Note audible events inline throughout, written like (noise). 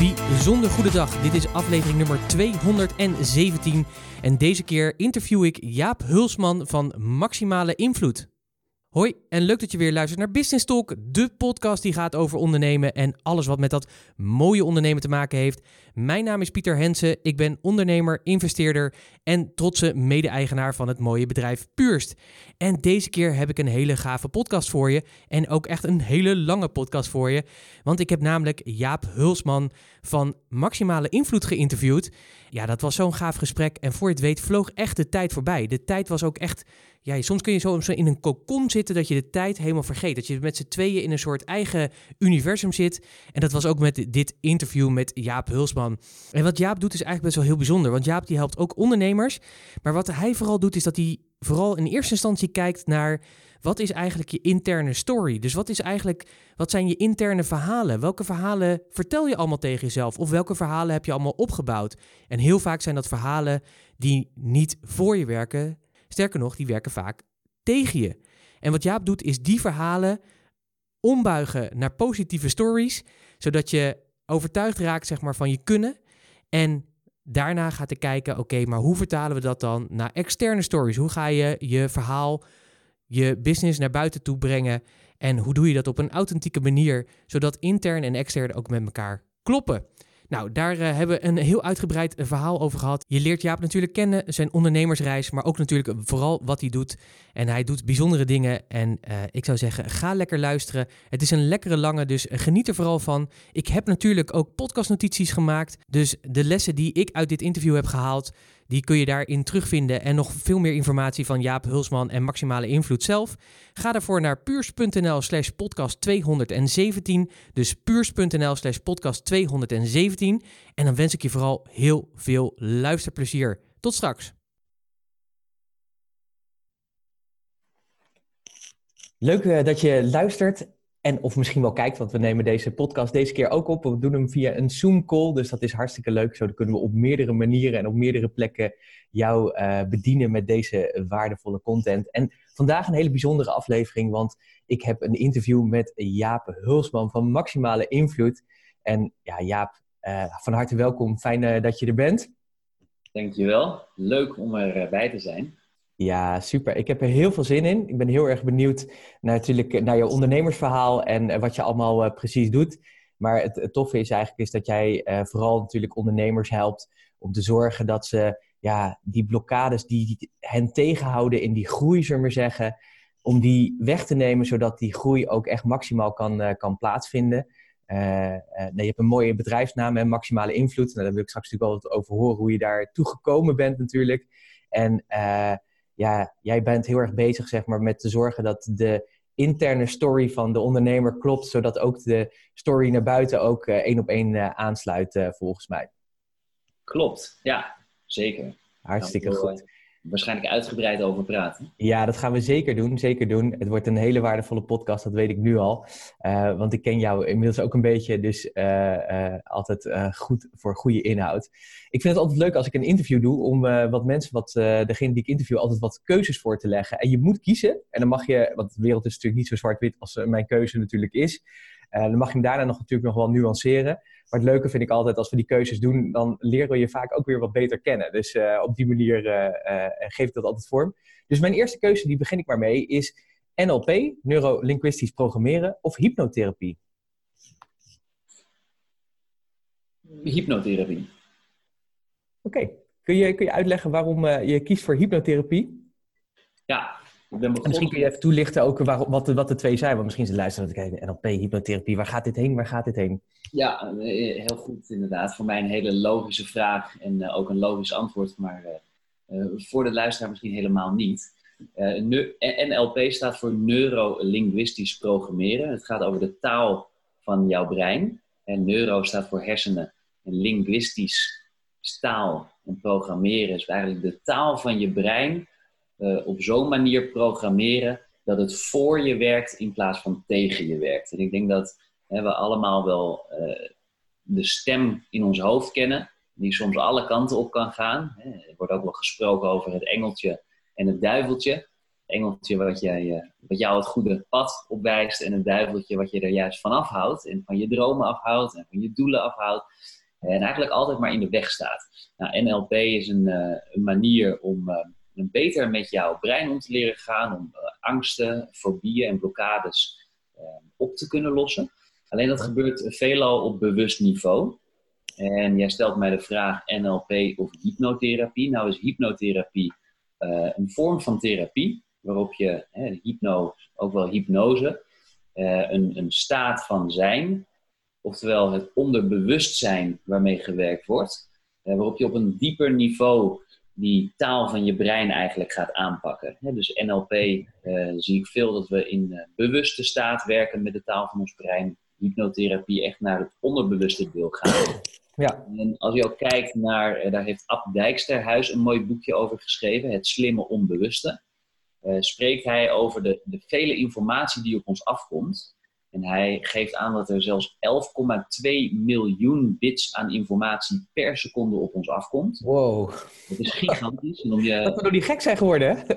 bijzonder goede dag. Dit is aflevering nummer 217 en deze keer interview ik Jaap Hulsman van Maximale Invloed. Hoi en leuk dat je weer luistert naar Business Talk, de podcast die gaat over ondernemen en alles wat met dat mooie ondernemen te maken heeft. Mijn naam is Pieter Hensen, ik ben ondernemer, investeerder en trotse mede-eigenaar van het mooie bedrijf Puurst. En deze keer heb ik een hele gave podcast voor je en ook echt een hele lange podcast voor je, want ik heb namelijk Jaap Hulsman van Maximale Invloed geïnterviewd. Ja, dat was zo'n gaaf gesprek en voor je het weet vloog echt de tijd voorbij. De tijd was ook echt ja, soms kun je zo in een kokon zitten dat je de tijd helemaal vergeet. Dat je met z'n tweeën in een soort eigen universum zit. En dat was ook met dit interview met Jaap Hulsman. En wat Jaap doet is eigenlijk best wel heel bijzonder. Want Jaap die helpt ook ondernemers. Maar wat hij vooral doet is dat hij vooral in eerste instantie kijkt naar... Wat is eigenlijk je interne story? Dus wat is eigenlijk, wat zijn je interne verhalen? Welke verhalen vertel je allemaal tegen jezelf? Of welke verhalen heb je allemaal opgebouwd? En heel vaak zijn dat verhalen die niet voor je werken, Sterker nog, die werken vaak tegen je. En wat Jaap doet, is die verhalen ombuigen naar positieve stories, zodat je overtuigd raakt zeg maar, van je kunnen. En daarna gaat te kijken, oké, maar hoe vertalen we dat dan naar externe stories? Hoe ga je je verhaal, je business naar buiten toe brengen? En hoe doe je dat op een authentieke manier, zodat intern en extern ook met elkaar kloppen? Nou, daar uh, hebben we een heel uitgebreid eh, verhaal over gehad. Je leert Jaap natuurlijk kennen, zijn ondernemersreis, maar ook natuurlijk vooral wat hij doet. En hij doet bijzondere dingen. En uh, ik zou zeggen, ga lekker luisteren. Het is een lekkere lange, dus geniet er vooral van. Ik heb natuurlijk ook podcastnotities gemaakt. Dus de lessen die ik uit dit interview heb gehaald, die kun je daarin terugvinden en nog veel meer informatie van Jaap Hulsman en Maximale Invloed zelf. Ga daarvoor naar puurs.nl slash podcast 217. Dus puurs.nl slash podcast 217. En dan wens ik je vooral heel veel luisterplezier. Tot straks. Leuk uh, dat je luistert en of misschien wel kijkt, want we nemen deze podcast deze keer ook op. We doen hem via een Zoom-call, dus dat is hartstikke leuk. Zo kunnen we op meerdere manieren en op meerdere plekken jou uh, bedienen met deze waardevolle content. En vandaag een hele bijzondere aflevering, want ik heb een interview met Jaap Hulsman van Maximale Invloed. En ja, Jaap, uh, van harte welkom. Fijn uh, dat je er bent. Dankjewel. Leuk om erbij te zijn. Ja, super. Ik heb er heel veel zin in. Ik ben heel erg benieuwd naar, natuurlijk, naar jouw ondernemersverhaal en eh, wat je allemaal uh, precies doet. Maar het, het, toffe is eigenlijk is dat jij vooral natuurlijk ondernemers helpt om te zorgen dat ze ja, die blokkades die hen tegenhouden in die groei, zullen we maar zeggen, om die weg te nemen zodat die groei ook echt maximaal kan, kan plaatsvinden. nee, je hebt een mooie bedrijfsnaam en maximale invloed. Nou, daar wil ik straks natuurlijk wel wat over horen hoe je daar toegekomen bent natuurlijk. En ja, jij bent heel erg bezig zeg maar, met te zorgen dat de interne story van de ondernemer klopt, zodat ook de story naar buiten ook uh, één op één uh, aansluit, uh, volgens mij. Klopt, ja, zeker. Hartstikke goed waarschijnlijk uitgebreid over praten. Ja, dat gaan we zeker doen. Zeker doen. Het wordt een hele waardevolle podcast, dat weet ik nu al. Uh, want ik ken jou inmiddels ook een beetje, dus uh, uh, altijd goed voor goede inhoud. Ik vind het altijd leuk als ik een interview doe, om wat mensen, wat degene die ik interview, altijd wat keuzes voor te leggen. En je moet kiezen. En dan mag je, want de wereld is natuurlijk niet zo zwart-wit als mijn keuze natuurlijk is. Dan mag je hem daarna nog, natuurlijk nog wel nuanceren. Maar het leuke vind ik altijd, als we die keuzes doen, dan leren we je vaak ook weer wat beter kennen. Dus uh, op die manier uh, uh, geeft dat altijd vorm. Dus mijn eerste keuze, die begin ik maar mee, is NLP, neurolinguistisch programmeren, of hypnotherapie? Hypnotherapie. Oké. Okay. Kun, je, kun je uitleggen waarom je kiest voor hypnotherapie? Ja, Misschien kun je even toelichten ook waar, wat, de, wat de twee zijn. Want misschien ze luisteren te kijken, NLP, hypnotherapie, waar gaat dit heen? Waar gaat dit heen? Ja, eh, heel goed inderdaad. Voor mij een hele logische vraag en uh, ook een logisch antwoord. Maar uh, voor de luisteraar misschien helemaal niet. NLP staat voor neurolinguistisch programmeren. Het gaat over de taal van jouw brein. En neuro staat voor hersenen. En linguistisch taal en programmeren is eigenlijk de taal van je brein uh, op zo'n manier programmeren dat het voor je werkt in plaats van tegen je werkt. En ik denk dat hè, we allemaal wel uh, de stem in ons hoofd kennen, die soms alle kanten op kan gaan. Er wordt ook wel gesproken over het engeltje en het duiveltje. engeltje wat, jij, wat jou het goede pad opwijst en een duiveltje wat je er juist van afhoudt en van je dromen afhoudt en van je doelen afhoudt. En eigenlijk altijd maar in de weg staat. Nou, NLP is een, een manier om beter met jouw brein om te leren gaan, om angsten, fobieën en blokkades op te kunnen lossen. Alleen dat gebeurt veelal op bewust niveau. En jij stelt mij de vraag NLP of hypnotherapie. Nou is hypnotherapie uh, een vorm van therapie waarop je, hè, hypno, ook wel hypnose, uh, een, een staat van zijn, oftewel het onderbewustzijn waarmee gewerkt wordt, waarop je op een dieper niveau die taal van je brein eigenlijk gaat aanpakken. dus NLP zie ik veel dat we in bewuste staat werken met de taal van ons brein. Hypnotherapie echt naar het onderbewuste deel gaan. Ja. En als je ook kijkt naar, eh, daar heeft Ab Dijksterhuis een mooi boekje over geschreven, Het Slimme Onbewuste. Spreekt hij over de, de vele informatie die op ons afkomt. En hij geeft aan dat er zelfs 11,2 miljoen bits aan informatie per seconde op ons afkomt. Wow. Dat is gigantisch. En om je... Dat we door die gek zijn geworden, hè?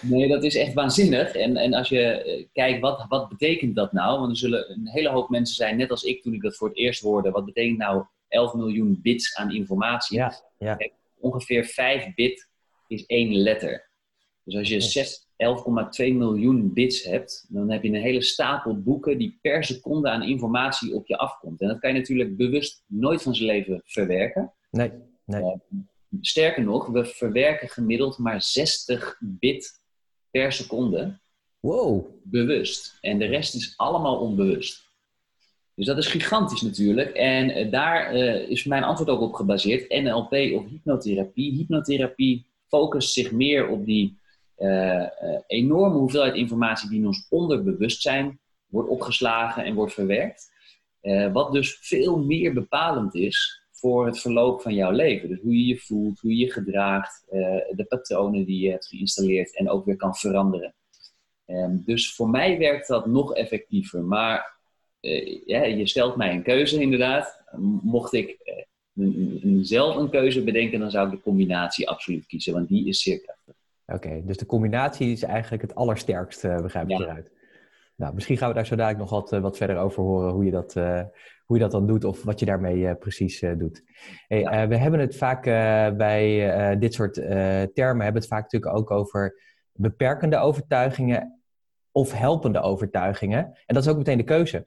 nee, dat is echt waanzinnig. En, en als je eh, kijkt, wat, wat betekent dat nou? Want er zullen een hele hoop mensen zijn, net als ik toen ik dat voor het eerst hoorde. Wat betekent nou 11 miljoen bits aan informatie. Ja, ja. ongeveer 5 bit is één letter. Dus als je 11,2 miljoen bits hebt, dan heb je een hele stapel boeken die per seconde aan informatie op je afkomt. En dat kan je natuurlijk bewust nooit van zijn leven verwerken. Nee, nee. Uh, sterker nog, we verwerken gemiddeld maar 60 bit per seconde. Wow. Bewust. En de rest is allemaal onbewust. Dus dat is gigantisch natuurlijk. En uh, daar uh, is mijn antwoord ook op gebaseerd. NLP of hypnotherapie. Hypnotherapie focust zich meer op die enorme hoeveelheid informatie die in ons onderbewustzijn wordt opgeslagen en wordt verwerkt. wat dus veel meer bepalend is voor het verloop van jouw leven. Dus hoe je je voelt, hoe je je gedraagt, de patronen die je hebt geïnstalleerd en ook weer kan veranderen. Ehm, dus voor mij werkt dat nog effectiever. Maar ja, je stelt mij een keuze inderdaad. Mocht ik zelf een keuze bedenken, dan zou ik de combinatie absoluut kiezen, want die is zeer krachtig. Oké, dus de combinatie is eigenlijk het allersterkst, uh, begrijp ik ja. eruit. Nou, misschien gaan we daar zo dadelijk nog wat, wat verder over horen, hoe je dat, hoe je dat dan doet of wat je daarmee precies doet. Hey, ja. we hebben het vaak bij dit soort termen, hebben het vaak natuurlijk ook over beperkende overtuigingen of helpende overtuigingen. En dat is ook meteen de keuze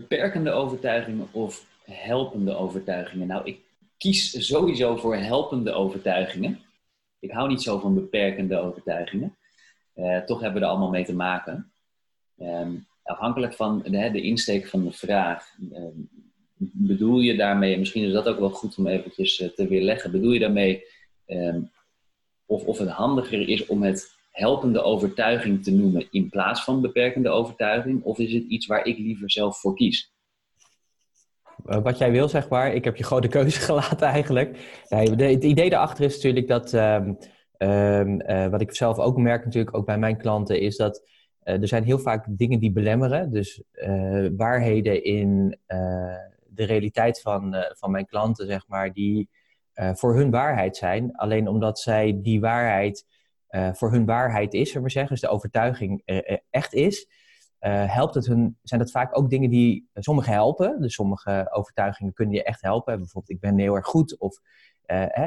beperkende overtuigingen of helpende overtuigingen? Nou, ik kies sowieso voor helpende overtuigingen. Ik hou niet zo van beperkende overtuigingen. Uh, toch hebben we er allemaal mee te maken. Um, afhankelijk van de, de, insteek van de vraag, um, bedoel je daarmee, misschien is dat ook wel goed om eventjes uh, te weerleggen, bedoel je daarmee um, of, of het handiger is om het helpende overtuiging te noemen in plaats van beperkende overtuiging? Of is het iets waar ik liever zelf voor kies? Eh, wat jij wil, zeg maar. Ik heb je grote keuze (laughs) gelaten eigenlijk. Het idee daarachter is natuurlijk dat, um, um, uh, wat ik zelf ook merk natuurlijk, ook bij mijn klanten, is dat uh, er zijn heel vaak dingen die belemmeren. Dus waarheden in de realiteit van, van mijn klanten, zeg maar, die voor hun waarheid zijn. Alleen omdat zij die waarheid voor hun waarheid is, zullen we zeggen, dus de overtuiging echt is, uh, helpt het hun, zijn dat vaak ook dingen die sommigen helpen. Dus sommige overtuigingen kunnen je echt helpen. Bijvoorbeeld, ik ben heel erg goed of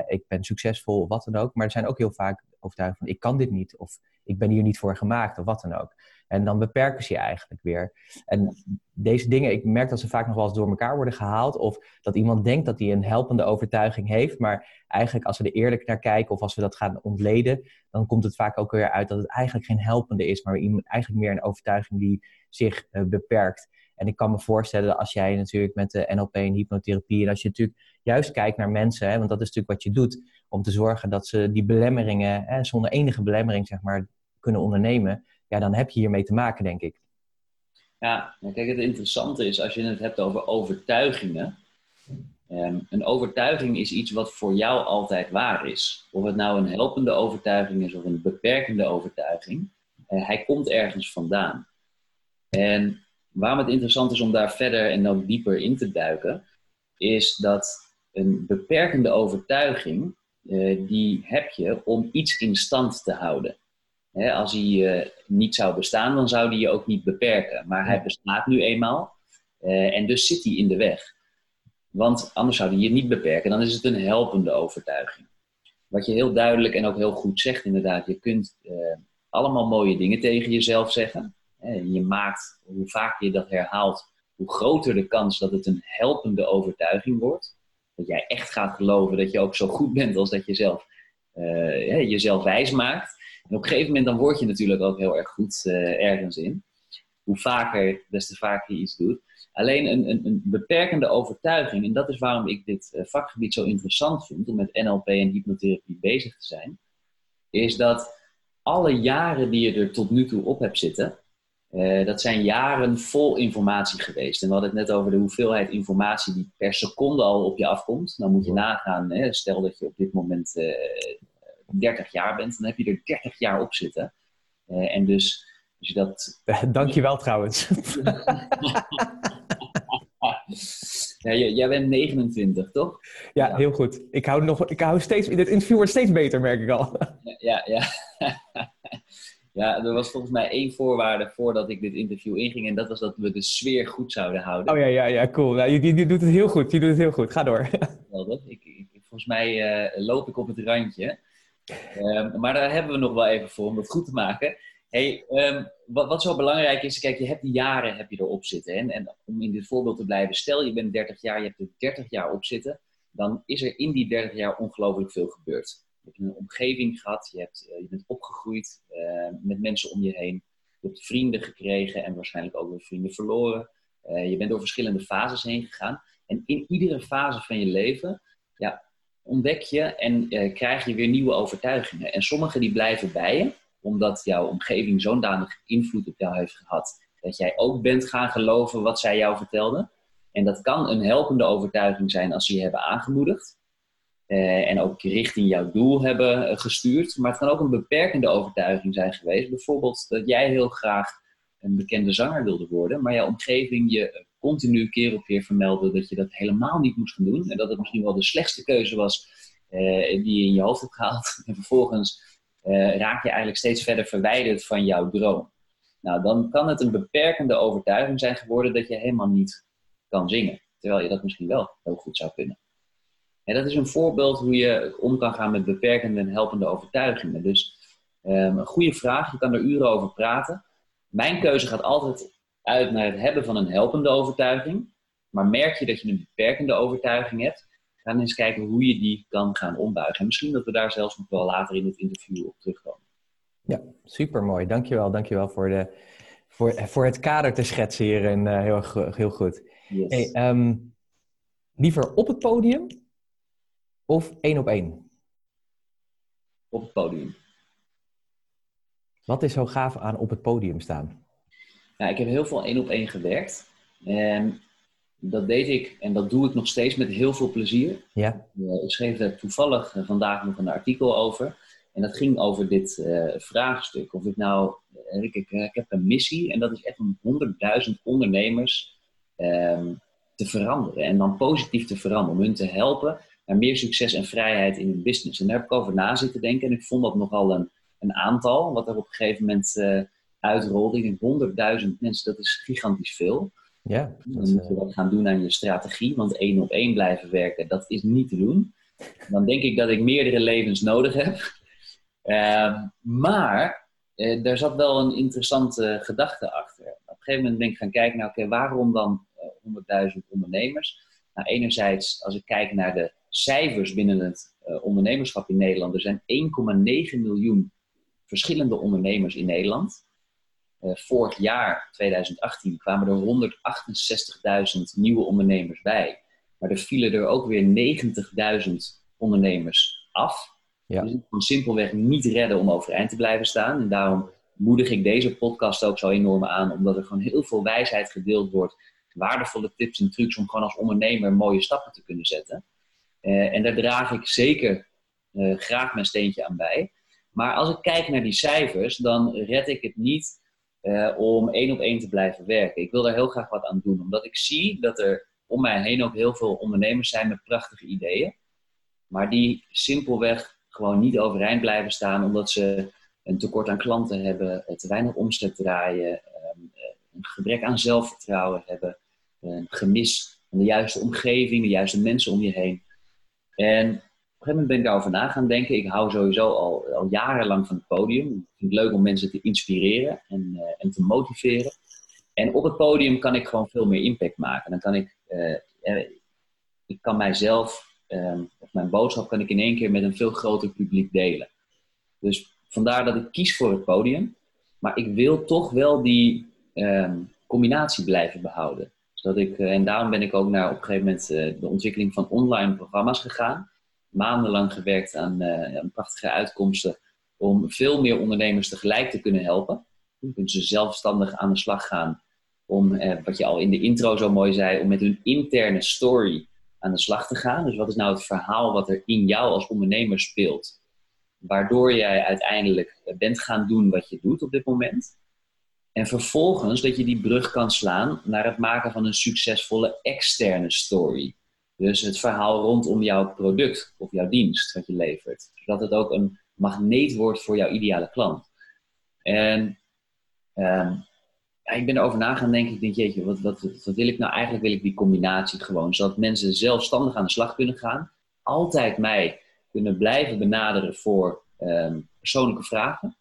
ik ben succesvol of wat dan ook. Maar er zijn ook heel vaak overtuigingen van, ik kan dit niet of ik ben hier niet voor gemaakt of wat dan ook. En dan beperken ze je eigenlijk weer. En deze dingen, ik merk dat ze vaak nog wel eens door elkaar worden gehaald. Of dat iemand denkt dat hij een helpende overtuiging heeft. Maar eigenlijk als we er eerlijk naar kijken of als we dat gaan ontleden, dan komt het vaak ook weer uit dat het eigenlijk geen helpende is. Maar eigenlijk meer een overtuiging die zich uh, beperkt. En ik kan me voorstellen als jij natuurlijk met de NLP en hypnotherapie, en als je natuurlijk juist kijkt naar mensen, hè, want dat is natuurlijk wat je doet, om te zorgen dat ze die belemmeringen, hè, zonder enige belemmering zeg maar, kunnen ondernemen, ja, dan heb je hiermee te maken, denk ik. Ja, kijk, het interessante is als je het hebt over overtuigingen. Um, een overtuiging is iets wat voor jou altijd waar is. Of het nou een helpende overtuiging is of een beperkende overtuiging. Uh, hij komt ergens vandaan. En waarom het interessant is om daar verder en ook dieper in te duiken, is dat een beperkende overtuiging die heb je om iets in stand te houden. Hè, als hij niet zou bestaan, dan zou die je ook niet beperken. Maar hij bestaat nu eenmaal en dus zit hij in de weg. Want anders zou hij je niet beperken. Dan is het een helpende overtuiging. Wat je heel duidelijk en ook heel goed zegt, inderdaad. Je kunt allemaal mooie dingen tegen jezelf zeggen. Je maakt, hoe vaker je dat herhaalt, hoe groter de kans dat het een helpende overtuiging wordt. Dat jij echt gaat geloven dat je ook zo goed bent als dat je zelf, jezelf wijs maakt. En op een gegeven moment dan word je natuurlijk ook heel erg goed uh, ergens in. Hoe vaker, des te vaker je iets doet. Alleen een, een, een, beperkende overtuiging, en dat is waarom ik dit uh, vakgebied zo interessant vind, om met NLP en hypnotherapie bezig te zijn, is dat alle jaren die je er tot nu toe op hebt zitten, uh, dat zijn jaren vol informatie geweest. En we hadden het net over de hoeveelheid informatie die per seconde al op je afkomt. Dan moet je nagaan, hè, stel dat je op dit moment uh, eh, 30 jaar bent, dan heb je er 30 jaar op zitten. Uh, en dus, als je dat. (laughs) Dankjewel trouwens. (laughs) ja, jij bent 29, toch? Ja, heel goed. Ik hou, nog, ik hou steeds, dit interview wordt steeds beter, merk ik al. ja, ja. (laughs) Ja, er was volgens mij één voorwaarde voordat ik dit interview inging. En dat was dat we de sfeer goed zouden houden. Oh ja, ja, ja, cool. Nou, je, je, doet het heel goed. Je doet het heel goed. Ga door. Ik, ik, volgens mij uh, loop ik op het randje. Um, maar daar hebben we nog wel even voor om dat goed te maken. Hey, um, wat, wat zo belangrijk is, kijk, je hebt die jaren heb je erop zitten. En, en om in dit voorbeeld te blijven, stel je bent 30 jaar, je hebt er 30 jaar op zitten. Dan is er in die 30 jaar ongelooflijk veel gebeurd. Je hebt een omgeving gehad, je, hebt, eh, je bent opgegroeid uh, met mensen om je heen. Je hebt vrienden gekregen en waarschijnlijk ook weer vrienden verloren. Uh, je bent door verschillende fases heen gegaan. En in iedere fase van je leven ja, ontdek je en krijg je weer nieuwe overtuigingen. En sommige die blijven bij je, omdat jouw omgeving zo'n danig invloed op jou heeft gehad. Dat jij ook bent gaan geloven wat zij jou vertelden. En dat kan een helpende overtuiging zijn als ze je hebben aangemoedigd. Uh, en ook richting jouw doel hebben uh, gestuurd. Maar het kan ook een beperkende overtuiging zijn geweest. Bijvoorbeeld dat jij heel graag een bekende zanger wilde worden, maar jouw omgeving je continu keer op keer vermeldde dat je dat helemaal niet moest gaan doen. En dat het misschien wel de slechtste keuze was uh, die je in je hoofd hebt gehaald. (laughs) En vervolgens raak je eigenlijk steeds verder verwijderd van jouw droom. Nou, dan kan het een beperkende overtuiging zijn geworden dat je helemaal niet kan zingen. Terwijl je dat misschien wel heel goed zou kunnen. En dat is een voorbeeld hoe je om kan gaan met beperkende en helpende overtuigingen. Dus um, een goede vraag, je kan er uren over praten. Mijn keuze gaat altijd uit naar het hebben van een helpende overtuiging. Maar merk je dat je een beperkende overtuiging hebt, ga dan eens kijken hoe je die kan gaan ombuigen. En misschien dat we daar zelfs nog wel later in het interview op terugkomen. Ja, supermooi. Dankjewel, dankjewel voor, de, voor, voor het kader te schetsen hier. En, uh, heel, heel goed. Yes. Hey, um, liever op het podium of één op één? Op het podium. Wat is zo gaaf aan op het podium staan? Ja, ik heb heel veel één op één gewerkt. En dat deed ik en dat doe ik nog steeds met heel veel plezier. Ja. Ik schreef daar toevallig eh, vandaag nog een artikel over. En dat ging over dit uh, vraagstuk. Of ik nou, eh, ik, ik, ik, heb een missie en dat is echt om 100.000 ondernemers um, te veranderen. En dan positief te veranderen. Om hun te helpen naar meer succes en vrijheid in hun business. En daar heb ik over na zitten denken. En ik vond dat nogal een, een aantal, wat er op een gegeven moment uh, Ik denk 100.000 mensen, dat is gigantisch veel. Ja, dan moet je wat gaan doen aan je strategie, want één op één blijven werken, dat is niet te doen. Dan denk ik dat ik meerdere levens nodig heb. Uh, (laughs) maar uh, daar zat wel een interessante gedachte achter. Op een gegeven moment ben ik gaan kijken naar, oké, waarom dan 100.000 ondernemers? Nou, enerzijds, als ik kijk naar de cijfers binnen het ondernemerschap in Nederland. Er zijn 1,9 miljoen verschillende ondernemers in Nederland. Uh, vorig jaar, 2018, kwamen er 168.000 nieuwe ondernemers bij. Maar er vielen er ook weer 90.000 ondernemers af. Ja. Dus het kan simpelweg niet redden om overeind te blijven staan. En daarom moedig ik deze podcast ook zo enorm aan, omdat er gewoon heel veel wijsheid gedeeld wordt. Waardevolle tips en trucs om gewoon als ondernemer mooie stappen te kunnen zetten. Uh, en daar draag ik zeker uh, graag mijn steentje aan bij. Maar als ik kijk naar die cijfers, dan red ik het niet uh, om één op één te blijven werken. Ik wil daar heel graag wat aan doen, omdat ik zie dat er om mij heen ook heel veel ondernemers zijn met prachtige ideeën. maar die simpelweg gewoon niet overeind blijven staan omdat ze een tekort aan klanten hebben, te weinig omzet draaien, ehm, een gebrek aan zelfvertrouwen hebben, een gemis van de juiste omgeving, de juiste mensen om je heen. En een gegeven moment ben ik daarover na gaan denken. Ik hou sowieso al, al jarenlang van het podium. Ik vind het leuk om mensen te inspireren en, uh, en te motiveren. En op het podium kan ik gewoon veel meer impact maken. Dan kan ik, uh, ik kan mijzelf, ehm, of mijn boodschap kan ik in één keer met een veel groter publiek delen. Dus vandaar dat ik kies voor het podium. Maar ik wil toch wel die ehm, combinatie blijven behouden. Zodat ik, en daarom ben ik ook naar op een gegeven moment de ontwikkeling van online programma's gegaan. Maandenlang gewerkt aan, aan prachtige uitkomsten om veel meer ondernemers tegelijk te kunnen helpen. Dan kunnen ze zelfstandig aan de slag gaan om, eh, wat je al in de intro zo mooi zei, om met hun interne story aan de slag te gaan. Dus wat is nou het verhaal wat er in jou als ondernemer speelt? Waardoor jij uiteindelijk bent gaan doen wat je doet op dit moment. En vervolgens dat je die brug kan slaan naar het maken van een succesvolle externe story. Dus het verhaal rondom jouw product of jouw dienst wat je levert. Zodat het ook een magneet wordt voor jouw ideale klant. En ehm, ja, ik ben erover na gaan denken. Ik denk, jeetje, wat, wat, wat, wil ik nou? Eigenlijk wil ik die combinatie gewoon. Zodat mensen zelfstandig aan de slag kunnen gaan. Altijd mij kunnen blijven benaderen voor ehm, persoonlijke vragen.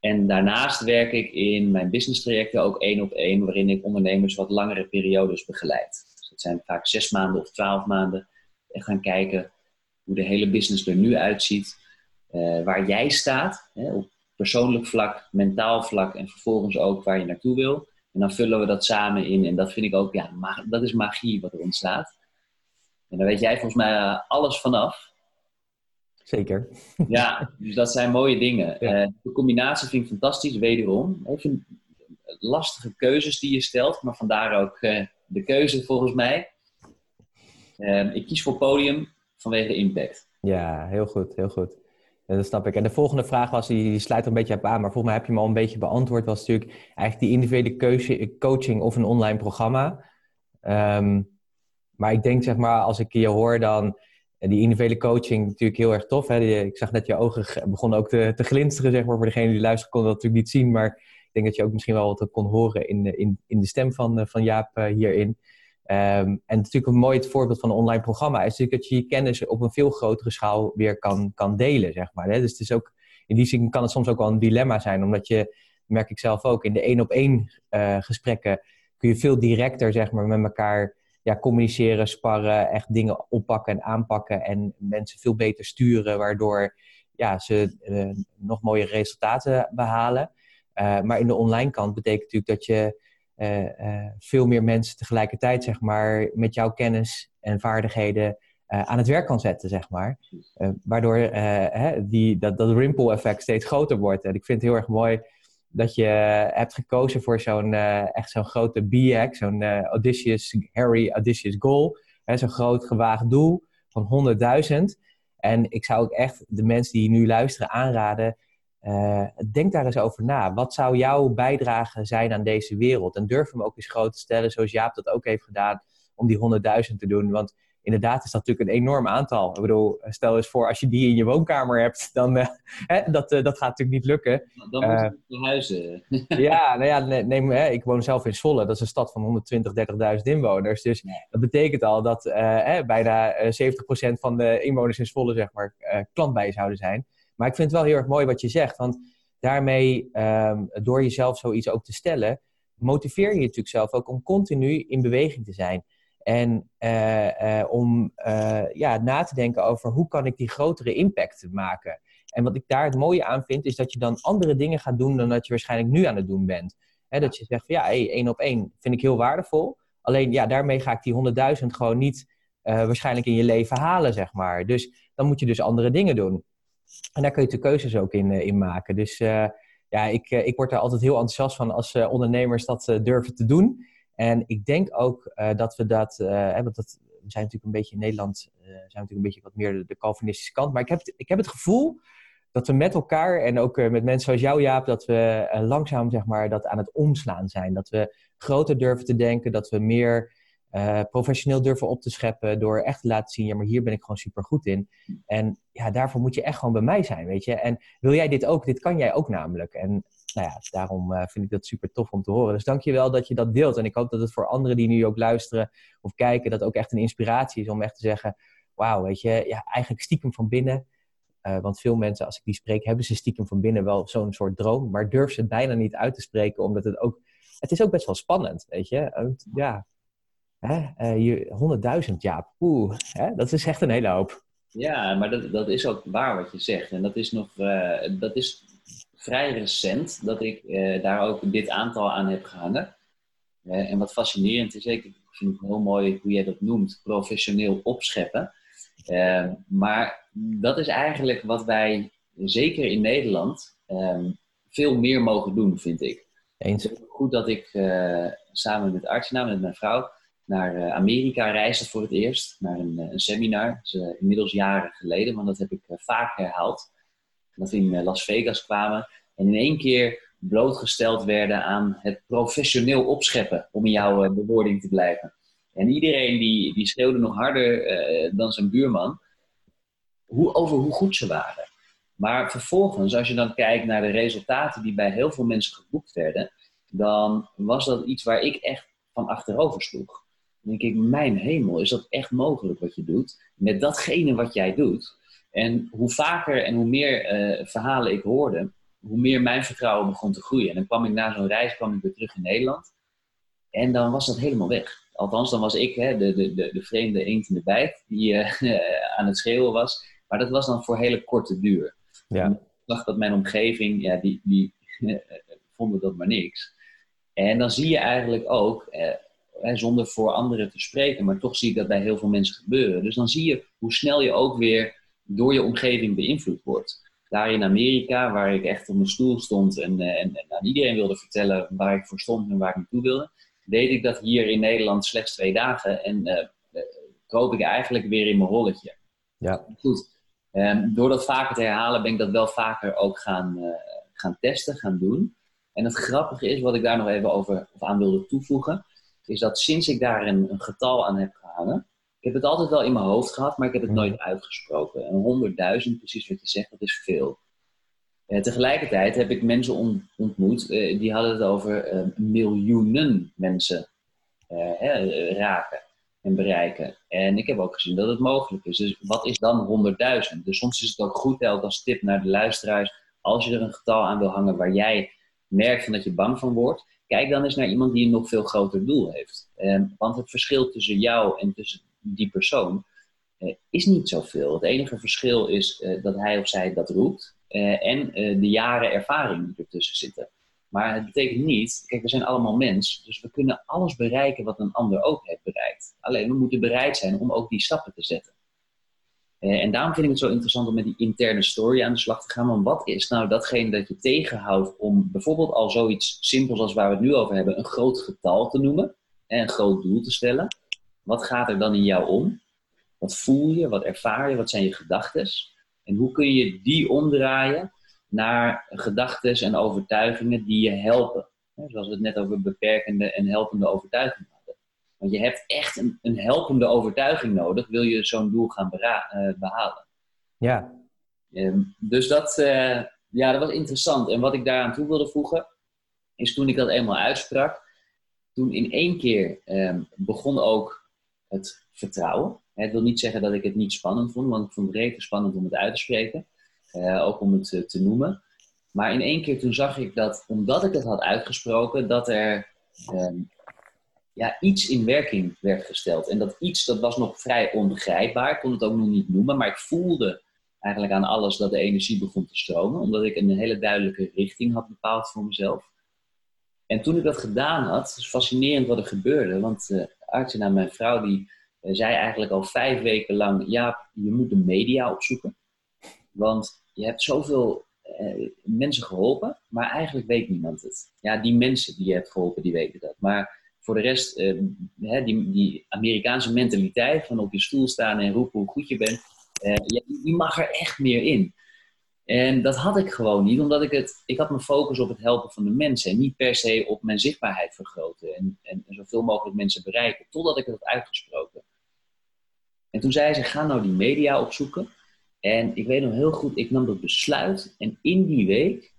En daarnaast werk ik in mijn business trajecten ook één op één, waarin ik ondernemers wat langere periodes begeleid. Zijn vaak zes maanden of twaalf maanden. En gaan kijken hoe de hele business er nu uitziet. Uh, waar jij staat, hè, op persoonlijk vlak, mentaal vlak en vervolgens ook waar je naartoe wil. En dan vullen we dat samen in. En dat vind ik ook, ja, dat is magie wat er ontstaat. En daar weet jij volgens mij uh, alles vanaf. Zeker. (laughs) Ja, dus dat zijn mooie dingen. Ja. Uh, de combinatie vind ik fantastisch, wederom. Even lastige keuzes die je stelt, maar vandaar ook de keuze volgens mij. ik kies voor podium vanwege impact. Ja, heel goed, heel goed. Dat snap ik. En de volgende vraag was, die, sluit er een beetje op aan, maar volgens mij heb je hem al een beetje beantwoord, was natuurlijk eigenlijk die individuele keuze, coaching of een online programma. Um, maar ik denk, zeg maar, als ik je hoor dan, die individuele coaching natuurlijk heel erg tof. Hè? Ik zag dat je ogen begonnen ook te, te glinsteren, zeg maar. Voor degene die luisteren kon dat natuurlijk niet zien, maar denk dat je ook misschien wel wat kon horen in, in, in de stem van, van Jaap uh, hierin. Um, en natuurlijk een mooi voorbeeld van een online programma is natuurlijk dat je je kennis op een veel grotere schaal weer kan, kan delen, zeg maar. Hè? Dus het is ook, in die zin kan het soms ook wel een dilemma zijn, omdat je, merk ik zelf ook, in de één op één uh, gesprekken kun je veel directer, zeg maar, met elkaar ja, communiceren, sparren, echt dingen oppakken en aanpakken en mensen veel beter sturen, waardoor ja, ze nog mooie resultaten behalen. Uh, maar in de online kant betekent natuurlijk dat je uh, veel meer mensen tegelijkertijd, zeg maar, met jouw kennis en vaardigheden aan het werk kan zetten, zeg maar. waardoor hè, die, dat, dat ripple effect steeds groter wordt. En ik vind het heel erg mooi dat je hebt gekozen voor zo'n echt zo'n grote BX, zo'n audacious, Harry audacious goal. Zo'n groot gewaagd doel van 100.000. En ik zou ook echt de mensen die nu luisteren aanraden uh, denk daar eens over na. Wat zou jouw bijdrage zijn aan deze wereld? En durf hem ook eens groot te stellen, zoals Jaap dat ook heeft gedaan, om die 100.000 te doen. Want inderdaad is dat natuurlijk een enorm aantal. Ik bedoel, stel eens voor, als je die in je woonkamer hebt, dan uh, (laughs) hè, dat, uh, dat gaat natuurlijk niet lukken. Dan moet je uh, huizen. (laughs) ja, nou ja, neem, hè, ik woon zelf in Zwolle. Dat is een stad van 120, 30.000 inwoners. Dus dat betekent al dat hè, bijna 70% van de inwoners in Zwolle, zeg maar, klant bij je zouden zijn. Maar ik vind het wel heel erg mooi wat je zegt. Want daarmee, um, door jezelf zoiets ook te stellen, motiveer je, natuurlijk zelf ook om continu in beweging te zijn. En uh, uh, om uh, ja, na te denken over hoe kan ik die grotere impact maken. En wat ik daar het mooie aan vind, is dat je dan andere dingen gaat doen dan dat je waarschijnlijk nu aan het doen bent. He, dat je zegt van ja, één op één vind ik heel waardevol. Alleen ja, daarmee ga ik die 100.000 gewoon niet waarschijnlijk in je leven halen, zeg maar. Dus dan moet je dus andere dingen doen. En daar kun je de keuzes ook in, in maken. Dus uh, ja, ik, ik word er altijd heel enthousiast van als ondernemers dat durven te doen. En ik denk ook dat we dat, want dat, we zijn natuurlijk een beetje in Nederland, zijn natuurlijk een beetje wat meer de, Calvinistische kant. Maar ik heb, ik heb het gevoel dat we met elkaar en ook met mensen zoals jou, Jaap, dat we langzaam zeg maar, dat aan het omslaan zijn. Dat we groter durven te denken, dat we meer professioneel durven op te scheppen door echt te laten zien, ja, maar hier ben ik gewoon super goed in. En ja, daarvoor moet je echt gewoon bij mij zijn, weet je. En wil jij dit ook? Dit kan jij ook namelijk. En nou ja, daarom vind ik dat super tof om te horen. Dus dank je wel dat je dat deelt. En ik hoop dat het voor anderen die nu ook luisteren of kijken, dat ook echt een inspiratie is om echt te zeggen, wauw, weet je, ja, eigenlijk stiekem van binnen uh, want veel mensen, als ik die spreek, hebben ze stiekem van binnen wel zo'n soort droom, maar durven ze het bijna niet uit te spreken, omdat het ook, het is ook best wel spannend, weet je. ja, uh, 100.000, ja, poeh, hè? dat is echt een hele hoop. Ja, maar dat, dat is ook waar wat je zegt. En dat is nog, uh, dat is vrij recent dat ik uh, daar ook dit aantal aan heb gehangen. en wat fascinerend is, ik vind het heel mooi hoe jij dat noemt, professioneel opscheppen. Maar dat is eigenlijk wat wij, zeker in Nederland, ehm, veel meer mogen doen, vind ik. Eens. Het is goed dat ik samen met Artsena, met mijn vrouw, naar uh, Amerika reisde voor het eerst. Naar een, eh, een seminar. Is inmiddels jaren geleden, want dat heb ik vaak herhaald. Dat we in Las Vegas kwamen en in één keer blootgesteld werden aan het professioneel opscheppen, om in jouw bewoording te blijven. En iedereen die, die schreeuwde nog harder uh, dan zijn buurman hoe, over hoe goed ze waren. Maar vervolgens, als je dan kijkt naar de resultaten die bij heel veel mensen geboekt werden, dan was dat iets waar ik echt van achterover sloeg. Denk ik, mijn hemel, is dat echt mogelijk wat je doet met datgene wat jij doet? En hoe vaker en hoe meer uh, verhalen ik hoorde, hoe meer mijn vertrouwen begon te groeien. En dan kwam ik na zo'n reis kwam ik weer terug in Nederland. En dan was dat helemaal weg. Althans, dan was ik hè, de, de, de, de vreemde eend in de bijt die uh, (laughs) aan het schreeuwen was. Maar dat was dan voor hele korte duur. Ja. Ik dacht dat mijn omgeving, ja, die, die (laughs) vonden dat maar niks. En dan zie je eigenlijk ook, eh, zonder voor anderen te spreken, maar toch zie ik dat bij heel veel mensen gebeuren. Dus dan zie je hoe snel je ook weer door je omgeving beïnvloed wordt. Daar in Amerika, waar ik echt op mijn stoel stond en, en, en aan iedereen wilde vertellen waar ik voor stond en waar ik naartoe wilde, deed ik dat hier in Nederland slechts twee dagen en uh, kroop ik eigenlijk weer in mijn rolletje. Ja. Goed. Um, door dat vaker te herhalen ben ik dat wel vaker ook gaan, uh, gaan testen, gaan doen. En het grappige is, wat ik daar nog even over of aan wilde toevoegen, is dat sinds ik daar een, een getal aan heb gehangen, ik heb het altijd wel in mijn hoofd gehad, maar ik heb het nooit uitgesproken. En 100.000, precies wat je zegt, dat is veel. Uh, tegelijkertijd heb ik mensen on ontmoet, uh, die hadden het over uh, miljoenen mensen hè, raken en bereiken. En ik heb ook gezien dat het mogelijk is. Dus wat is dan 100.000? Dus soms is het ook goed, elk als tip naar de luisteraars, als je er een getal aan wil hangen waar jij merkt van dat je bang van wordt, kijk dan eens naar iemand die een nog veel groter doel heeft. want het verschil tussen jou en tussen die persoon is niet zoveel. Het enige verschil is dat hij of zij dat roept uh, en de jaren ervaring die ertussen zitten. Maar het betekent niet, kijk, we zijn allemaal mens, dus we kunnen alles bereiken wat een ander ook heeft bereikt. Alleen we moeten bereid zijn om ook die stappen te zetten. Uh, en daarom vind ik het zo interessant om met die interne story aan de slag te gaan. Want wat is nou datgene dat je tegenhoudt om bijvoorbeeld al zoiets simpels als waar we het nu over hebben, een groot getal te noemen en een groot doel te stellen? Wat gaat er dan in jou om? Wat voel je? Wat ervaar je? Wat zijn je gedachten? En hoe kun je die omdraaien naar gedachten en overtuigingen die je helpen? Zoals we het net over beperkende en helpende overtuigingen. Want je hebt echt een, een helpende overtuiging nodig, wil je zo'n doel gaan uh, behalen. Ja. Um, dus dat, uh, ja, dat was interessant. En wat ik daaraan toe wilde voegen, is toen ik dat eenmaal uitsprak, toen in één keer um, begon ook het vertrouwen. Het wil niet zeggen dat ik het niet spannend vond, want ik vond het redelijk spannend om het uit te spreken. Uh, ook om het uh, te noemen. Maar in één keer toen zag ik dat, omdat ik het had uitgesproken, dat er um, ja, iets in werking werd gesteld. En dat iets, dat was nog vrij onbegrijpbaar. Ik kon het ook nog niet noemen, maar ik voelde eigenlijk aan alles dat de energie begon te stromen. Omdat ik een hele duidelijke richting had bepaald voor mezelf. En toen ik dat gedaan had, is fascinerend wat er gebeurde. Want uh, Artje, mijn vrouw, die zei eigenlijk al vijf weken lang: ja, je moet de media opzoeken. Want je hebt zoveel eh, mensen geholpen, maar eigenlijk weet niemand het. Ja, die mensen die je hebt geholpen, die weten dat. Maar voor de rest, eh, die, die, Amerikaanse mentaliteit van op je stoel staan en roepen hoe goed je bent, eh, die mag er echt meer in. En dat had ik gewoon niet, omdat ik het, ik had mijn focus op het helpen van de mensen en niet per se op mijn zichtbaarheid vergroten en, en, en zoveel mogelijk mensen bereiken, totdat ik het had uitgesproken. En toen zei ze, ga nou die media opzoeken. En ik weet nog heel goed, ik nam dat besluit en in die week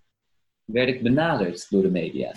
werd ik benaderd door de media.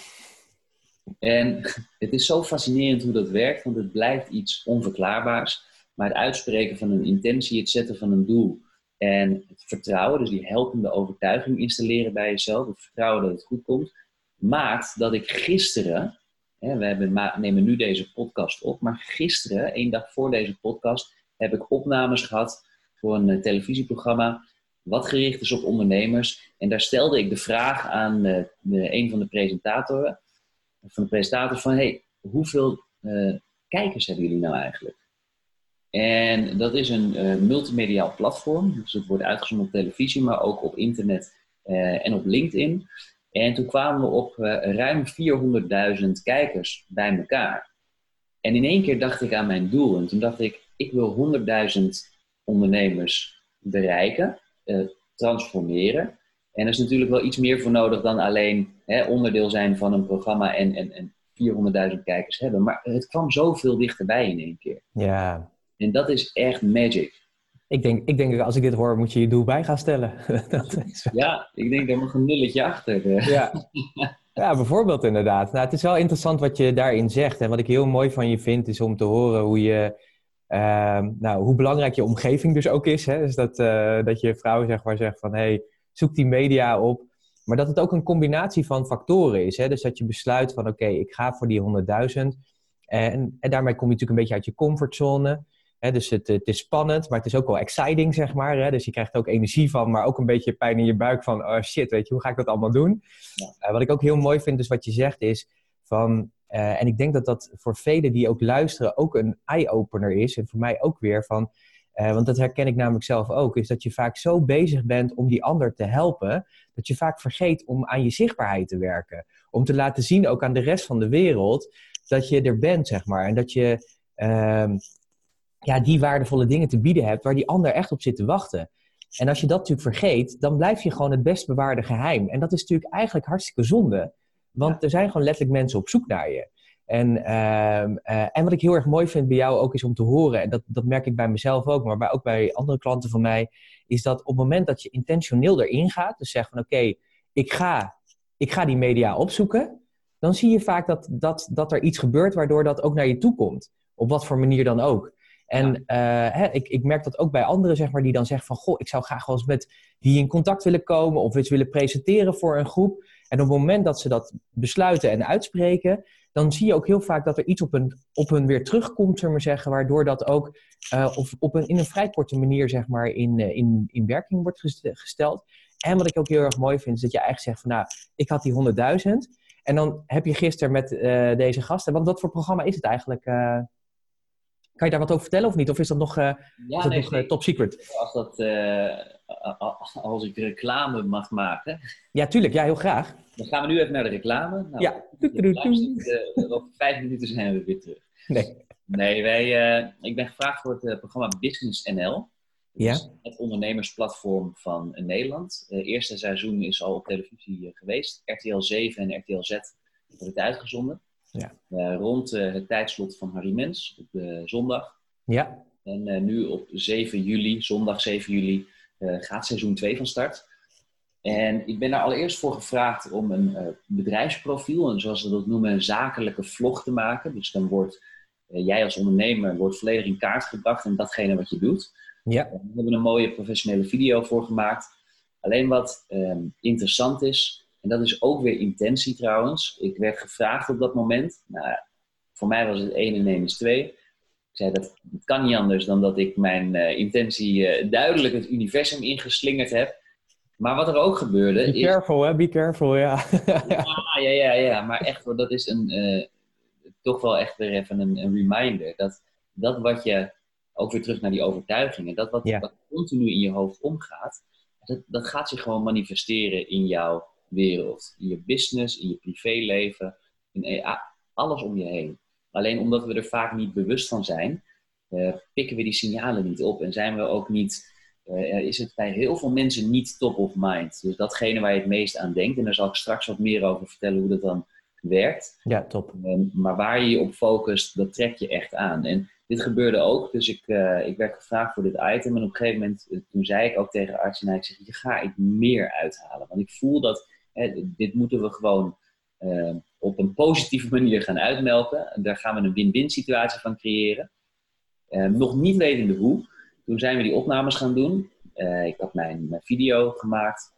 En het is zo fascinerend hoe dat werkt, want het blijft iets onverklaarbaars. Maar het uitspreken van een intentie, het zetten van een doel en het vertrouwen, dus die helpende overtuiging installeren bij jezelf, het vertrouwen dat het goed komt, maakt dat ik gisteren, hè, we hebben, nemen nu deze podcast op, maar gisteren, één dag voor deze podcast, heb ik opnames gehad voor een eh, televisieprogramma wat gericht is op ondernemers. En daar stelde ik de vraag aan de, een van de presentatoren, van de presentator van, hey, hoeveel uh, kijkers hebben jullie nou eigenlijk? En dat is een uh, multimediaal platform. Dus het wordt uitgezonden op televisie, maar ook op internet uh, en op LinkedIn. En toen kwamen we op ruim 400.000 kijkers bij elkaar. En in één keer dacht ik aan mijn doel. En toen dacht ik, ik wil 100.000 ondernemers bereiken, transformeren. En er is natuurlijk wel iets meer voor nodig dan alleen hè, onderdeel zijn van een programma en, en, en 400.000 kijkers hebben. Maar het kwam zoveel dichterbij in één keer. Ja, en dat is echt magic. Ik denk, ik denk als ik dit hoor, moet je je doel bij gaan stellen. (laughs) dat is... Ja, ik denk daar mag een nulletje achter. ja. (laughs) ja, bijvoorbeeld inderdaad. Nou, het is wel interessant wat je daarin zegt. En wat ik heel mooi van je vind, is om te horen hoe je... Uh, nou, hoe belangrijk je omgeving dus ook is. Hè? Dus dat, uh, dat je vrouw zeg maar zegt van... Hey, zoek die media op. Maar dat het ook een combinatie van factoren is. Hè? Dus dat je besluit van oké, ik ga voor die 100.000. En, en daarmee kom je natuurlijk een beetje uit je comfortzone dus het, het, is spannend, maar het is ook wel exciting, zeg maar. Hè? Dus je krijgt er ook energie van, maar ook een beetje pijn in je buik van... oh shit, weet je, hoe ga ik dat allemaal doen? Ja. Uh, wat ik ook heel mooi vind, dus wat je zegt, is van... Uh, en ik denk dat dat voor velen die ook luisteren ook een eye-opener is. En voor mij ook weer van... Uh, want dat herken ik namelijk zelf ook, is dat je vaak zo bezig bent om die ander te helpen, dat je vaak vergeet om aan je zichtbaarheid te werken. Om te laten zien ook aan de rest van de wereld dat je er bent, zeg maar. En dat je ehm, ja, die waardevolle dingen te bieden hebt waar die ander echt op zit te wachten. En als je dat natuurlijk vergeet, dan blijf je gewoon het best bewaarde geheim. En dat is natuurlijk eigenlijk hartstikke zonde. Want er zijn gewoon letterlijk mensen op zoek naar je. En, uh, uh, en wat ik heel erg mooi vind bij jou ook is om te horen, en dat, dat merk ik bij mezelf ook, maar bij, ook bij andere klanten van mij, is dat op het moment dat je intentioneel erin gaat, dus zeg van oké, ik, ga, ik ga die media opzoeken, dan zie je vaak dat, dat, dat er iets gebeurt waardoor dat ook naar je toe komt. Op wat voor manier dan ook. En ja. uh, hè, ik, ik merk dat ook bij anderen, zeg maar, die dan zeggen van... Goh, ik zou graag wel eens met die in contact willen komen... of iets willen presenteren voor een groep. En op het moment dat ze dat besluiten en uitspreken... dan zie je ook heel vaak dat er iets op hun, op hun weer terugkomt, zullen we zeggen... waardoor dat ook uh, of op een, in een vrij korte manier, zeg maar, in, uh, in, in werking wordt gesteld. En wat ik ook heel erg mooi vind, is dat je eigenlijk zegt van... nou, ik had die 100.000... En dan heb je gisteren met deze gasten... Want wat voor programma is het eigenlijk... Kan je daar wat over vertellen of niet? Of is dat nog, ja, is dat nee, nog top secret? Als, dat, als ik reclame mag maken. Ja, tuurlijk. Ja, heel graag. Dan gaan we nu even naar de reclame. Nou, ja. (laughs) over vijf minuten zijn we weer terug. Nee. Nee, wij, ik ben gevraagd voor het programma Business NL. Ja. Het ondernemersplatform van Nederland. Het eerste seizoen is al op televisie geweest. RTL 7 en RTL Z hebben het uitgezonden. Ja. Rond het tijdslot van Harry Mens op zondag. Ja. En nu op 7 juli, zondag 7 juli, gaat seizoen 2 van start. En ik ben daar allereerst voor gevraagd om een bedrijfsprofiel, en zoals ze dat noemen, een zakelijke vlog te maken. Dus dan wordt jij als ondernemer wordt volledig in kaart gebracht en datgene wat je doet. Ja. We hebben een mooie professionele video voor gemaakt. Alleen wat ehm, interessant is, en dat is ook weer intentie trouwens. Ik werd gevraagd op dat moment. Nou, voor mij was het 1 en 1 is 2. Ik zei dat kan niet anders dan dat ik mijn uh, intentie uh, duidelijk het universum ingeslingerd heb. Maar wat er ook gebeurde. Be careful, hè? Be careful, ja. ja, ja, ja, ja. Maar echt, dat is een, uh, toch wel echt weer even een, een, reminder. Dat, dat wat je, ook weer terug naar die overtuigingen, dat wat, ja. wat continu in je hoofd omgaat, dat, dat gaat zich gewoon manifesteren in jouw wereld. In je business, in je privéleven, in e- alles om je heen. Alleen omdat we er vaak niet bewust van zijn, uh, pikken we die signalen niet op en zijn we ook niet is het bij heel veel mensen niet top of mind. Dus datgene waar je het meest aan denkt. En daar zal ik straks wat meer over vertellen hoe dat dan werkt. Ja, top. Ehm, maar waar je je op focust, dat trek je echt aan. En dit gebeurde ook. Dus ik, uh, ik werd gevraagd voor dit item. En op een gegeven moment, eh, toen zei ik ook tegen arts, en ik zeg, je ga ik meer uithalen. Want ik voel dat, hè, dit moeten we gewoon uh, op een positieve manier gaan uitmelken. En daar gaan we een win-win situatie van creëren. Uh, nog niet wetende hoe. Toen zijn we die opnames gaan doen. ik had mijn, mijn video gemaakt.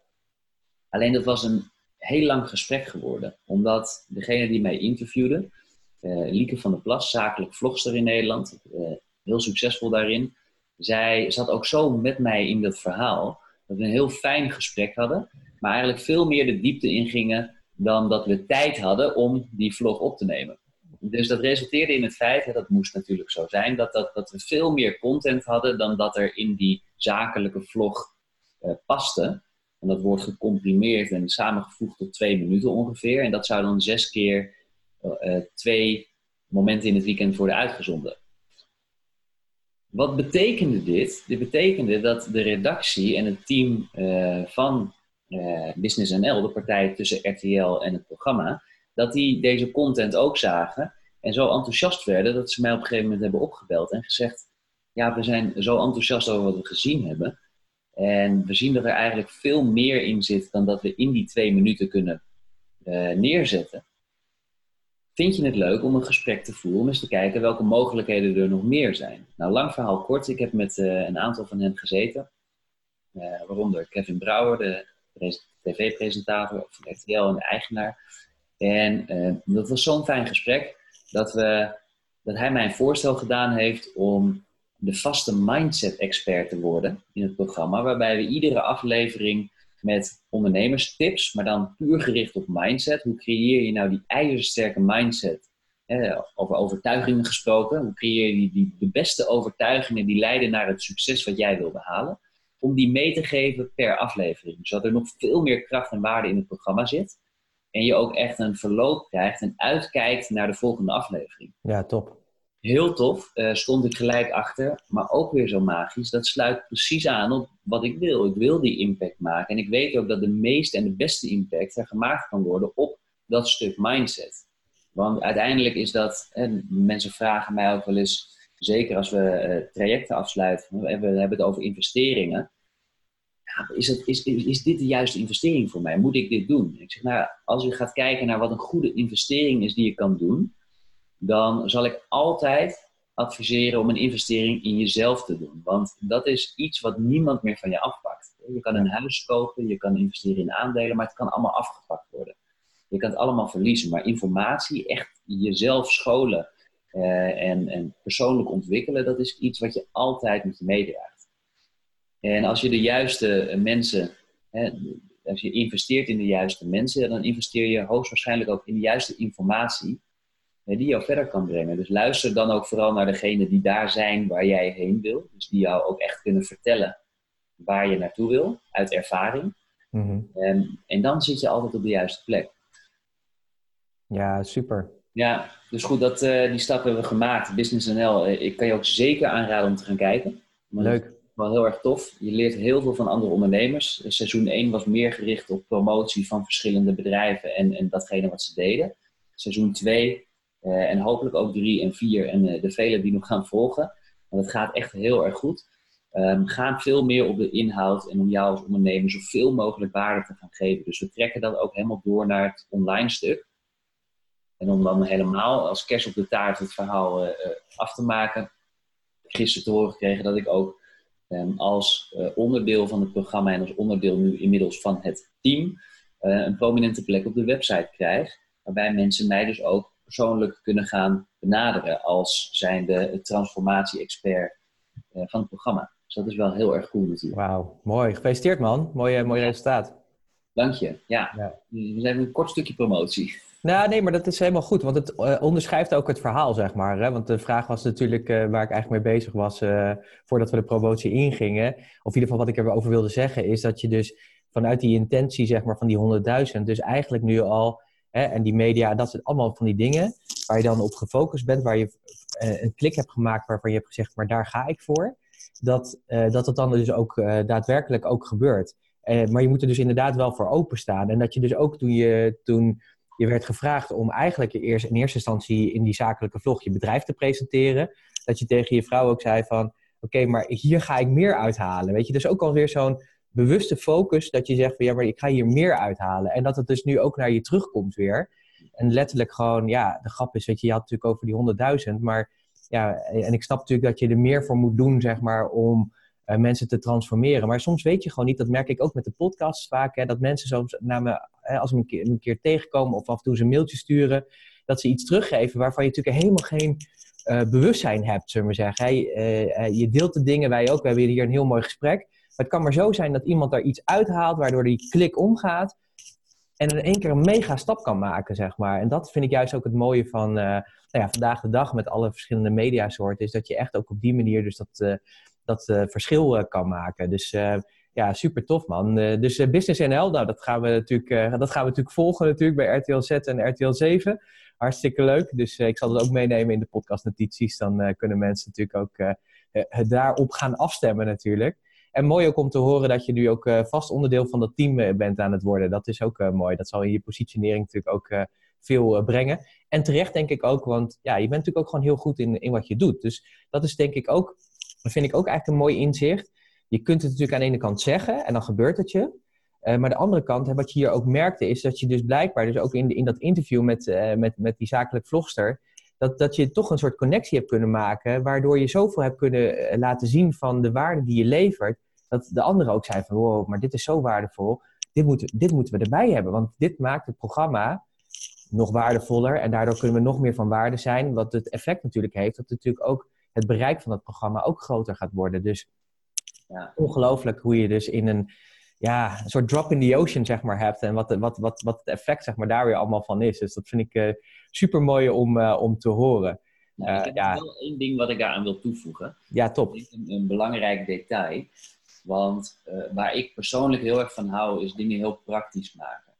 Alleen dat was een heel lang gesprek geworden. Omdat degene die mij interviewde, Lieke van der Plas, zakelijk vlogster in Nederland, heel succesvol daarin. Zij zat ook zo met mij in dat verhaal, dat we een heel fijn gesprek hadden, maar eigenlijk veel meer de diepte ingingen dan dat we tijd hadden om die vlog op te nemen. Dus dat resulteerde in het feit, hè, dat moest natuurlijk zo zijn, dat, dat, dat we veel meer content hadden dan dat er in die zakelijke vlog uh, paste. En dat wordt gecomprimeerd en samengevoegd tot twee minuten ongeveer. En dat zou dan zes keer uh, twee momenten in het weekend worden uitgezonden. Wat betekende dit? Dit betekende dat de redactie en het team van uh, Business NL, de partij tussen RTL en het programma, dat die deze content ook zagen en zo enthousiast werden dat ze mij op een gegeven moment hebben opgebeld en gezegd: Ja, we zijn zo enthousiast over wat we gezien hebben. En we zien dat er eigenlijk veel meer in zit dan dat we in die twee minuten kunnen uh, neerzetten. Vind je het leuk om een gesprek te voeren, om eens te kijken welke mogelijkheden er nog meer zijn? Nou, lang verhaal kort. Ik heb met uh, een aantal van hen gezeten. Waaronder Kevin Brouwer, de tv-presentator van RTL en de eigenaar. En dat was zo'n fijn gesprek dat, we, dat hij mij een voorstel gedaan heeft om de vaste mindset-expert te worden in het programma, waarbij we iedere aflevering met ondernemerstips, maar dan puur gericht op mindset. Hoe creëer je nou die ijzersterke mindset? Eh, over overtuigingen gesproken. Hoe creëer je die, de beste overtuigingen die leiden naar het succes wat jij wil behalen? Om die mee te geven per aflevering. Zodat er nog veel meer kracht en waarde in het programma zit. En je ook echt een verloop krijgt en uitkijkt naar de volgende aflevering. Ja, top heel tof, uh, stond ik gelijk achter, maar ook weer zo magisch. Dat sluit precies aan op wat ik wil. Ik wil die impact maken. En ik weet ook dat de meeste en de beste impact er gemaakt kan worden op dat stuk mindset. Want uiteindelijk is dat, en mensen vragen mij ook wel eens, zeker als we uh, trajecten afsluiten, hebben, we hebben het over investeringen. Ja, is, het, is, is, dit de juiste investering voor mij? Moet ik dit doen? Ik zeg, nou, als je gaat kijken naar wat een goede investering is die je kan doen, dan zal ik altijd adviseren om een investering in jezelf te doen. Want dat is iets wat niemand meer van je afpakt. Je kan een huis kopen, je kan investeren in aandelen, maar het kan allemaal afgepakt worden. Je kan het allemaal verliezen, maar informatie, echt jezelf scholen en, en persoonlijk ontwikkelen, dat is iets wat je altijd met je meedraagt. En als je de juiste mensen, hè, als je investeert in de juiste mensen, dan investeer je hoogstwaarschijnlijk ook in de juiste informatie die jou verder kan brengen. Dus luister dan ook vooral naar degenen die daar zijn waar jij heen wil. Dus die jou ook echt kunnen vertellen waar je naartoe wil, uit ervaring. Mm en, en dan zit je altijd op de juiste plek. Ja, super. Ja, dus goed, dat, uh, die stap hebben we gemaakt. Business NL, uh, ik kan je ook zeker aanraden om te gaan kijken. Leuk. Wel heel erg tof. Je leert heel veel van andere ondernemers. Seizoen 1 was meer gericht op promotie van verschillende bedrijven en, en datgene wat ze deden. Seizoen 2 uh, en hopelijk ook drie en vier en uh, de vele die nog gaan volgen. Want het gaat echt heel erg goed. Um, gaan veel meer op de inhoud en om jou als ondernemer zoveel mogelijk waarde te gaan geven. Dus we trekken dat ook helemaal door naar het online stuk. En om dan helemaal als kerst op de taart het verhaal uh, af te maken. Gisteren te horen gekregen dat ik ook um, als onderdeel van het programma en als onderdeel nu inmiddels van het team een prominente plek op de website krijg. Waarbij mensen mij dus ook persoonlijk kunnen gaan benaderen als zijnde transformatie-expert van het programma. Dus dat is wel heel erg cool natuurlijk. Wauw, mooi. Gefeliciteerd man. Mooi, mooi resultaat. Dank je. Ja. ja. We zijn een kort stukje promotie. Nou, nee, maar dat is helemaal goed, want het uh, onderschrijft ook het verhaal, zeg maar. Hè? Want de vraag was natuurlijk uh, waar ik eigenlijk mee bezig was uh, voordat we de promotie ingingen. Of in ieder geval wat ik erover wilde zeggen, is dat je dus vanuit die intentie, zeg maar, van die 100.000, dus eigenlijk nu al Hè, en die media, dat zijn allemaal van die dingen waar je dan op gefocust bent, waar je een klik hebt gemaakt waarvan je hebt gezegd, maar daar ga ik voor. dat, dat het dan dus ook daadwerkelijk ook gebeurt. maar je moet er dus inderdaad wel voor openstaan. En dat je dus ook toen je, toen je werd gevraagd om eigenlijk eerst, in eerste instantie in die zakelijke vlog je bedrijf te presenteren, dat je tegen je vrouw ook zei van, oké, maar hier ga ik meer uithalen. Weet je, dus ook alweer zo'n bewuste focus dat je zegt van, ja, maar ik ga hier meer uithalen. En dat het dus nu ook naar je terugkomt weer. En letterlijk gewoon, ja, de grap is, weet je, je had natuurlijk over die honderdduizend, maar ja, en ik snap natuurlijk dat je er meer voor moet doen, zeg maar, om mensen te transformeren. Maar soms weet je gewoon niet, dat merk ik ook met de podcasts vaak, hè, dat mensen soms naar me, hè, als ze me een keer, tegenkomen of af en toe ze een mailtje sturen, dat ze iets teruggeven waarvan je natuurlijk helemaal geen uh, bewustzijn hebt, zullen we zeggen. Uh, je deelt de dingen, wij ook, we hebben hier een heel mooi gesprek. Maar het kan maar zo zijn dat iemand daar iets uithaalt, waardoor die klik omgaat en in één keer een mega stap kan maken, zeg maar. En dat vind ik juist ook het mooie van nou ja, vandaag de dag met alle verschillende mediasoorten, is dat je echt ook op die manier dus dat dat uh, verschil uh, kan maken. Dus uh, ja, super tof man. dus Business NL, nou, dat, gaan we natuurlijk, dat gaan we natuurlijk volgen natuurlijk bij RTL Z en RTL 7. Hartstikke leuk. Dus ik zal het ook meenemen in de podcastnotities. Dan kunnen mensen natuurlijk ook daarop gaan afstemmen natuurlijk. En mooi ook om te horen dat je nu ook vast onderdeel van dat team bent aan het worden. Dat is ook mooi. Dat zal in je positionering natuurlijk ook veel brengen. En terecht denk ik ook, want ja, je bent natuurlijk ook gewoon heel goed in, in wat je doet. Dus dat is denk ik ook dat vind ik ook eigenlijk een mooi inzicht. Je kunt het natuurlijk aan de ene kant zeggen en dan gebeurt het je. Uh, maar de andere kant, wat je hier ook merkte, is dat je dus blijkbaar, dus ook in, in dat interview met, uh, met, met die zakelijk vlogster, dat, dat je toch een soort connectie hebt kunnen maken, waardoor je zoveel hebt kunnen eh, laten zien van de waarde die je levert, dat de andere ook zei van, wow, maar dit is zo waardevol, dit, moet, dit moeten we erbij hebben, want dit maakt het programma nog waardevoller en daardoor kunnen we nog meer van waarde zijn, wat het effect natuurlijk heeft, dat het natuurlijk ook het bereik van het programma ook groter gaat worden. Dus ja. ongelooflijk hoe je dus in een, ja, een soort drop in the ocean zeg maar hebt en wat, wat, wat, wat het effect zeg maar, daar weer allemaal van is. Dus dat vind ik uh, super mooi om, uh, om te horen. Nou, ik heb ja. wel één ding wat ik daaraan wil toevoegen. Ja, top. Een, een belangrijk detail. Want uh, waar ik persoonlijk heel erg van hou, is dingen heel praktisch maken.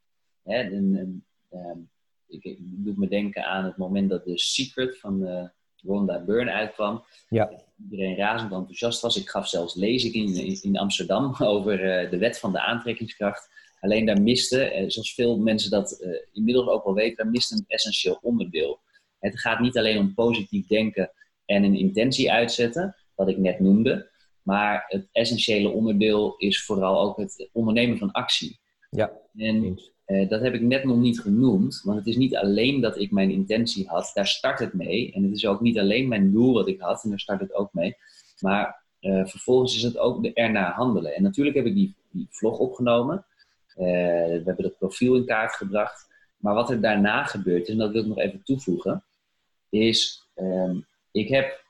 Hè, en, en, um, ik, ik doe me denken aan het moment dat de Secret van Rhonda Byrne uitkwam. Ja. Iedereen razend enthousiast was. Ik gaf zelfs lezing in, in Amsterdam (laughs) over uh, de wet van de aantrekkingskracht. Alleen daar miste, uh, zoals veel mensen dat uh, inmiddels ook wel weten, daar miste een essentieel onderdeel. Het gaat niet alleen om positief denken en een intentie uitzetten, wat ik net noemde. Maar het essentiële onderdeel is vooral ook het ondernemen van actie. Ja, en uh, dat heb ik net nog niet genoemd, want het is niet alleen dat ik mijn intentie had, daar start het mee. En het is ook niet alleen mijn doel wat ik had, en daar start het ook mee. Maar uh, vervolgens is het ook de ernaar handelen. En natuurlijk heb ik die, vlog opgenomen. Uh, we hebben het profiel in kaart gebracht. Maar wat er daarna gebeurt en dat wil ik nog even toevoegen, is um, ik heb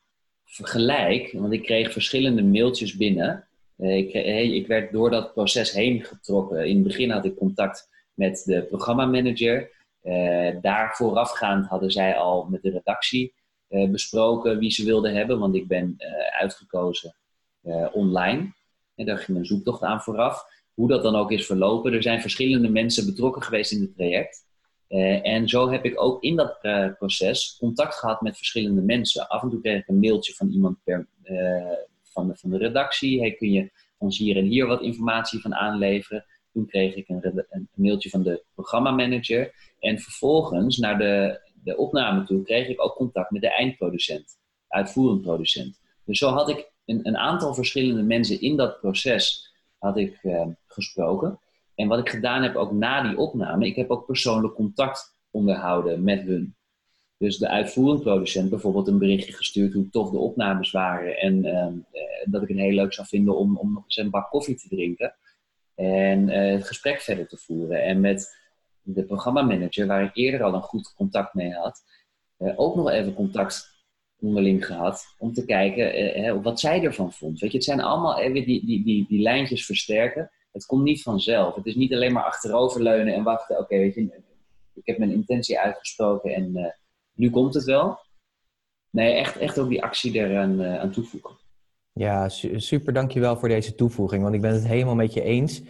gelijk, want ik kreeg verschillende mailtjes binnen. ik, ik werd door dat proces heen getrokken. In het begin had ik contact met de programmamanager. Uh, daar voorafgaand hadden zij al met de redactie uh, besproken wie ze wilden hebben, want ik ben uh, uitgekozen online. En daar ging een zoektocht aan vooraf. Hoe dat dan ook is verlopen. Er zijn verschillende mensen betrokken geweest in het traject. en zo heb ik ook in dat proces contact gehad met verschillende mensen. Af en toe kreeg ik een mailtje van iemand per, van, de, van de redactie. Hey, kun je ons hier en hier wat informatie van aanleveren? Toen kreeg ik een, een mailtje van de programmamanager. En vervolgens, naar de, de opname toe, kreeg ik ook contact met de eindproducent, uitvoerend producent. Dus zo had ik een, een aantal verschillende mensen in dat proces had ik, uh, gesproken. En wat ik gedaan heb ook na die opname, ik heb ook persoonlijk contact onderhouden met hun. Dus de uitvoerend producent bijvoorbeeld een berichtje gestuurd hoe tof de opnames waren. En uh, dat ik het heel leuk zou vinden om, om nog eens een bak koffie te drinken. En uh, het gesprek verder te voeren. En met de programmamanager, waar ik eerder al een goed contact mee had, uh, ook nog even contact onderling gehad. Om te kijken uh, wat zij ervan vond. Weet je, het zijn allemaal even die, die, die, die lijntjes versterken. Het komt niet vanzelf. Het is niet alleen maar achteroverleunen en wachten. Oké, weet je, ik heb mijn intentie uitgesproken en nu komt het wel. Nee, echt, echt ook die actie eraan aan toevoegen. Ja, super dankjewel voor deze toevoeging, want ik ben het helemaal met je eens.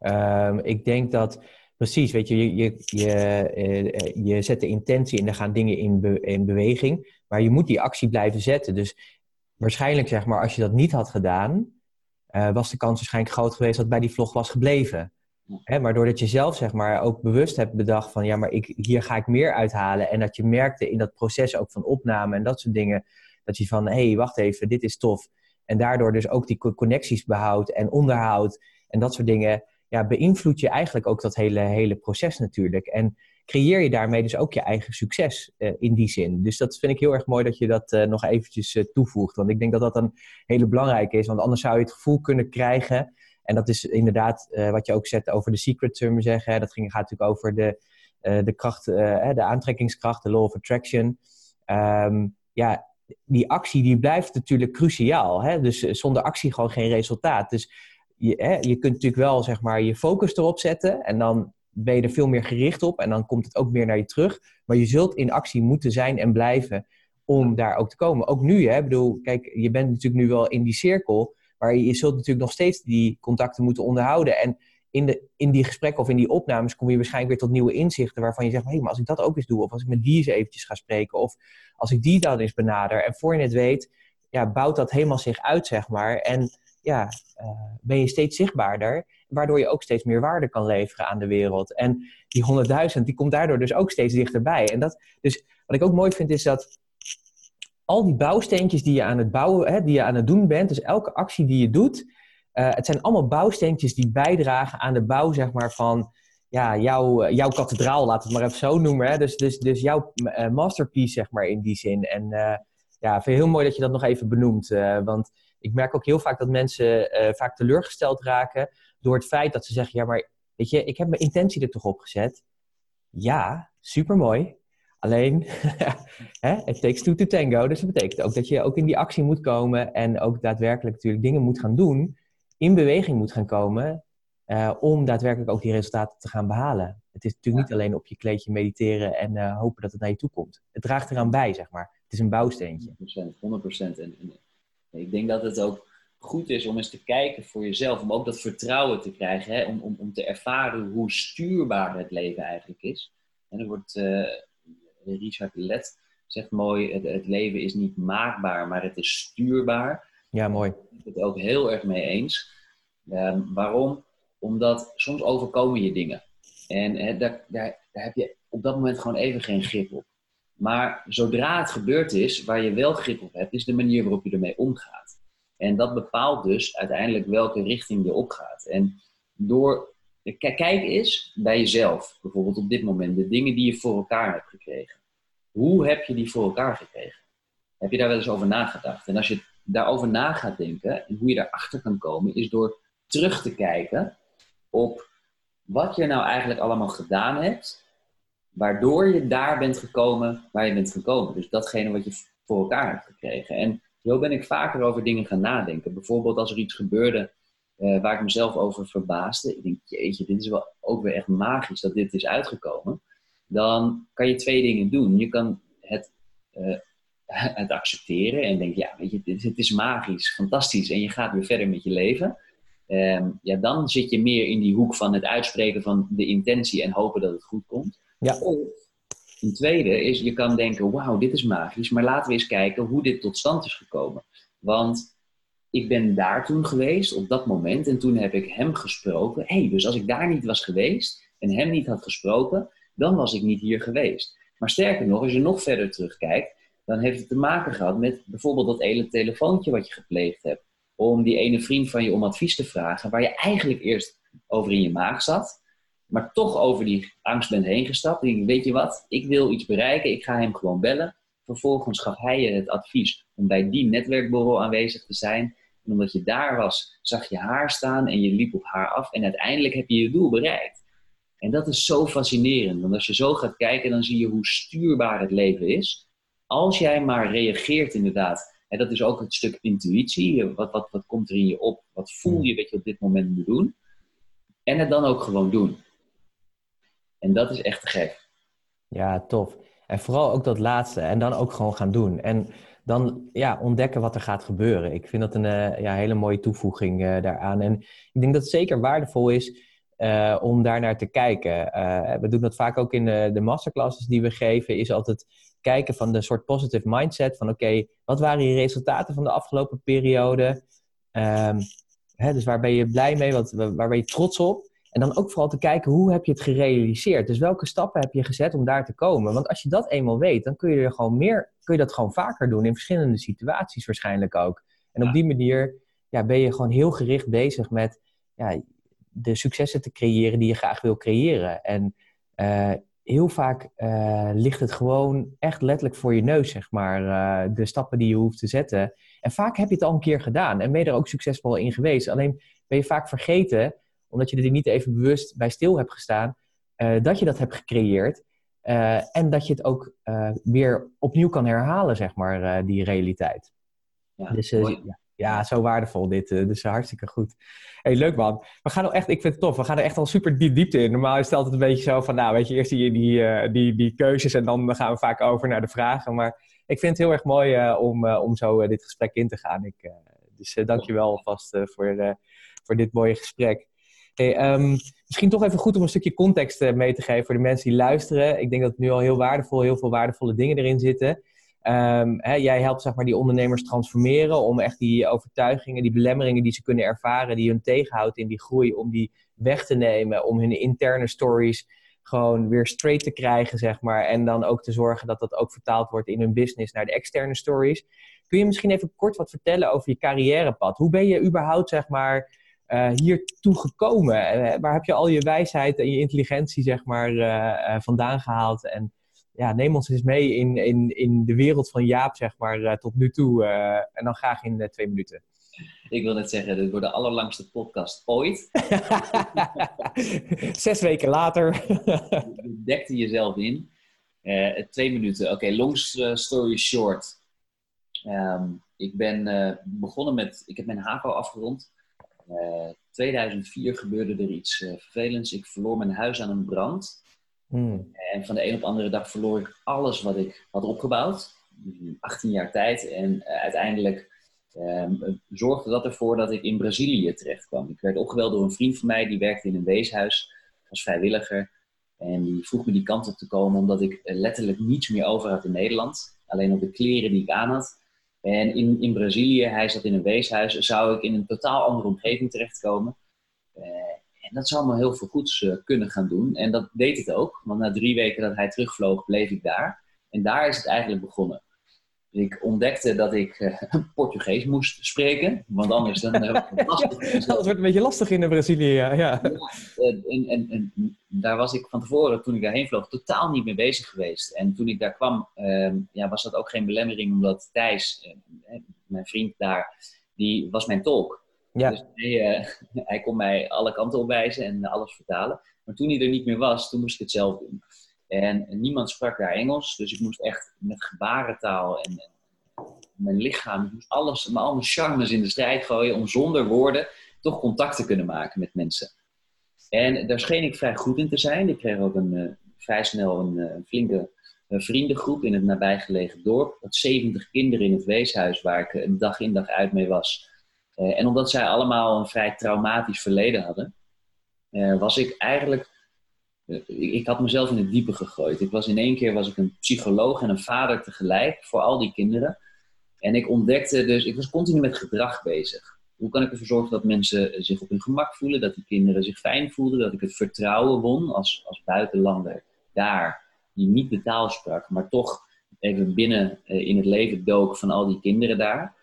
Um, ik denk dat, precies, weet je, je, je, je, eh, je zet de intentie en er gaan dingen in, be, in beweging, maar je moet die actie blijven zetten. Dus waarschijnlijk, zeg maar, als je dat niet had gedaan, uh, was de kans waarschijnlijk groot geweest dat bij die vlog was gebleven. Hè, maar doordat je zelf zeg maar, ook bewust hebt bedacht van ja, maar ik, hier ga ik meer uithalen. En dat je merkte in dat proces ook van opname en dat soort dingen, dat je van hé, hey, wacht even, dit is tof. En daardoor dus ook die connecties behoudt en onderhoudt en dat soort dingen, ja, beïnvloed je eigenlijk ook dat hele, hele proces natuurlijk. En creëer je daarmee dus ook je eigen succes uh, in die zin. Dus dat vind ik heel erg mooi dat je dat uh, nog eventjes uh, toevoegt. Want ik denk dat dat een hele belangrijke is. Want anders zou je het gevoel kunnen krijgen en dat is inderdaad wat je ook zet over de secret term zeggen. Hè. Dat ging, gaat natuurlijk over de, de kracht, de aantrekkingskracht, de law of attraction. Um, ja, die actie die blijft natuurlijk cruciaal. Hè? Dus zonder actie gewoon geen resultaat. Dus je, hè, je kunt natuurlijk wel zeg maar, je focus erop zetten en dan ben je er veel meer gericht op en dan komt het ook meer naar je terug. Maar je zult in actie moeten zijn en blijven om daar ook te komen. Ook nu, hè, bedoel, kijk, je bent natuurlijk nu wel in die cirkel. Maar je zult natuurlijk nog steeds die contacten moeten onderhouden. En in, de, in die gesprekken of in die opnames kom je waarschijnlijk weer tot nieuwe inzichten waarvan je zegt, hé, hey, maar als ik dat ook eens doe, of als ik met die eens eventjes ga spreken, of als ik die dan eens benader, en voor je het weet, ja, bouwt dat helemaal zich uit, zeg maar. En ja, uh, ben je steeds zichtbaarder, waardoor je ook steeds meer waarde kan leveren aan de wereld. En die 100.000, die komt daardoor dus ook steeds dichterbij. En dat, dus wat ik ook mooi vind, is dat al die bouwsteentjes die je aan het bouwen, hè, die je aan het doen bent, dus elke actie die je doet, uh, het zijn allemaal bouwsteentjes die bijdragen aan de bouw, zeg maar, van ja, jouw, jouw kathedraal, laat het maar even zo noemen. Hè? Dus, dus, dus jouw uh, masterpiece, zeg maar, in die zin. En uh, ja, vind heel mooi dat je dat nog even benoemt. want ik merk ook heel vaak dat mensen vaak teleurgesteld raken door het feit dat ze zeggen, ja, maar weet je, ik heb mijn intentie er toch op gezet. Ja, supermooi. Alleen, (laughs) het takes two to tango. Dus dat betekent ook dat je ook in die actie moet komen en ook daadwerkelijk natuurlijk dingen moet gaan doen, in beweging moet gaan komen, uh, om daadwerkelijk ook die resultaten te gaan behalen. Het is natuurlijk niet alleen op je kleedje mediteren en uh, hopen dat het naar je toe komt. Het draagt eraan bij, zeg maar. Het is een bouwsteentje. 100%. 100%. En, en ik denk dat het ook goed is om eens te kijken voor jezelf, om ook dat vertrouwen te krijgen, hè? Om, om, om te ervaren hoe stuurbaar het leven eigenlijk is. En er wordt... Uh, Richard Let zegt mooi, het, het, leven is niet maakbaar, maar het is stuurbaar. Ja, mooi. Ik ben het ook heel erg mee eens. Uh, waarom? Omdat soms overkomen je dingen. En daar, daar, daar heb je op dat moment gewoon even geen grip op. Maar zodra het gebeurd is, waar je wel grip op hebt, is de manier waarop je ermee omgaat. En dat bepaalt dus uiteindelijk welke richting je opgaat. En door Kijk eens bij jezelf, bijvoorbeeld op dit moment, de dingen die je voor elkaar hebt gekregen. Hoe heb je die voor elkaar gekregen? Heb je daar wel eens over nagedacht? En als je daarover na gaat denken en hoe je daarachter kan komen, is door terug te kijken op wat je nou eigenlijk allemaal gedaan hebt, waardoor je daar bent gekomen waar je bent gekomen. Dus datgene wat je voor elkaar hebt gekregen. En zo ben ik vaker over dingen gaan nadenken. Bijvoorbeeld als er iets gebeurde uh, waar ik mezelf over verbaasde. Ik denk, jeetje, dit is wel ook weer echt magisch dat dit is uitgekomen. Dan kan je twee dingen doen. Je kan het, uh, (laughs) het accepteren en denk, ja, weet je, dit, dit, is magisch, fantastisch. En je gaat weer verder met je leven. Um, ja, dan zit je meer in die hoek van het uitspreken van de intentie en hopen dat het goed komt. Ja. Of een tweede is, je kan denken, wauw, dit is magisch, maar laten we eens kijken hoe dit tot stand is gekomen. Want ik ben daar toen geweest, op dat moment, en toen heb ik hem gesproken. Hé, hey, dus als ik daar niet was geweest en hem niet had gesproken, dan was ik niet hier geweest. Maar sterker nog, als je nog verder terugkijkt, dan heeft het te maken gehad met bijvoorbeeld dat ene telefoontje wat je gepleegd hebt. Om die ene vriend van je om advies te vragen, waar je eigenlijk eerst over in je maag zat, maar toch over die angst bent heen gestapt. En weet je wat, ik wil iets bereiken, ik ga hem gewoon bellen. Vervolgens gaf hij je het advies om bij die netwerkborrel aanwezig te zijn. En omdat je daar was, zag je haar staan en je liep op haar af. En uiteindelijk heb je je doel bereikt. En dat is zo fascinerend. Want als je zo gaat kijken, dan zie je hoe stuurbaar het leven is. Als jij maar reageert inderdaad. En dat is ook het stuk intuïtie. Wat, wat, wat komt er in je op? Wat voel je dat je op dit moment moet doen? En het dan ook gewoon doen. En dat is echt te gek. Ja, tof. En vooral ook dat laatste. En dan ook gewoon gaan doen. En dan ja, ontdekken wat er gaat gebeuren. Ik vind dat een uh, ja, hele mooie toevoeging uh, daaraan. En ik denk dat het zeker waardevol is uh, om daarnaar te kijken. we doen dat vaak ook in de, de masterclasses die we geven, is altijd kijken van de soort positive mindset. Van oké, wat waren je resultaten van de afgelopen periode? Um, hè, dus waar ben je blij mee? Wat, waar ben je trots op? En dan ook vooral te kijken hoe heb je het gerealiseerd. Dus welke stappen heb je gezet om daar te komen? Want als je dat eenmaal weet, dan kun je er gewoon meer, kun je dat gewoon vaker doen in verschillende situaties waarschijnlijk ook. En op die manier ja, ben je gewoon heel gericht bezig met ja, de successen te creëren die je graag wil creëren. En uh, heel vaak uh, ligt het gewoon echt letterlijk voor je neus, zeg maar, uh, de stappen die je hoeft te zetten. En vaak heb je het al een keer gedaan en ben je er ook succesvol in geweest. Alleen ben je vaak vergeten, omdat je er niet even bewust bij stil hebt gestaan, uh, dat je dat hebt gecreëerd. en dat je het ook weer opnieuw kan herhalen, zeg maar, die realiteit. Ja, dus ja, ja, zo waardevol dit. dus hartstikke goed. Hey, leuk man. We gaan echt, ik vind het tof. We gaan er echt al super diep diepte in. Normaal is het altijd een beetje zo van, nou weet je, eerst die, die, uh, die, die keuzes en dan gaan we vaak over naar de vragen. Maar ik vind het heel erg mooi uh, om, om zo dit gesprek in te gaan. Ik, dus dank je wel alvast voor, voor dit mooie gesprek. Hey, um, misschien toch even goed om een stukje context mee te geven voor de mensen die luisteren. Ik denk dat nu al heel waardevol, heel veel waardevolle dingen erin zitten. Um, hè, jij helpt zeg maar, die ondernemers transformeren om echt die overtuigingen, die belemmeringen die ze kunnen ervaren, die hun tegenhoudt in die groei, om die weg te nemen, om hun interne stories gewoon weer straight te krijgen, zeg maar. En dan ook te zorgen dat dat ook vertaald wordt in hun business naar de externe stories. Kun je misschien even kort wat vertellen over je carrièrepad? Hoe ben je überhaupt, zeg maar, uh, hier toe gekomen? Uh, waar heb je al je wijsheid en je intelligentie, zeg maar, uh, vandaan gehaald? En ja, neem ons eens mee in, in, in de wereld van Jaap, zeg maar, uh, tot nu toe. Uh, en dan graag in uh, twee minuten. Ik wil net zeggen, dit wordt de allerlangste podcast ooit. (laughs) Zes weken later. je dekte jezelf in. twee minuten. Oké, okay, long story short. Um, ik ben begonnen met, ik heb mijn HAVO afgerond. 2004 gebeurde er iets vervelends. Ik verloor mijn huis aan een brand. Hmm. En van de een op de andere dag verloor ik alles wat ik had opgebouwd. 18 jaar tijd. En uh, uiteindelijk um, zorgde dat ervoor dat ik in Brazilië terecht kwam. Ik werd opgebeld door een vriend van mij die werkte in een weeshuis als vrijwilliger. En die vroeg me die kant op te komen omdat ik uh, letterlijk niets meer over had in Nederland. Alleen op de kleren die ik aan had. En in, in Brazilië, hij zat in een weeshuis, zou ik in een totaal andere omgeving terechtkomen. Uh, en dat zou me heel veel goeds uh, kunnen gaan doen. En dat deed het ook. Want na drie weken dat hij terugvloog, bleef ik daar. En daar is het eigenlijk begonnen. Dus ik ontdekte dat ik uh, (laughs) Portugees moest spreken. Want anders dan uh, lastig. (laughs) ja, dat wordt een beetje lastig in Brazilië, ja. ja. en, en, en, daar was ik van tevoren, toen ik daarheen vloog, totaal niet mee bezig geweest. En toen ik daar kwam, ehm, ja, was dat ook geen belemmering. Omdat Thijs, mijn vriend daar, die was mijn tolk. Ja. Dus hij, uh, (laughs) hij kon mij alle kanten opwijzen en alles vertalen. Maar toen hij er niet meer was, toen moest ik het zelf doen. En, niemand sprak daar Engels, dus ik moest echt met gebarentaal en, mijn lichaam, moest alles, al mijn charmes in de strijd gooien om zonder woorden toch contact te kunnen maken met mensen. En daar scheen ik vrij goed in te zijn. Ik kreeg ook een, uh, vrij snel een, uh, flinke vriendengroep in het nabijgelegen dorp. Dat 70 kinderen in het weeshuis waar ik dag in dag uit mee was. Eh, en omdat zij allemaal een vrij traumatisch verleden hadden, uh, was ik eigenlijk. Uh, ik, had mezelf in het diepe gegooid. Ik was in één keer was ik een psycholoog en een vader tegelijk voor al die kinderen. En ik ontdekte dus, ik was continu met gedrag bezig. Hoe kan ik ervoor zorgen dat mensen zich op hun gemak voelen, dat die kinderen zich fijn voelden, dat ik het vertrouwen won als, als buitenlander daar, die niet de taal sprak, maar toch even binnen in het leven dook van al die kinderen daar.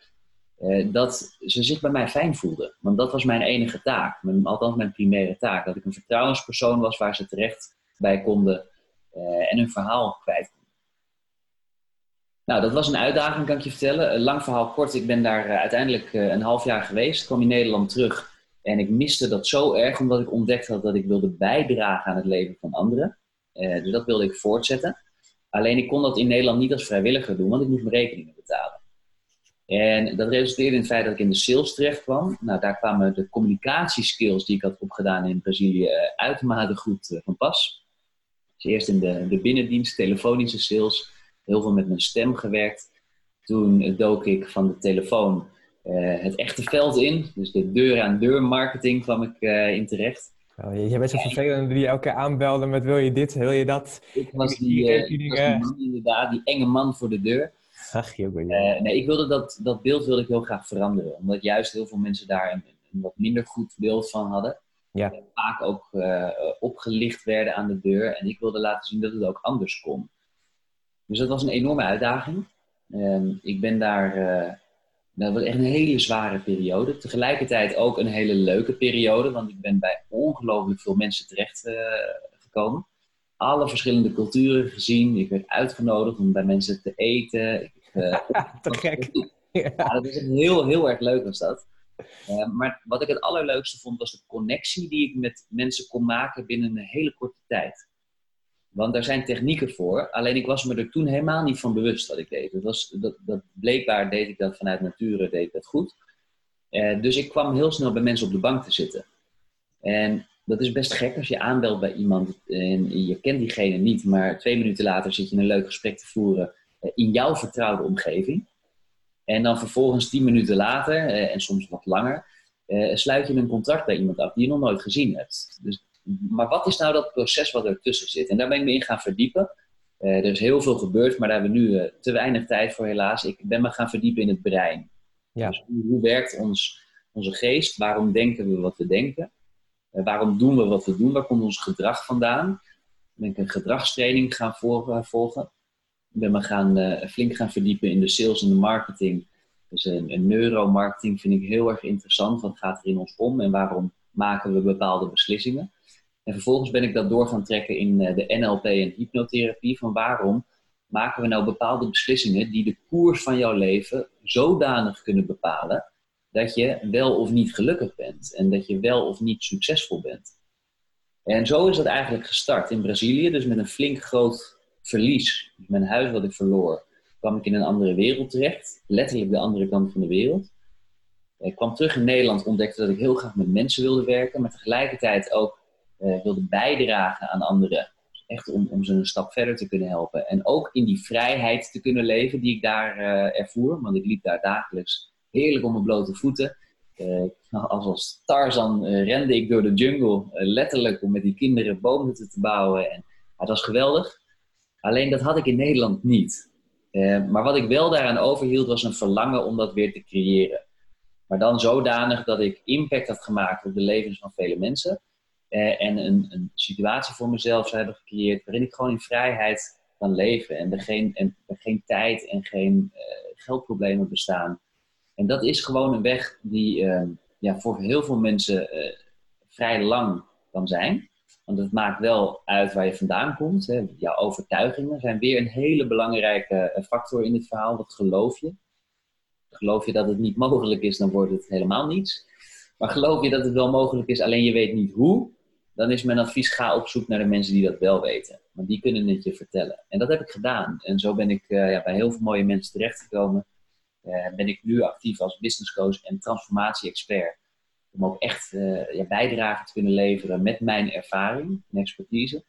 Eh, dat ze zich bij mij fijn voelden. Want dat was mijn enige taak, mijn, althans mijn primaire taak. Dat ik een vertrouwenspersoon was waar ze terecht bij konden uh, en hun verhaal kwijt konden. Nou, dat was een uitdaging, kan ik je vertellen. Een lang verhaal kort, ik ben daar uh, uiteindelijk een half jaar geweest, kwam in Nederland terug. En ik miste dat zo erg, omdat ik ontdekt had dat ik wilde bijdragen aan het leven van anderen. dus dat wilde ik voortzetten. Alleen ik kon dat in Nederland niet als vrijwilliger doen, want ik moest mijn rekeningen betalen. En dat resulteerde in het feit dat ik in de sales terecht kwam. Nou, daar kwamen de communicatieskills die ik had opgedaan in Brazilië uh, uitermate goed uh, van pas. Dus eerst in de, de binnendienst, telefonische sales, heel veel met mijn stem gewerkt. Toen dook ik van de telefoon uh, het echte veld in. Dus de deur-aan-deur marketing kwam ik in terecht. Oh, jij bent zo vervelend die elke keer aanbelde met wil je dit, wil je dat? Ik was die, uh, ik was die man inderdaad, die enge man voor de deur. Ach, joh, uh, nee, ik wilde dat, dat beeld wilde ik heel graag veranderen. Omdat juist heel veel mensen daar een, een wat minder goed beeld van hadden. Ja. Vaak ook uh, opgelicht werden aan de deur. En ik wilde laten zien dat het ook anders kon. Dus dat was een enorme uitdaging. Um, ik ben daar dat was echt een hele zware periode. Tegelijkertijd ook een hele leuke periode, want ik ben bij ongelooflijk veel mensen terecht gekomen. Alle verschillende culturen gezien. Ik werd uitgenodigd om bij mensen te eten. Ik, (laughs) te gek. Ja. dat is (laughs) heel, heel erg leuk was dat. Uh, maar wat ik het allerleukste vond, was de connectie die ik met mensen kon maken binnen een hele korte tijd. Want daar zijn technieken voor. Alleen ik was me er toen helemaal niet van bewust wat ik deed. Dat was, dat, dat, blijkbaar deed ik dat vanuit nature, deed ik dat goed. Uh, dus ik kwam heel snel bij mensen op de bank te zitten. En dat is best gek als je aanbelt bij iemand en je kent diegene niet, maar twee minuten later zit je een leuk gesprek te voeren in jouw vertrouwde omgeving. En dan vervolgens tien minuten later, uh, en soms wat langer, sluit je een contract bij iemand af die je nog nooit gezien hebt. Dus maar wat is nou dat proces wat ertussen zit? En daar ben ik me in gaan verdiepen. Er is heel veel gebeurd, maar daar hebben we nu te weinig tijd voor helaas. Ik ben me gaan verdiepen in het brein. Ja. Dus hoe, werkt ons, onze geest? Waarom denken we wat we denken? Waarom doen we wat we doen? Waar komt ons gedrag vandaan? Ben ik een gedragstraining gaan volgen. Ben me gaan, flink gaan verdiepen in de sales en de marketing. Dus een, een neuromarketing vind ik heel erg interessant. Wat gaat er in ons om en waarom maken we bepaalde beslissingen? En vervolgens ben ik dat door gaan trekken in eh, de NLP en hypnotherapie. Van waarom maken we nou bepaalde beslissingen die de koers van jouw leven zodanig kunnen bepalen dat je wel of niet gelukkig bent en dat je wel of niet succesvol bent. En zo is dat eigenlijk gestart in Brazilië, dus met een flink groot verlies. Dus mijn huis wat ik verloor, kwam ik in een andere wereld terecht, letterlijk de andere kant van de wereld. Ik kwam terug in Nederland, ontdekte dat ik heel graag met mensen wilde werken, maar tegelijkertijd ook uh, wilde bijdragen aan anderen. Echt om, om ze een stap verder te kunnen helpen. En ook in die vrijheid te kunnen leven die ik daar uh, ervoer. Want ik liep daar dagelijks heerlijk op mijn blote voeten. Uh, als als Tarzan rende ik door de jungle. letterlijk om met die kinderen bomen te, te bouwen. En het was geweldig. Alleen dat had ik in Nederland niet. maar wat ik wel daaraan overhield was een verlangen om dat weer te creëren. Maar dan zodanig dat ik impact had gemaakt op de levens van vele mensen. Eh, en een, een, situatie voor mezelf zou hebben gecreëerd waarin ik gewoon in vrijheid kan leven en er geen, en geen tijd en geen uh, geldproblemen bestaan. En dat is gewoon een weg die ja, voor heel veel mensen vrij lang kan zijn. Want het maakt wel uit waar je vandaan komt. Hè. Jouw overtuigingen zijn weer een hele belangrijke factor in dit verhaal. Wat geloof je? Geloof je dat het niet mogelijk is, dan wordt het helemaal niets. Maar geloof je dat het wel mogelijk is, alleen je weet niet hoe, dan is mijn advies: ga op zoek naar de mensen die dat wel weten. Want die kunnen het je vertellen. En dat heb ik gedaan. En zo ben ik uh, ja, bij heel veel mooie mensen terechtgekomen. Uh, ben ik nu actief als business coach en transformatie-expert. Om ook echt uh, ja, bijdrage te kunnen leveren met mijn ervaring en expertise.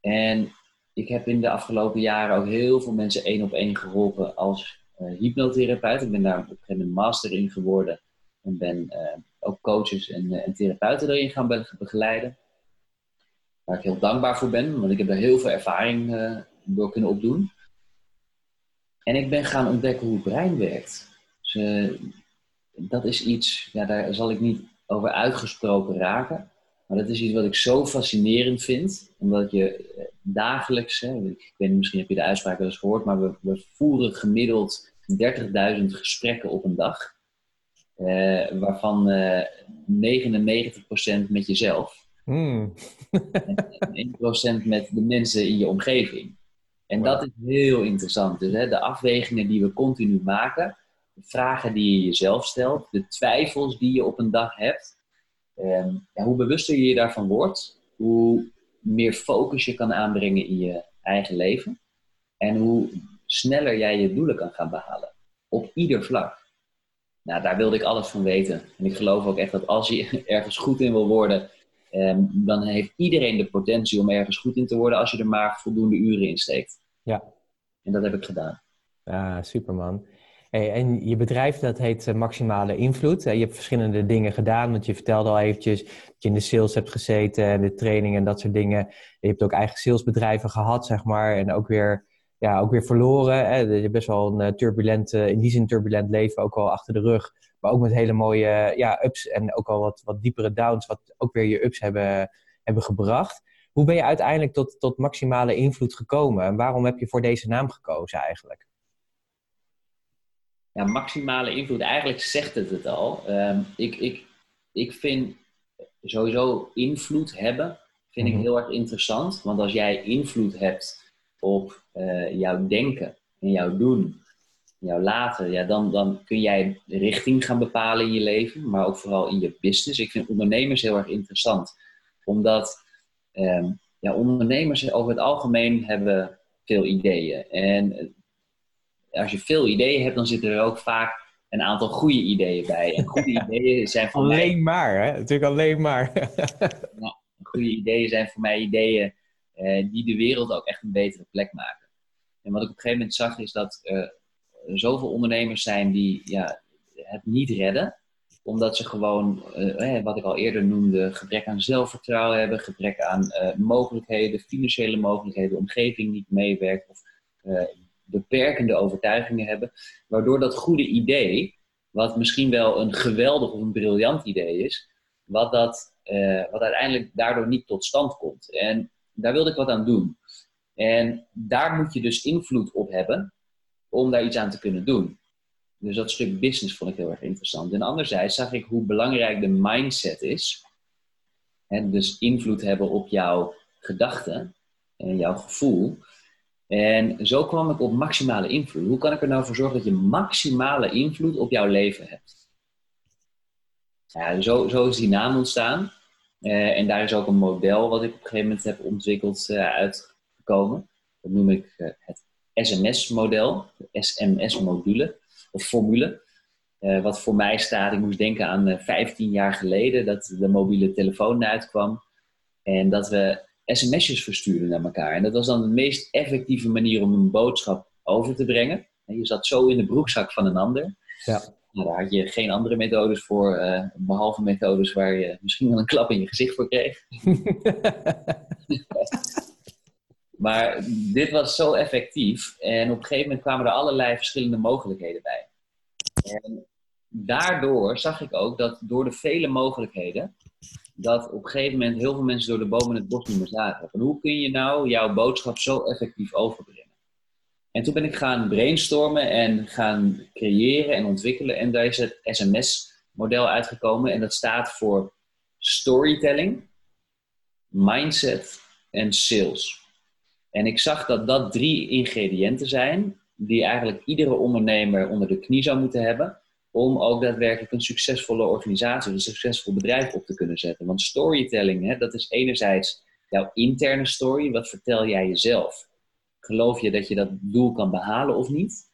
En ik heb in de afgelopen jaren ook heel veel mensen één op één geholpen als hypnotherapeut. Ik ben daar op een gegeven moment master in geworden. En ben ook coaches en, eh, en therapeuten erin gaan begeleiden. Waar ik heel dankbaar voor ben, want ik heb daar heel veel ervaring door kunnen opdoen. En ik ben gaan ontdekken hoe het brein werkt. Dus, dat is iets, ja, daar zal ik niet over uitgesproken raken. Maar dat is iets wat ik zo fascinerend vind. Omdat je dagelijks, hè, ik weet niet, misschien heb je de uitspraak wel eens gehoord, maar we, we voeren gemiddeld 30.000 gesprekken op een dag. Uh, waarvan uh, eh, 99% met jezelf. Mm. (laughs) en 1% met de mensen in je omgeving. En wow. dat is heel interessant. Dus hè, de afwegingen die we continu maken, vragen die je jezelf stelt, de twijfels die je op een dag hebt. Um, ja, hoe bewuster je je daarvan wordt, hoe meer focus je kan aanbrengen in je eigen leven. En hoe sneller jij je doelen kan gaan behalen. Op ieder vlak. Nou, daar wilde ik alles van weten. En ik geloof ook echt dat als je (laughs) ergens goed in wil worden, eh, dan heeft iedereen de potentie om ergens goed in te worden als je er maar voldoende uren in steekt. Ja. En dat heb ik gedaan. Ja, superman. En je bedrijf dat heet eh, Maximale Invloed. Je hebt verschillende dingen gedaan, want je vertelde al eventjes dat je in de sales hebt gezeten en de training en dat soort dingen. Je hebt ook eigen salesbedrijven gehad, zeg maar, en ook weer, ja, ook weer verloren. Je hebt best wel een eh, turbulent, in die zin turbulent leven ook al achter de rug. Maar ook met hele mooie ja, ups en ook al wat, wat diepere downs, wat ook weer je ups hebben, hebben gebracht. Hoe ben je uiteindelijk tot, tot maximale invloed gekomen? En waarom heb je voor deze naam gekozen eigenlijk? Ja, maximale invloed, eigenlijk zegt het het al. Ehm, ik, ik, ik vind sowieso invloed hebben, vind ik mhm. heel erg interessant. Want als jij invloed hebt op uh, jouw denken en jouw doen, jouw laten, ja, dan, dan kun jij de richting gaan bepalen in je leven, maar ook vooral in je business. Ik vind ondernemers heel erg interessant, omdat Ehm, ja, ondernemers over het algemeen hebben veel ideeën. En eh, als je veel ideeën hebt, dan zitten er ook vaak een aantal goede ideeën bij. En goede (laughs) ideeën zijn voor alleen maar, hè? Natuurlijk alleen maar. (laughs) nou, goede ideeën zijn voor mij ideeën eh, die de wereld ook echt een betere plek maken. En wat ik op een gegeven moment zag, is dat er zoveel ondernemers zijn die ja, het niet redden omdat ze gewoon, uh, wat ik al eerder noemde, gebrek aan zelfvertrouwen hebben, gebrek aan uh, mogelijkheden, financiële mogelijkheden, omgeving niet meewerkt of uh, beperkende overtuigingen hebben. Waardoor dat goede idee, wat misschien wel een geweldig of een briljant idee is, wat, dat, wat uiteindelijk daardoor niet tot stand komt. En daar wilde ik wat aan doen. En daar moet je dus invloed op hebben om daar iets aan te kunnen doen. Dus dat stuk business vond ik heel erg interessant. En anderzijds zag ik hoe belangrijk de mindset is. En dus invloed hebben op jouw gedachten en jouw gevoel. En zo kwam ik op maximale invloed. Hoe kan ik er nou voor zorgen dat je maximale invloed op jouw leven hebt? Ja, zo, is die naam ontstaan. Uh, en daar is ook een model wat ik op een gegeven moment heb ontwikkeld uh, uitgekomen. Dat noem ik uh, het SMS-model, de SMS-module of formule. Wat voor mij staat, ik moest denken aan uh, eh, 15 jaar geleden dat de mobiele telefoon uitkwam. En dat we sms'jes verstuurden naar elkaar. En dat was dan de meest effectieve manier om een boodschap over te brengen. En je zat zo in de broekzak van een ander. Ja. Nou, daar had je geen andere methodes voor, uh, behalve methodes waar je misschien wel een klap in je gezicht voor kreeg. (laughs) Maar dit was zo effectief en op een gegeven moment kwamen er allerlei verschillende mogelijkheden bij. En daardoor zag ik ook dat door de vele mogelijkheden, dat op een gegeven moment heel veel mensen door de bomen het bos niet meer zagen. Van hoe kun je nou jouw boodschap zo effectief overbrengen? En toen ben ik gaan brainstormen en gaan creëren en ontwikkelen. En daar is het SMS-model uitgekomen. En dat staat voor storytelling, mindset en sales. En ik zag dat dat drie ingrediënten zijn die eigenlijk iedere ondernemer onder de knie zou moeten hebben om ook daadwerkelijk een succesvolle organisatie, een succesvol bedrijf op te kunnen zetten. Want storytelling, hè, dat is enerzijds jouw interne story, wat vertel jij jezelf? Geloof je dat je dat doel kan behalen of niet?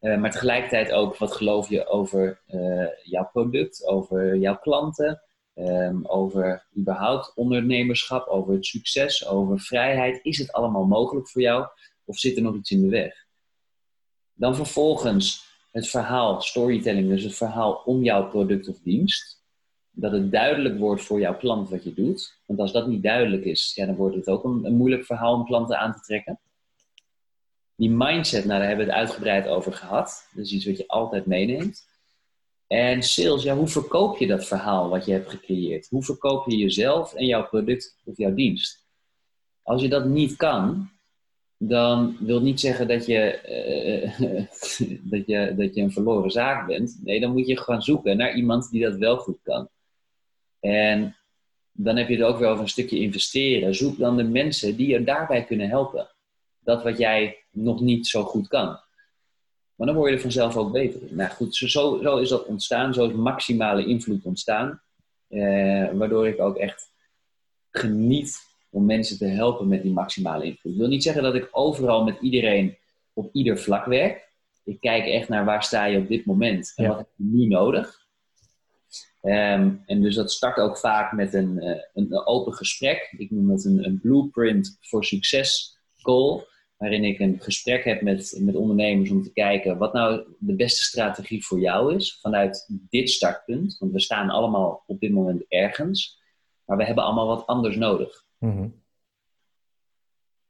Uh, maar tegelijkertijd ook, wat geloof je over uh, jouw product, over jouw klanten, um, over überhaupt ondernemerschap, over het succes, over vrijheid. Is het allemaal mogelijk voor jou of zit er nog iets in de weg? Dan vervolgens het verhaal, storytelling, dus het verhaal om jouw product of dienst. Dat het duidelijk wordt voor jouw klant wat je doet. Want als dat niet duidelijk is, ja, dan wordt het ook een, moeilijk verhaal om klanten aan te trekken. Die mindset, nou, daar hebben we het uitgebreid over gehad. Dat is iets wat je altijd meeneemt. En sales, ja, hoe verkoop je dat verhaal wat je hebt gecreëerd? Hoe verkoop je jezelf en jouw product of jouw dienst? Als je dat niet kan, dan wil niet zeggen dat je, uh, (laughs) dat, je, dat je een verloren zaak bent. Nee, dan moet je gaan zoeken naar iemand die dat wel goed kan. En dan heb je het ook weer over een stukje investeren. Zoek dan de mensen die je daarbij kunnen helpen. Dat wat jij nog niet zo goed kan. Maar dan word je er vanzelf ook beter. Nou goed, zo, zo is dat ontstaan. Zo is maximale invloed ontstaan. Eh, waardoor ik ook echt geniet om mensen te helpen met die maximale invloed. Ik wil niet zeggen dat ik overal met iedereen op ieder vlak werk. Ik kijk echt naar waar sta je op dit moment en wat heb je nu nodig. Ehm, en dus dat start ook vaak met een, uh, een open gesprek. Ik noem dat een, een blueprint voor succes call. waarin ik een gesprek heb met, met ondernemers om te kijken wat nou de beste strategie voor jou is vanuit dit startpunt. Want we staan allemaal op dit moment ergens, maar we hebben allemaal wat anders nodig. Mhm.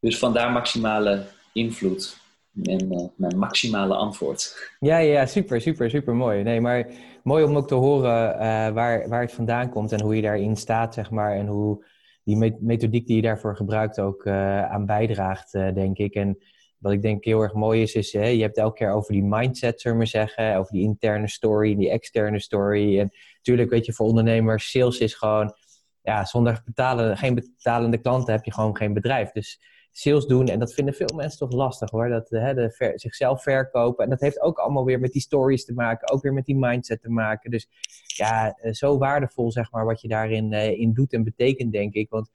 Dus vandaar maximale invloed en uh, mijn maximale antwoord. Ja, ja, super, super, super mooi. Nee, maar mooi om ook te horen uh, waar, waar het vandaan komt en hoe je daarin staat, zeg maar. En hoe die methodiek die je daarvoor gebruikt ook uh, aan bijdraagt, denk ik. En wat ik denk heel erg mooi is, is hè, je hebt elke keer over die mindset, zullen we zeggen, over die interne story en die externe story. En natuurlijk, weet je, voor ondernemers, sales is gewoon, ja, zonder betalen, geen betalende klanten heb je gewoon geen bedrijf. Dus sales doen. En dat vinden veel mensen toch lastig hoor. Dat hè, de zichzelf verkopen. En dat heeft ook allemaal weer met die stories te maken. Ook weer met die mindset te maken. Dus ja, eh, zo waardevol zeg maar wat je daarin uh, in doet en betekent denk ik. Want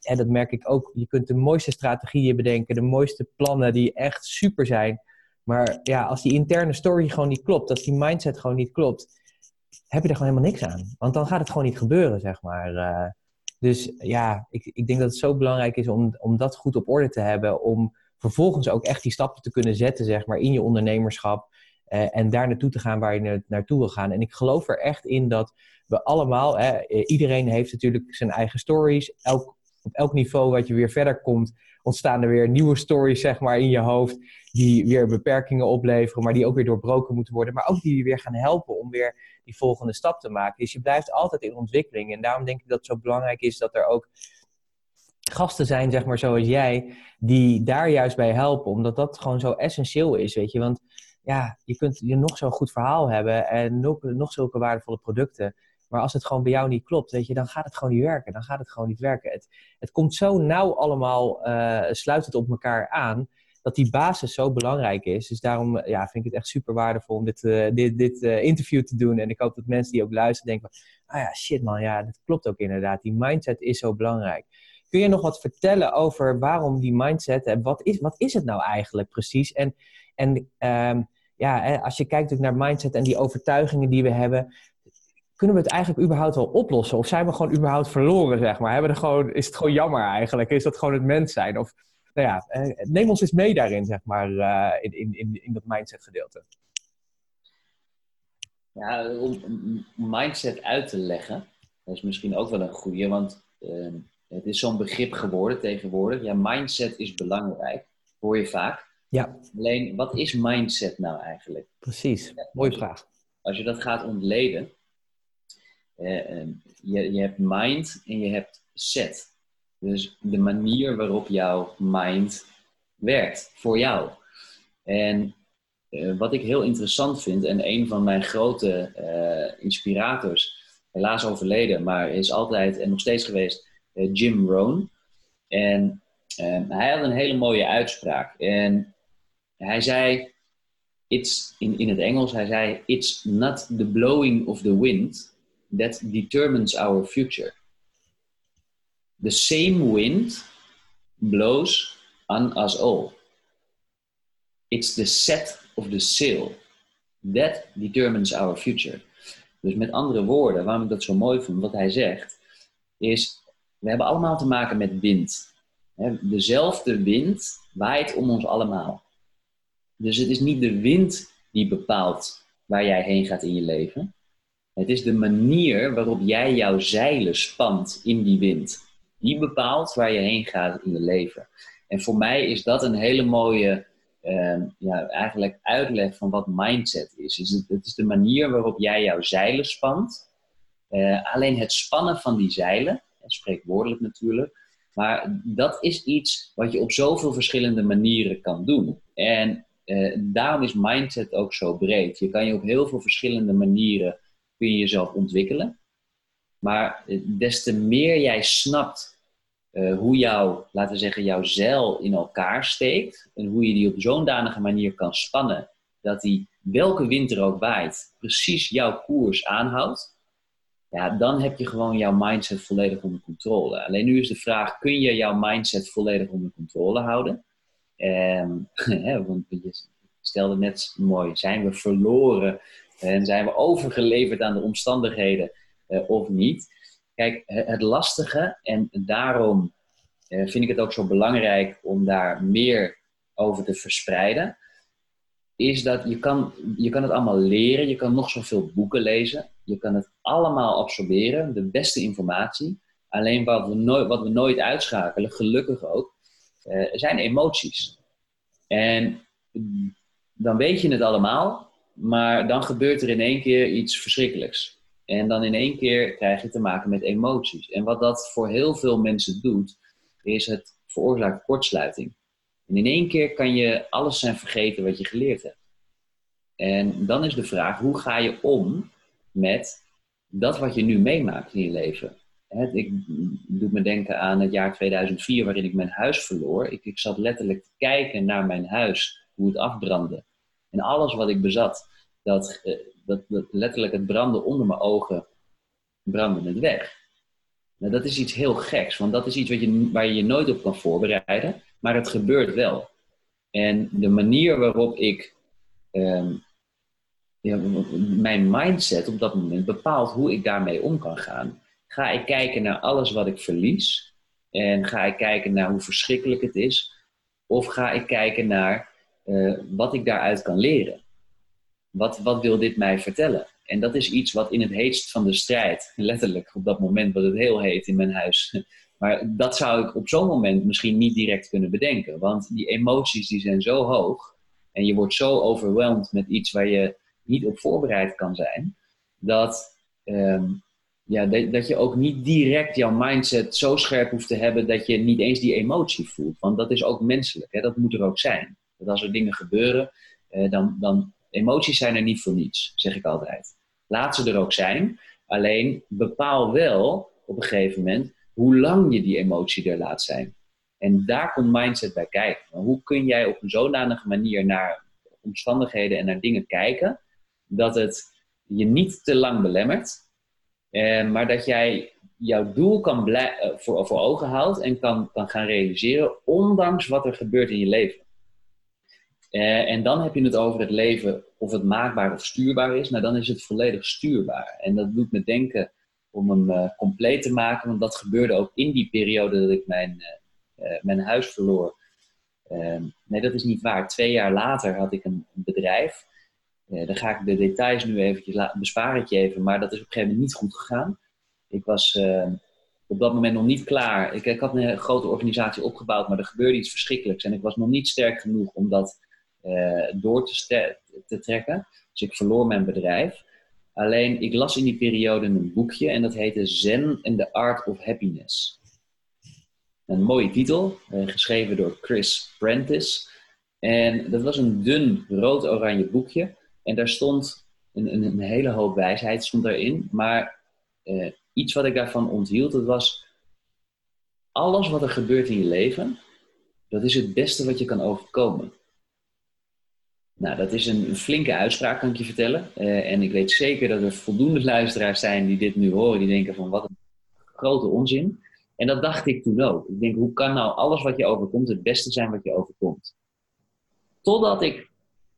en dat merk ik ook. Je kunt de mooiste strategieën bedenken. De mooiste plannen die echt super zijn. Maar ja, als die interne story gewoon niet klopt. Als die mindset gewoon niet klopt. Heb je er gewoon helemaal niks aan. Want dan gaat het gewoon niet gebeuren zeg maar. Uh, dus ja, ik, ik denk dat het zo belangrijk is om, om dat goed op orde te hebben. Om vervolgens ook echt die stappen te kunnen zetten, zeg maar, in je ondernemerschap. Eh, en daar naartoe te gaan waar je naartoe wil gaan. En ik geloof er echt in dat we allemaal, hè, iedereen heeft natuurlijk zijn eigen stories. Elk, op elk niveau wat je weer verder komt, ontstaan er weer nieuwe stories zeg maar, in je hoofd. Die weer beperkingen opleveren, maar die ook weer doorbroken moeten worden. Maar ook die je weer gaan helpen om weer die volgende stap te maken. Dus je blijft altijd in ontwikkeling. En daarom denk ik dat het zo belangrijk is dat er ook gasten zijn, zeg maar, zoals jij, die daar juist bij helpen. Omdat dat gewoon zo essentieel is, weet je. Want ja, je kunt je nog zo'n goed verhaal hebben en nog, nog zulke waardevolle producten. Maar als het gewoon bij jou niet klopt, weet je, dan gaat het gewoon niet werken. Dan gaat het gewoon niet werken. Het, het komt zo nauw allemaal, uh, sluit het op elkaar aan dat die basis zo belangrijk is. Dus daarom ja, vind ik het echt super waardevol om dit, uh, dit, dit uh, interview te doen. En ik hoop dat mensen die ook luisteren denken van, ah ja, shit man, ja, dat klopt ook inderdaad. Die mindset is zo belangrijk. Kun je nog wat vertellen over waarom die mindset, en wat is, wat is het nou eigenlijk precies? En, en um, ja, als je kijkt naar mindset en die overtuigingen die we hebben, kunnen we het eigenlijk überhaupt wel oplossen? Of zijn we gewoon überhaupt verloren, zeg maar? Hebben er gewoon, is het gewoon jammer eigenlijk? Is dat gewoon het mens zijn? Of nou ja, eh, neem ons eens mee daarin, zeg maar, uh, in, in, in dat mindset gedeelte. Ja, om mindset uit te leggen, dat is misschien ook wel een goede, want uh, het is zo'n begrip geworden tegenwoordig. Ja, mindset is belangrijk, hoor je vaak. Ja. Alleen, wat is mindset nou eigenlijk? Precies, mooie vraag. Als je dat gaat ontleden, uh, je, je hebt mind en je hebt set. Dus de manier waarop jouw mind werkt voor jou. En uh, wat ik heel interessant vind, en een van mijn grote uh, inspirators, helaas overleden, maar is altijd en nog steeds geweest, uh, Jim Rohn. En hij had een hele mooie uitspraak. En hij zei, it's, in, in het Engels, hij zei, it's not the blowing of the wind that determines our future the same wind blows on us all. It's the set of the sail that determines our future. Dus met andere woorden, waarom ik dat zo mooi vind, wat hij zegt, is: we hebben allemaal te maken met wind. Dezelfde wind waait om ons allemaal. Dus het is niet de wind die bepaalt waar jij heen gaat in je leven. Het is de manier waarop jij jouw zeilen spant in die wind die bepaalt waar je heen gaat in je leven. En voor mij is dat een hele mooie uh, ja, eigenlijk uitleg van wat mindset is. is het, het, is de manier waarop jij jouw zeilen spant. Uh, alleen het spannen van die zeilen, spreekwoordelijk natuurlijk, maar dat is iets wat je op zoveel verschillende manieren kan doen. En uh, daarom is mindset ook zo breed. Je kan je op heel veel verschillende manieren kun je jezelf ontwikkelen. Maar eh, des te meer jij snapt uh, hoe jouw, laten we zeggen, jouw zeil in elkaar steekt. En hoe je die op zo'n danige manier kan spannen dat die, welke wind er ook waait, precies jouw koers aanhoudt. Ja, dan heb je gewoon jouw mindset volledig onder controle. Alleen nu is de vraag, kun je jouw mindset volledig onder controle houden? (laughs) Um, want je stelde net mooi, zijn we verloren en zijn we overgeleverd aan de omstandigheden of niet? Kijk, het lastige, en daarom eh, vind ik het ook zo belangrijk om daar meer over te verspreiden, is dat je kan, je kan het allemaal leren, je kan nog zoveel boeken lezen, je kan het allemaal absorberen, de beste informatie. Alleen wat we, nooit, wat we nooit uitschakelen, gelukkig ook, uh, zijn emoties. En dan weet je het allemaal, maar dan gebeurt er in één keer iets verschrikkelijks. En dan in één keer krijg je te maken met emoties. En wat dat voor heel veel mensen doet, is het veroorzaakt kortsluiting. En in één keer kan je alles zijn vergeten wat je geleerd hebt. En dan is de vraag, hoe ga je om met dat wat je nu meemaakt in je leven? Ik doe me denken aan het jaar 2004 waarin ik mijn huis verloor. Ik, ik zat letterlijk te kijken naar mijn huis, hoe het afbrandde. En alles wat ik bezat, dat, eh, dat, dat letterlijk het brandde onder mijn ogen, brandde het weg. Nou, dat is iets heel geks, want dat is iets wat je, waar je je nooit op kan voorbereiden, maar het gebeurt wel. En de manier waarop ik ehm, ja, mijn mindset op dat moment bepaalt hoe ik daarmee om kan gaan. Ga ik kijken naar alles wat ik verlies en ga ik kijken naar hoe verschrikkelijk het is, of ga ik kijken naar uh, wat ik daaruit kan leren? Wat, wat wil dit mij vertellen? En dat is iets wat in het heetst van de strijd, letterlijk op dat moment wat het heel heet in mijn huis. (laughs) Maar dat zou ik op zo'n moment misschien niet direct kunnen bedenken. Want die emoties die zijn zo hoog en je wordt zo overweldigd met iets waar je niet op voorbereid kan zijn, dat, ehm, ja, dat, je ook niet direct jouw mindset zo scherp hoeft te hebben dat je niet eens die emotie voelt. Want dat is ook menselijk, hè? dat moet er ook zijn. Dat als er dingen gebeuren, eh, dan, dan emoties zijn er niet voor niets, zeg ik altijd. Laat ze er ook zijn, alleen bepaal wel op een gegeven moment hoe lang je die emotie er laat zijn. En daar komt mindset bij kijken. Hoe kun jij op een zodanige manier naar omstandigheden en naar dingen kijken, dat het je niet te lang belemmert, eh, maar dat jij jouw doel kan eh, voor, voor ogen houdt en kan, kan gaan realiseren, ondanks wat er gebeurt in je leven. Eh, en dan heb je het over het leven, of het maakbaar of stuurbaar is. Nou, dan is het volledig stuurbaar. En dat doet me denken om hem uh, compleet te maken, want dat gebeurde ook in die periode dat ik mijn, uh, mijn huis verloor. Ehm, nee, dat is niet waar. Twee jaar later had ik een, bedrijf. daar ga ik de details nu eventjes besparen je even, maar dat is op een gegeven moment niet goed gegaan. Ik was ehm, op dat moment nog niet klaar. Ik, ik, had een grote organisatie opgebouwd, maar er gebeurde iets verschrikkelijks. En ik was nog niet sterk genoeg om dat door te, te, trekken. Dus ik verloor mijn bedrijf. Alleen ik las in die periode een boekje en dat heette Zen and the Art of Happiness. Een mooie titel, uh, geschreven door Chris Prentice. En dat was een dun rood-oranje boekje. En daar stond een, een, een, hele hoop wijsheid stond daarin. Maar uh, iets wat ik daarvan onthield, dat was alles wat er gebeurt in je leven, dat is het beste wat je kan overkomen. Nou, dat is een, flinke uitspraak, kan ik je vertellen. Uh, en ik weet zeker dat er voldoende luisteraars zijn die dit nu horen, die denken van wat een grote onzin. En dat dacht ik toen ook. Ik denk, hoe kan nou alles wat je overkomt het beste zijn wat je overkomt? Totdat ik,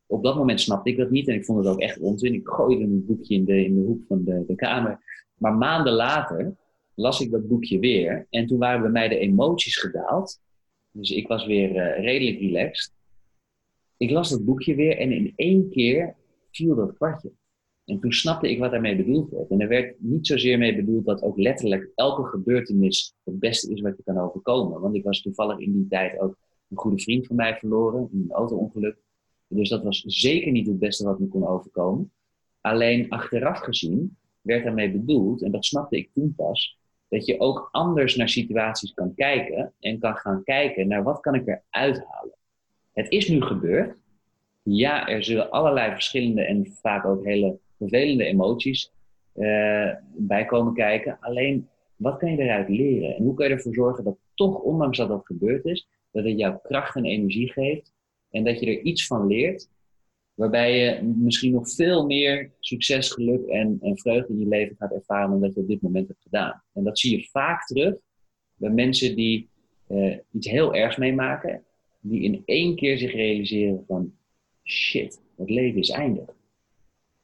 op dat moment snapte ik dat niet en ik vond het ook echt onzin. Ik gooide een boekje in de, in de hoek van de, de kamer. Maar maanden later las ik dat boekje weer en toen waren bij mij de emoties gedaald. Dus ik was weer uh, redelijk relaxed ik las dat boekje weer en in één keer viel dat kwartje. En toen snapte ik wat daarmee bedoeld werd. En er werd niet zozeer mee bedoeld dat ook letterlijk elke gebeurtenis het beste is wat je kan overkomen. Want ik was toevallig in die tijd ook een goede vriend van mij verloren in een auto-ongeluk. Dus dat was zeker niet het beste wat me kon overkomen. Alleen achteraf gezien werd daarmee bedoeld, en dat snapte ik toen pas, dat je ook anders naar situaties kan kijken en kan gaan kijken naar wat kan ik eruit halen. Het is nu gebeurd. Ja, er zullen allerlei verschillende en vaak ook hele vervelende emoties uh, bij komen kijken. Alleen, wat kan je eruit leren? En hoe kan je ervoor zorgen dat toch, ondanks dat dat gebeurd is, dat het jou kracht en energie geeft en dat je er iets van leert, waarbij je misschien nog veel meer succes, geluk en, en vreugde in je leven gaat ervaren dan dat je op dit moment hebt gedaan. En dat zie je vaak terug bij mensen die uh, iets heel ergs meemaken die in één keer zich realiseren van shit, het leven is eindig.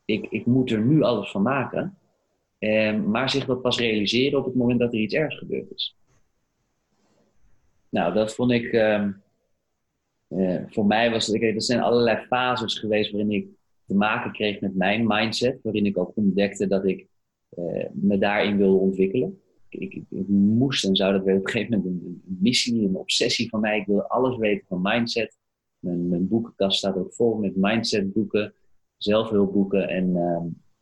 Ik, ik moet er nu alles van maken. Eh, maar zich dat pas realiseren op het moment dat er iets ergs gebeurd is. Nou, dat vond ik, eh, voor mij was het, er zijn allerlei fases geweest waarin ik te maken kreeg met mijn mindset, waarin ik ook ontdekte dat ik me daarin wilde ontwikkelen. Ik, moest en zou dat weer op een gegeven moment een, missie, een obsessie van mij. Ik wilde alles weten van mindset. Mijn, mijn boekenkast staat ook vol met mindset boeken, zelfhulpboeken. En,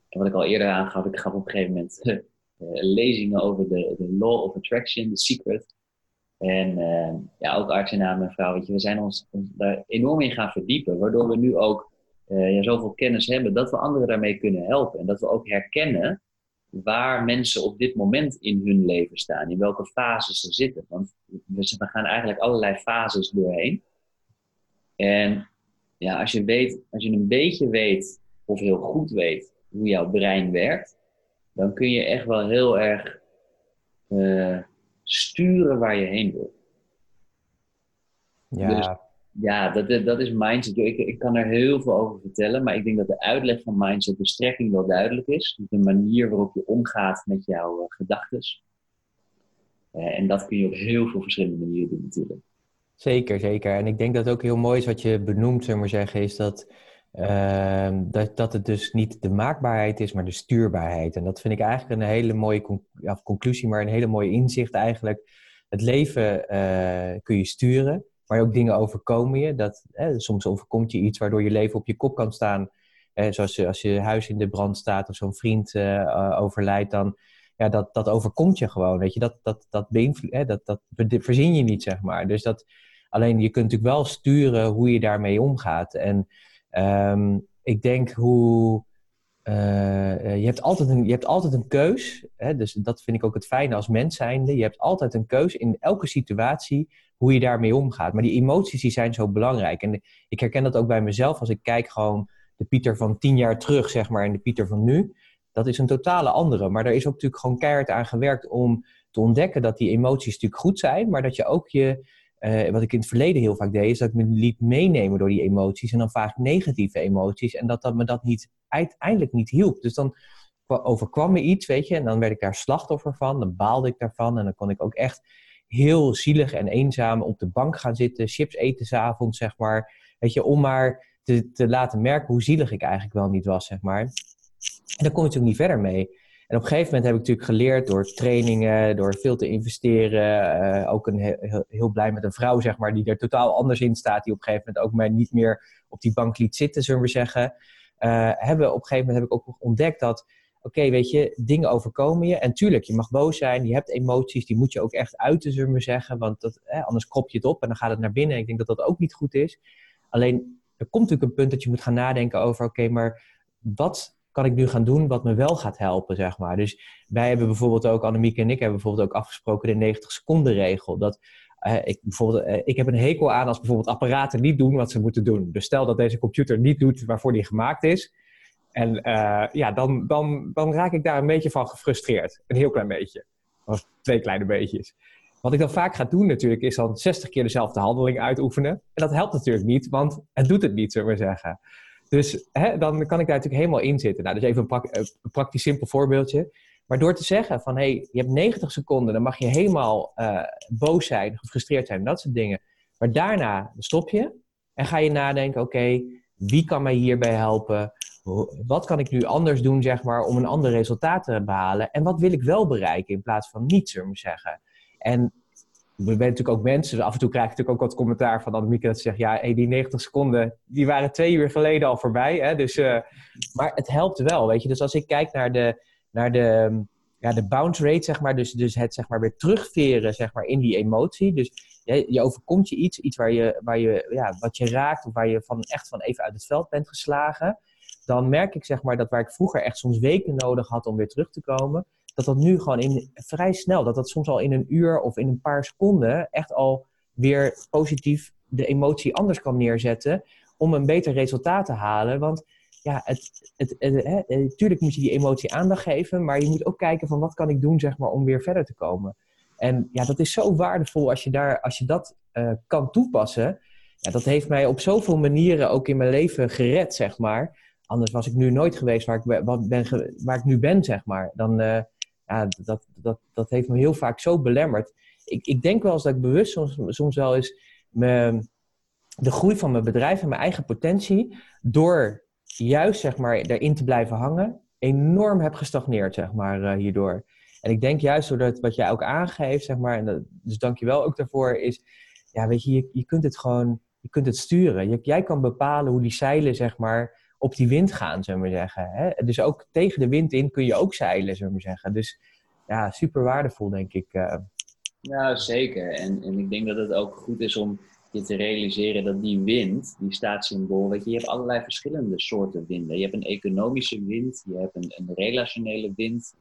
en wat ik al eerder aangaf, ik gaf op een gegeven moment uh, (laughs) lezingen over de, de Law of Attraction, The Secret. En uh, ja, ook arts en en vrouw, weet je, we zijn ons, ons, daar enorm in gaan verdiepen, waardoor we nu ook uh, ja, zoveel kennis hebben dat we anderen daarmee kunnen helpen. En dat we ook herkennen waar mensen op dit moment in hun leven staan, in welke fases ze zitten. Want we gaan eigenlijk allerlei fases doorheen. En ja, als je, weet, als je een beetje weet, of heel goed weet, hoe jouw brein werkt, dan kun je echt wel heel erg uh, sturen waar je heen wil. Ja. Dus, ja, dat, dat is mindset. Ik, ik kan er heel veel over vertellen, maar ik denk dat de uitleg van mindset, de strekking wel duidelijk is. Dus de manier waarop je omgaat met jouw uh, gedachten. Uh, en dat kun je op heel veel verschillende manieren doen natuurlijk. Zeker, zeker. En ik denk dat het ook heel mooi is wat je benoemt, zullen maar zeggen, is dat, uh, dat, dat het dus niet de maakbaarheid is, maar de stuurbaarheid. En dat vind ik eigenlijk een hele mooie conclusie, maar een hele mooie inzicht eigenlijk. Het leven uh, kun je sturen, maar ook dingen overkomen je. Dat, soms overkomt je iets waardoor je leven op je kop kan staan. zoals als je huis in de brand staat of zo'n vriend uh, overlijdt, dan ja, dat, dat overkomt je gewoon. Weet je, dat, dat, dat, beïnvloed, dat, dat verzin je niet, zeg maar. Dus dat, alleen je kunt natuurlijk wel sturen hoe je daarmee omgaat. En um, ik denk hoe. Je, hebt altijd een, je hebt altijd een keus. Hè? Dus dat vind ik ook het fijne als mens zijnde. Je hebt altijd een keus in elke situatie hoe je daarmee omgaat. Maar die emoties die zijn zo belangrijk. En ik herken dat ook bij mezelf als ik kijk gewoon de Pieter van tien jaar terug, zeg maar, en de Pieter van nu. Dat is een totale andere. Maar er is ook natuurlijk gewoon keihard aan gewerkt om te ontdekken dat die emoties natuurlijk goed zijn, maar dat je ook je, uh, wat ik in het verleden heel vaak deed, is dat ik me liet meenemen door die emoties en dan vaak negatieve emoties en dat dat me dat niet, uiteindelijk niet hielp. Dus dan overkwam me iets, weet je, en dan werd ik daar slachtoffer van, dan baalde ik daarvan en dan kon ik ook echt heel zielig en eenzaam op de bank gaan zitten, chips eten s'avonds, zeg maar, weet je, om maar te, te laten merken hoe zielig ik eigenlijk wel niet was, zeg maar. En daar kom je natuurlijk niet verder mee. En op een gegeven moment heb ik natuurlijk geleerd door trainingen, door veel te investeren. Uh, ook een heel, heel, blij met een vrouw, zeg maar, die er totaal anders in staat. Die op een gegeven moment ook mij niet meer op die bank liet zitten, zullen we zeggen. Uh, hebben, op een gegeven moment heb ik ook ontdekt dat, okay, weet je, dingen overkomen je. En tuurlijk, je mag boos zijn, je hebt emoties, die moet je ook echt uiten, zullen we zeggen. Want dat, eh, anders krop je het op en dan gaat het naar binnen. Ik denk dat dat ook niet goed is. Alleen, er komt natuurlijk een punt dat je moet gaan nadenken over, oké, maar wat kan ik nu gaan doen wat me wel gaat helpen, zeg maar. Dus wij hebben bijvoorbeeld ook, Annemieke en ik hebben bijvoorbeeld ook afgesproken de 90 seconden regel. Dat ik, bijvoorbeeld, uh, ik heb een hekel aan als bijvoorbeeld apparaten niet doen wat ze moeten doen. Dus stel dat deze computer niet doet waarvoor die gemaakt is. En uh, ja, dan, dan, dan raak ik daar een beetje van gefrustreerd. Een heel klein beetje. Of twee kleine beetjes. Wat ik dan vaak ga doen natuurlijk, is dan 60 keer dezelfde handeling uitoefenen. En dat helpt natuurlijk niet, want het doet het niet, zullen we zeggen. Dus hè, dan kan ik daar natuurlijk helemaal in zitten. Nou, dus even een, een praktisch simpel voorbeeldje. Maar door te zeggen van, hé, hey, je hebt 90 seconden, dan mag je helemaal uh, boos zijn, gefrustreerd zijn, dat soort dingen. Maar daarna stop je en ga je nadenken, oké, wie kan mij hierbij helpen? Wat kan ik nu anders doen, zeg maar, om een ander resultaat te behalen? En wat wil ik wel bereiken in plaats van niets, zullen zeggen? En we zijn natuurlijk ook mensen, dus af en toe krijg ik natuurlijk ook wat commentaar van Annemieke dat ze zegt, ja, die 90 seconden, die waren twee uur geleden al voorbij. Hè? Dus, uh, maar het helpt wel, weet je. Dus als ik kijk naar de, naar de, ja, de bounce rate, zeg maar, dus, dus het zeg maar weer terugveren zeg maar, in die emotie. Dus je, je overkomt je iets, iets waar je, waar je, ja, wat je raakt of waar je van, echt van even uit het veld bent geslagen. Dan merk ik zeg maar dat waar ik vroeger echt soms weken nodig had om weer terug te komen, dat dat nu gewoon in, vrij snel, dat dat soms al in een uur of in een paar seconden echt al weer positief de emotie anders kan neerzetten om een beter resultaat te halen. Want ja, het, het, het, natuurlijk moet je die emotie aandacht geven, maar je moet ook kijken van wat kan ik doen zeg maar, om weer verder te komen. En ja, dat is zo waardevol als je, daar, als je dat uh, kan toepassen. Ja, dat heeft mij op zoveel manieren ook in mijn leven gered, zeg maar. Anders was ik nu nooit geweest waar ik, ben, waar ik nu ben, zeg maar. Dan, uh, ja, dat, dat, dat heeft me heel vaak zo belemmerd. Ik, ik denk wel eens dat ik bewust soms, soms wel eens me, de groei van mijn bedrijf en mijn eigen potentie, door juist zeg maar erin te blijven hangen, enorm heb gestagneerd, zeg maar, uh, hierdoor. En ik denk juist doordat wat jij ook aangeeft, zeg maar, en dus dank je wel ook daarvoor, is, ja, weet je, je, je kunt het gewoon, je kunt het sturen. Jij kan bepalen hoe die zeilen, zeg maar, op die wind gaan, zullen we zeggen. Hè? Dus ook tegen de wind in kun je ook zeilen, zullen we zeggen. Dus ja, super waardevol, denk ik. Uh. Ja, zeker. En, en ik denk dat het ook goed is om je te realiseren dat die wind, die staatssymbool, weet je, je hebt allerlei verschillende soorten winden. Je hebt een economische wind, je hebt een, een relationele wind.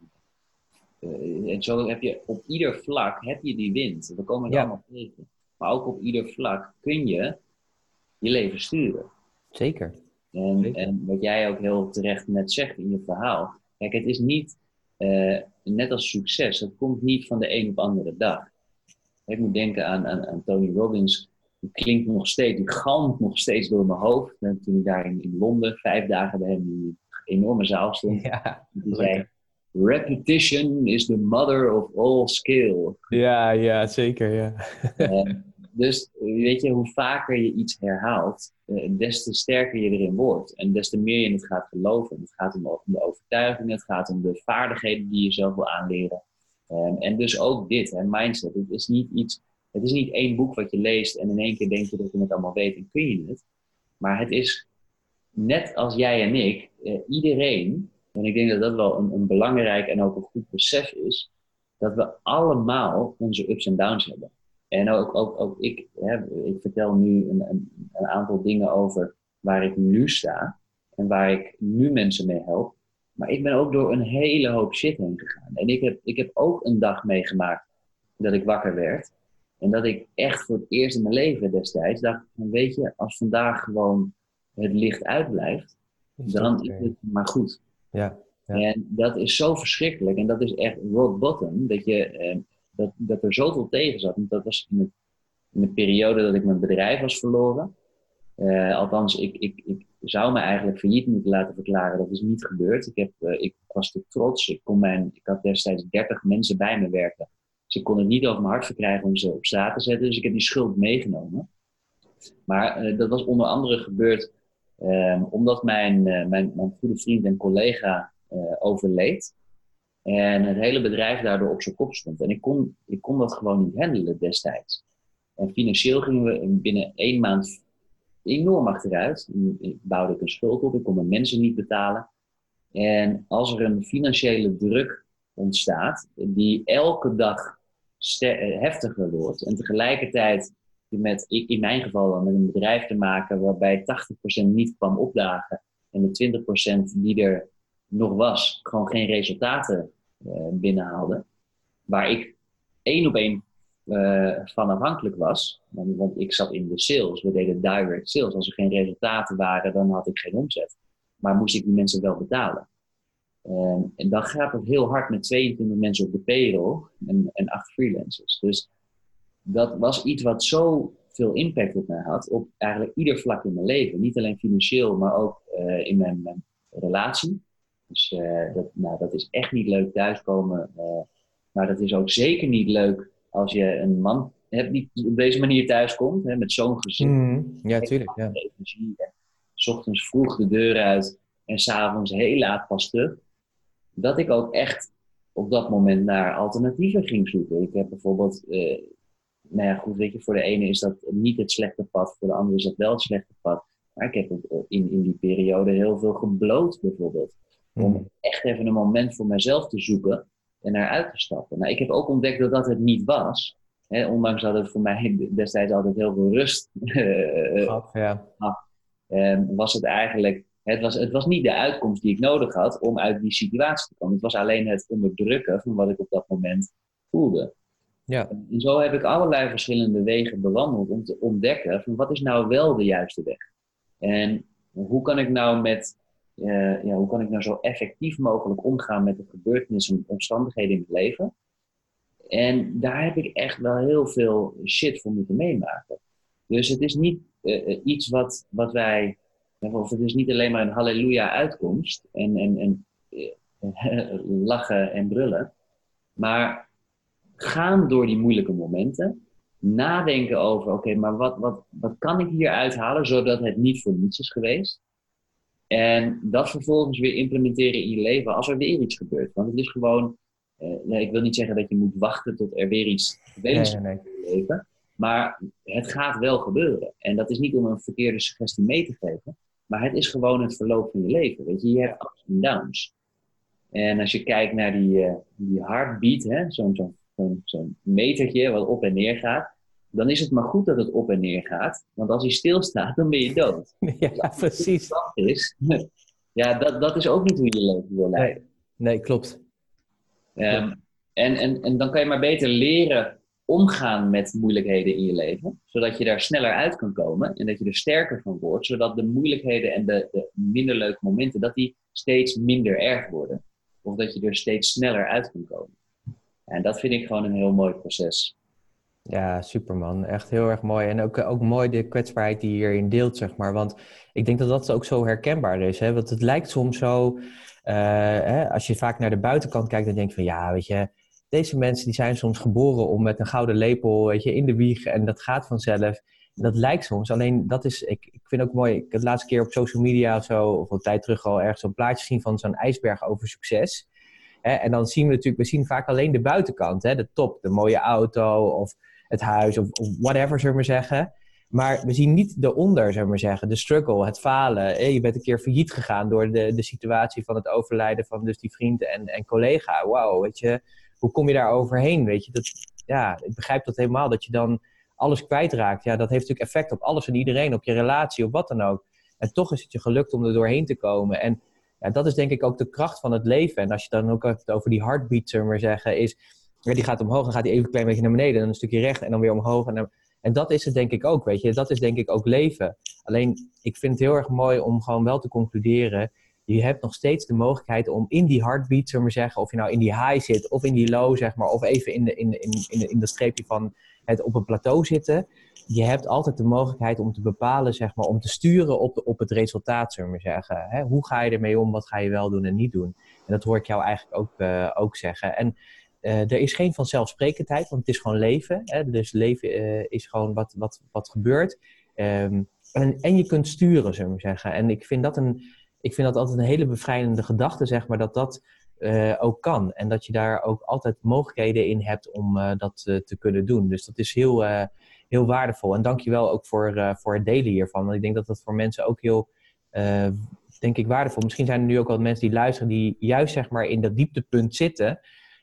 Uh, en zo heb je op ieder vlak heb je die wind. We komen er allemaal tegen. Maar ook op ieder vlak kun je je leven sturen. Zeker. En, en wat jij ook heel terecht net zegt in je verhaal. Kijk, het is niet, uh, net als succes, het komt niet van de een op andere dag. Ik moet denken aan, aan, aan Tony Robbins die klinkt nog steeds, die galmt nog steeds door mijn hoofd. En toen ik daar in, in Londen vijf dagen bij hem in die enorme zaal stond, ja, die zei: Repetition is the mother of all skill. Ja, ja, zeker. Ja. Uh, (laughs) dus weet je, hoe vaker je iets herhaalt, uh, des te sterker je erin wordt. En des te meer je het gaat geloven. Het gaat om de overtuiging, het gaat om de vaardigheden die je zelf wil aanleren. Um, en dus ook dit, hè, mindset. Het is niet iets het is niet één boek wat je leest en in één keer denk je dat je het allemaal weet en kun je het. Maar het is net als jij en ik, eh, iedereen, en ik denk dat dat wel een, een, belangrijk en ook een goed besef is, dat we allemaal onze ups en downs hebben. En ook, ook, ook ik, hè, ik vertel nu een, een, een aantal dingen over waar ik nu sta en waar ik nu mensen mee help. Maar ik ben ook door een hele hoop shit heen gegaan. En ik heb, ik heb ook een dag meegemaakt dat ik wakker werd. En dat ik echt voor het eerst in mijn leven destijds dacht: van, weet je, als vandaag gewoon het licht uitblijft, dan is het maar goed. Ja, ja, En dat is zo verschrikkelijk. En dat is echt rock bottom. Dat, je, eh, dat, dat er zoveel tegen zat. dat was in, in de periode dat ik mijn bedrijf was verloren. Uh, althans, ik, ik, ik zou me eigenlijk failliet moeten laten verklaren. Dat is niet gebeurd. Ik, heb, uh, ik was te trots. Ik, kon mijn, ik had destijds 30 mensen bij me werken. Dus ik kon het niet over mijn hart verkrijgen om ze op straat te zetten. Dus ik heb die schuld meegenomen. Maar uh, dat was onder andere gebeurd um, omdat mijn, mijn, goede vriend en collega overleed. En het hele bedrijf daardoor op zijn kop stond. En ik kon, ik kon dat gewoon niet handelen destijds. En financieel gingen we binnen één maand enorm achteruit. Ik bouwde ik een schuld op, ik kon mijn mensen niet betalen. En als er een financiële druk ontstaat, die elke dag heftiger wordt. En tegelijkertijd met, in mijn geval dan met een bedrijf te maken waarbij 80% niet kwam opdagen en de 20% die er nog was, gewoon geen resultaten binnenhaalde. Waar ik één op één uh, van afhankelijk was, want, ik zat in de sales, we deden direct sales. Als er geen resultaten waren, dan had ik geen omzet. Maar moest ik die mensen wel betalen. Ehm, en dan gaat het heel hard met 22 mensen op de payroll en, en 8 freelancers. Dus dat was iets wat zo veel impact op mij had, op eigenlijk ieder vlak in mijn leven. Niet alleen financieel, maar ook uh, in mijn, mijn, relatie. Dus uh, dat, nou, dat is echt niet leuk thuiskomen. Uh, maar dat is ook zeker niet leuk als je een man hebt die op deze manier thuiskomt, hè, met zo'n gezin. Mm, ja, tuurlijk. Ja. Energie, en s ochtends vroeg de deur uit en s'avonds heel laat pas terug dat ik ook echt op dat moment naar alternatieven ging zoeken. Ik heb bijvoorbeeld, uh, nou ja, goed, weet je, voor de ene is dat niet het slechte pad, voor de andere is dat wel het slechte pad. Maar ik heb in, in die periode heel veel gebloot, bijvoorbeeld. Om hmm. echt even een moment voor mezelf te zoeken en eruit te stappen. Nou, ik heb ook ontdekt dat dat het niet was. Hè, ondanks dat het voor mij (laughs) destijds altijd heel veel rust (laughs) gaf, ja. Ehm, was het eigenlijk het was, het was niet de uitkomst die ik nodig had om uit die situatie te komen. Het was alleen het onderdrukken van wat ik op dat moment voelde. Ja. En zo heb ik allerlei verschillende wegen bewandeld om te ontdekken van wat is nou wel de juiste weg. En hoe kan ik nou met, uh, ja, hoe kan ik nou zo effectief mogelijk omgaan met de gebeurtenissen en omstandigheden in het leven. En daar heb ik echt wel heel veel shit voor moeten meemaken. Dus het is niet uh, iets wat, wat wij of het is niet alleen maar een halleluja uitkomst en, en, en (laughs) lachen en brullen, maar gaan door die moeilijke momenten nadenken over, oké, maar wat, wat, wat kan ik hier uithalen zodat het niet voor niets is geweest? En dat vervolgens weer implementeren in je leven als er weer iets gebeurt. Want het is gewoon, uh, nee, ik wil niet zeggen dat je moet wachten tot er weer iets gebeurt in je leven. Maar het gaat wel gebeuren. En dat is niet om een verkeerde suggestie mee te geven. Maar het is gewoon het verloop van je leven. Weet je, je hebt ups en downs. En als je kijkt naar die, uh, die heartbeat, zo'n zo, zo, zo metertje wat op en neer gaat, dan is het maar goed dat het op en neer gaat. Want als hij stilstaat, dan ben je dood. (laughs) Ja, precies. Dat is, (laughs) ja, dat, dat is ook niet hoe je leven wil leiden. Nee, nee klopt. Um, en, en, en dan kan je maar beter leren omgaan met moeilijkheden in je leven, zodat je daar sneller uit kan komen en dat je er sterker van wordt, zodat de moeilijkheden en de, de minder leuke momenten, dat die steeds minder erg worden. Of dat je er steeds sneller uit kan komen. En dat vind ik gewoon een heel mooi proces. Ja, superman. Echt heel erg mooi. En ook, ook mooi de kwetsbaarheid die je hierin deelt, zeg maar. Want ik denk dat dat ook zo herkenbaar is. Hè? Want het lijkt soms zo, uh, hè, als je vaak naar de buitenkant kijkt, dan denk je van ja, weet je, deze mensen die zijn soms geboren om met een gouden lepel weet je, in de wieg en dat gaat vanzelf. Dat lijkt soms, alleen dat is, ik, ik vind ook mooi, ik heb de laatste keer op social media of zo, of een tijd terug al ergens zo'n plaatje zien van zo'n ijsberg over succes. En dan zien we natuurlijk, we zien vaak alleen de buitenkant, hè? de top, de mooie auto of het huis of, whatever, zullen we maar zeggen. Maar we zien niet de onder, zullen we maar zeggen. De struggle, het falen. Je bent een keer failliet gegaan door de, de situatie van het overlijden van dus die vriend en, en collega. Wauw, weet je hoe kom je daar overheen? Weet je, dat, ja, ik begrijp dat helemaal, dat je dan alles kwijtraakt. Ja, dat heeft natuurlijk effect op alles en iedereen, op je relatie, op wat dan ook. En toch is het je gelukt om er doorheen te komen. En ja, dat is denk ik ook de kracht van het leven. En als je dan ook hebt over die heartbeat, zullen we maar zeggen, is, die gaat omhoog, dan gaat die even een klein beetje naar beneden, dan een stukje recht en dan weer omhoog. En, en dat is het denk ik ook, weet je. Dat is denk ik ook leven. Alleen, ik vind het heel erg mooi om gewoon wel te concluderen je hebt nog steeds de mogelijkheid om in die heartbeat, zullen we zeggen, of je nou in die high zit of in die low, zeg maar, of even in de, in, in, in, de streepje van het op een plateau zitten. Je hebt altijd de mogelijkheid om te bepalen, zeg maar, om te sturen op, op het resultaat, zullen we zeggen. hoe ga je ermee om? Wat ga je wel doen en niet doen? En dat hoor ik jou eigenlijk ook, uh, ook zeggen. En er is geen vanzelfsprekendheid, want het is gewoon leven. Hè? Dus leven uh, is gewoon wat, wat, wat gebeurt. Um, en, en je kunt sturen, zullen we zeggen. En ik vind dat een, ik vind dat altijd een hele bevrijdende gedachte, zeg maar, dat dat uh, ook kan. En dat je daar ook altijd mogelijkheden in hebt om dat te kunnen doen. Dus dat is heel, heel waardevol. En dank je wel ook voor, voor het delen hiervan. Want ik denk dat dat voor mensen ook heel, denk ik, waardevol. Misschien zijn er nu ook wel mensen die luisteren die juist, zeg maar, in dat dieptepunt zitten.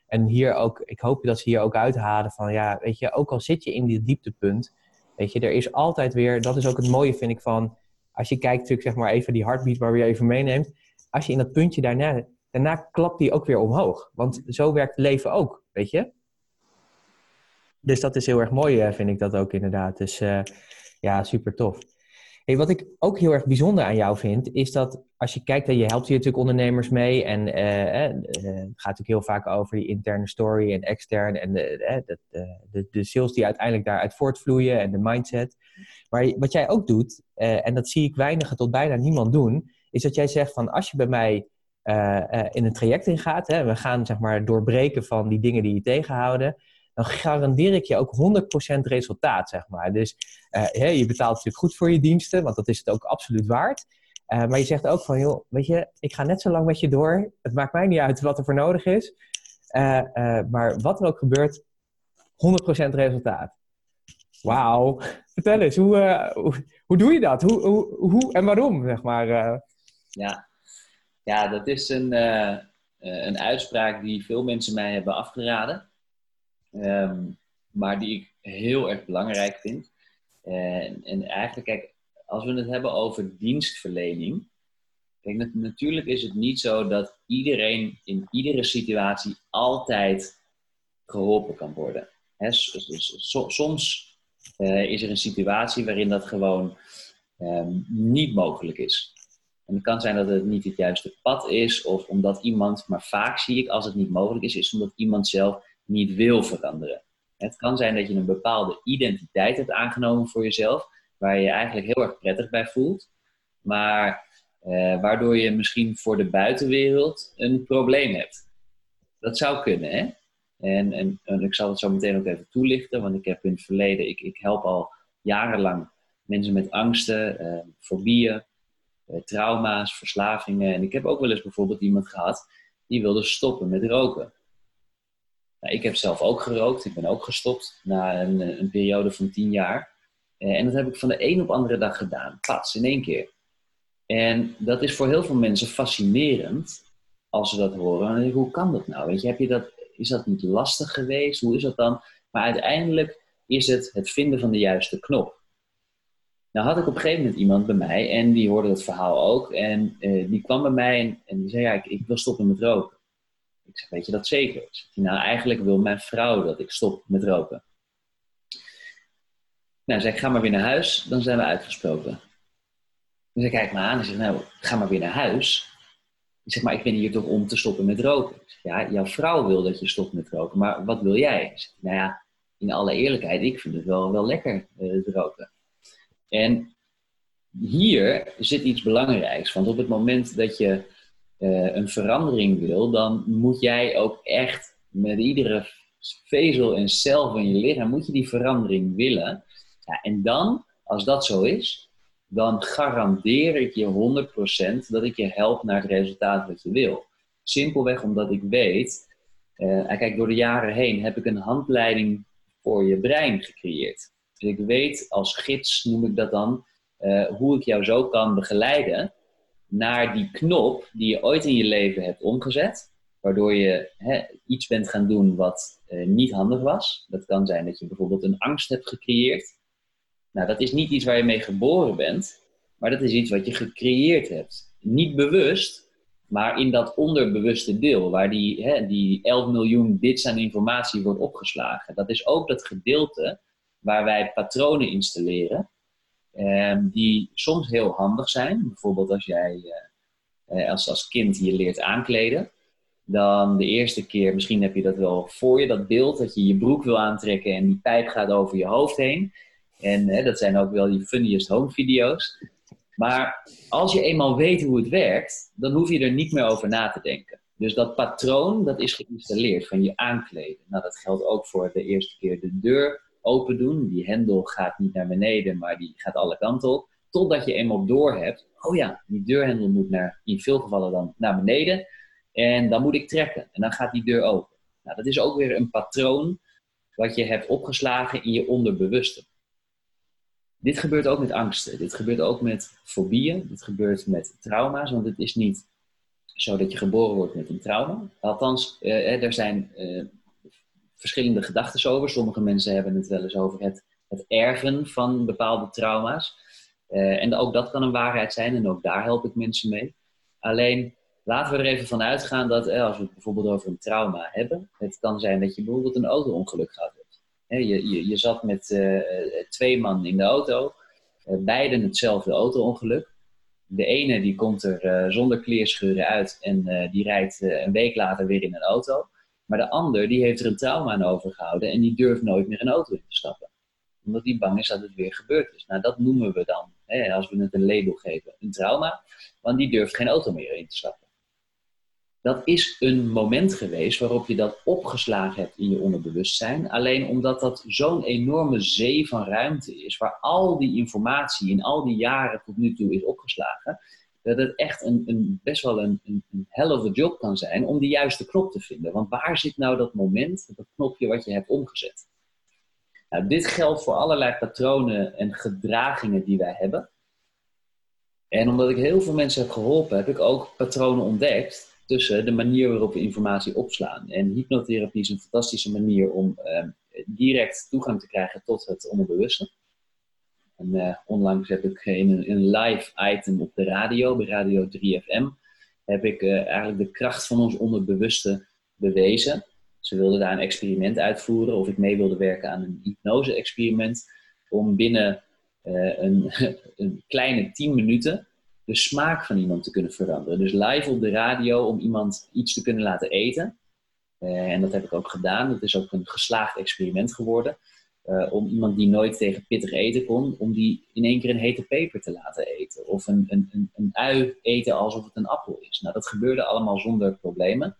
En hier ook, ik hoop dat ze hier ook uithalen van, ja, weet je, ook al zit je in dit dieptepunt, weet je, er is altijd weer, dat is ook het mooie, vind ik, van als je kijkt natuurlijk zeg maar even die heartbeat waar je even meeneemt. Als je in dat puntje daarna, daarna klapt die ook weer omhoog. Want zo werkt leven ook, weet je. Dus dat is heel erg mooi, eh, vind ik dat ook inderdaad. Dus uh, ja, super tof. Hey, wat ik ook heel erg bijzonder aan jou vind, is dat als je kijkt, je helpt hier natuurlijk ondernemers mee. En uh, uh, het gaat natuurlijk heel vaak over die interne story en extern. En de, de, de, sales die uiteindelijk daaruit voortvloeien en de mindset. Maar wat jij ook doet, en dat zie ik weinig tot bijna niemand doen, is dat jij zegt van als je bij mij in een traject ingaat, hè, we gaan zeg maar doorbreken van die dingen die je tegenhouden dan garandeer ik je ook 100% resultaat, zeg maar. Dus uh, je betaalt natuurlijk goed voor je diensten, want dat is het ook absoluut waard. Uh, maar je zegt ook van, joh, weet je, ik ga net zo lang met je door. Het maakt mij niet uit wat er voor nodig is. Uh, maar wat er ook gebeurt, 100% resultaat. Wauw. Vertel eens, hoe, hoe, hoe, doe je dat? Hoe, hoe, hoe en waarom, zeg maar? Ja. ja, dat is een, een uitspraak die veel mensen mij hebben afgeraden. Um, maar die ik heel erg belangrijk vind. En, en eigenlijk, kijk, als we het hebben over dienstverlening. Natuurlijk is het niet zo dat iedereen in iedere situatie altijd geholpen kan worden. soms uh, is er een situatie waarin dat gewoon um, niet mogelijk is. En het kan zijn dat het niet het juiste pad is, of omdat iemand, maar vaak zie ik als het niet mogelijk is, is omdat iemand zelf niet wil veranderen. Het kan zijn dat je een bepaalde identiteit hebt aangenomen voor jezelf, waar je je eigenlijk heel erg prettig bij voelt, maar eh, waardoor je misschien voor de buitenwereld een probleem hebt. Dat zou kunnen, hè? En, en, en, ik zal het zo meteen ook even toelichten, want ik heb in het verleden, ik, ik help al jarenlang mensen met angsten, eh, fobieën, eh, trauma's, verslavingen. En ik heb ook wel eens bijvoorbeeld iemand gehad die wilde stoppen met roken. Nou, ik heb zelf ook gerookt, ik ben ook gestopt na een, een periode van tien jaar. Eh, en dat heb ik van de een op andere dag gedaan, pats, in één keer. En dat is voor heel veel mensen fascinerend als ze dat horen. hoe kan dat nou? Weet je, heb je dat, is dat niet lastig geweest? Hoe is dat dan? Maar uiteindelijk is het het vinden van de juiste knop. Nou had ik op een gegeven moment iemand bij mij en die hoorde het verhaal ook. En eh, die kwam bij mij en, en, die zei, ja, ik, wil stoppen met roken. Ik zeg, weet je dat zeker? Nou, eigenlijk wil mijn vrouw dat ik stop met roken. Nou, zei ik, ga maar weer naar huis, dan zijn we uitgesproken. Dus ik kijk me aan en zeg, nou, ga maar weer naar huis. Ik zeg, maar ik ben hier toch om te stoppen met roken. Zeg, ja, jouw vrouw wil dat je stopt met roken, maar wat wil jij? Zeg, nou ja, in alle eerlijkheid, ik vind het wel, wel lekker, uh, roken. En hier zit iets belangrijks, want op het moment dat je uh, een verandering wil, dan moet jij ook echt met iedere vezel en cel van je lichaam, moet je die verandering willen. Ja, en dan, als dat zo is, dan garandeer ik je 100% dat ik je help naar het resultaat wat je wil. Simpelweg omdat ik weet, uh, kijk, door de jaren heen heb ik een handleiding voor je brein gecreëerd. Dus ik weet als gids, noem ik dat dan, uh, hoe ik jou zo kan begeleiden naar die knop die je ooit in je leven hebt omgezet, waardoor je hè, iets bent gaan doen wat uh, niet handig was. Dat kan zijn dat je bijvoorbeeld een angst hebt gecreëerd. Nou, dat is niet iets waar je mee geboren bent, maar dat is iets wat je gecreëerd hebt. Niet bewust, maar in dat onderbewuste deel, waar die, hè, die 11 miljoen bits aan informatie wordt opgeslagen. Dat is ook dat gedeelte waar wij patronen installeren, um, die soms heel handig zijn. Bijvoorbeeld als jij uh, als, als kind je leert aankleden, dan de eerste keer, misschien heb je dat wel voor je, dat beeld dat je je broek wil aantrekken en die pijp gaat over je hoofd heen. En dat zijn ook wel die funniest home video's. Maar als je eenmaal weet hoe het werkt, dan hoef je er niet meer over na te denken. Dus dat patroon, dat is geïnstalleerd van je aankleden. Nou, dat geldt ook voor de eerste keer de deur open doen. Die hendel gaat niet naar beneden, maar die gaat alle kanten op. Totdat je eenmaal door hebt, oh ja, die deurhendel moet naar, in veel gevallen dan naar beneden. En dan moet ik trekken. En dan gaat die deur open. Nou, dat is ook weer een patroon wat je hebt opgeslagen in je onderbewuste. Dit gebeurt ook met angsten. Dit gebeurt ook met fobieën. Dit gebeurt met trauma's. Want het is niet zo dat je geboren wordt met een trauma. Althans, eh, er zijn eh, verschillende gedachten over. Sommige mensen hebben het wel eens over het, het erven van bepaalde trauma's. Uh, en ook dat kan een waarheid zijn en ook daar help ik mensen mee. Alleen laten we er even van uitgaan dat eh, als we het bijvoorbeeld over een trauma hebben, het kan zijn dat je bijvoorbeeld een auto-ongeluk gehad hebt. je, je, je, zat met uh, twee man in de auto, beiden hetzelfde auto-ongeluk. De ene die komt er zonder kleerscheuren uit en die rijdt een week later weer in een auto. Maar de ander die heeft er een trauma aan overgehouden en die durft nooit meer een auto in te stappen. Omdat die bang is dat het weer gebeurd is. Nou, dat noemen we dan, hè, als we het een label geven, een trauma. Want die durft geen auto meer in te stappen. Dat is een moment geweest waarop je dat opgeslagen hebt in je onderbewustzijn. Alleen omdat dat zo'n enorme zee van ruimte is, waar al die informatie in al die jaren tot nu toe is opgeslagen, dat het echt een, een best wel een, een, een hell of job kan zijn om die juiste knop te vinden. Want waar zit nou dat moment, dat knopje wat je hebt omgezet? Nou, dit geldt voor allerlei patronen en gedragingen die wij hebben. En omdat ik heel veel mensen heb geholpen, heb ik ook patronen ontdekt tussen de manier waarop we informatie opslaan. En hypnotherapie is een fantastische manier om eh, direct toegang te krijgen tot het onderbewuste. En uh, onlangs heb ik in een, een, live item op de radio, bij Radio 3FM, heb ik uh, eigenlijk de kracht van ons onderbewuste bewezen. Ze wilden daar een experiment uitvoeren of ik mee wilde werken aan een hypnose-experiment om binnen uh, een, (laughs) een kleine 10 minuten de smaak van iemand te kunnen veranderen. Dus live op de radio om iemand iets te kunnen laten eten. en dat heb ik ook gedaan. Dat is ook een geslaagd experiment geworden. Uh, om iemand die nooit tegen pittig eten kon, om die in één keer een hete peper te laten eten. Of een, een, een, een ui eten alsof het een appel is. Nou, dat gebeurde allemaal zonder problemen.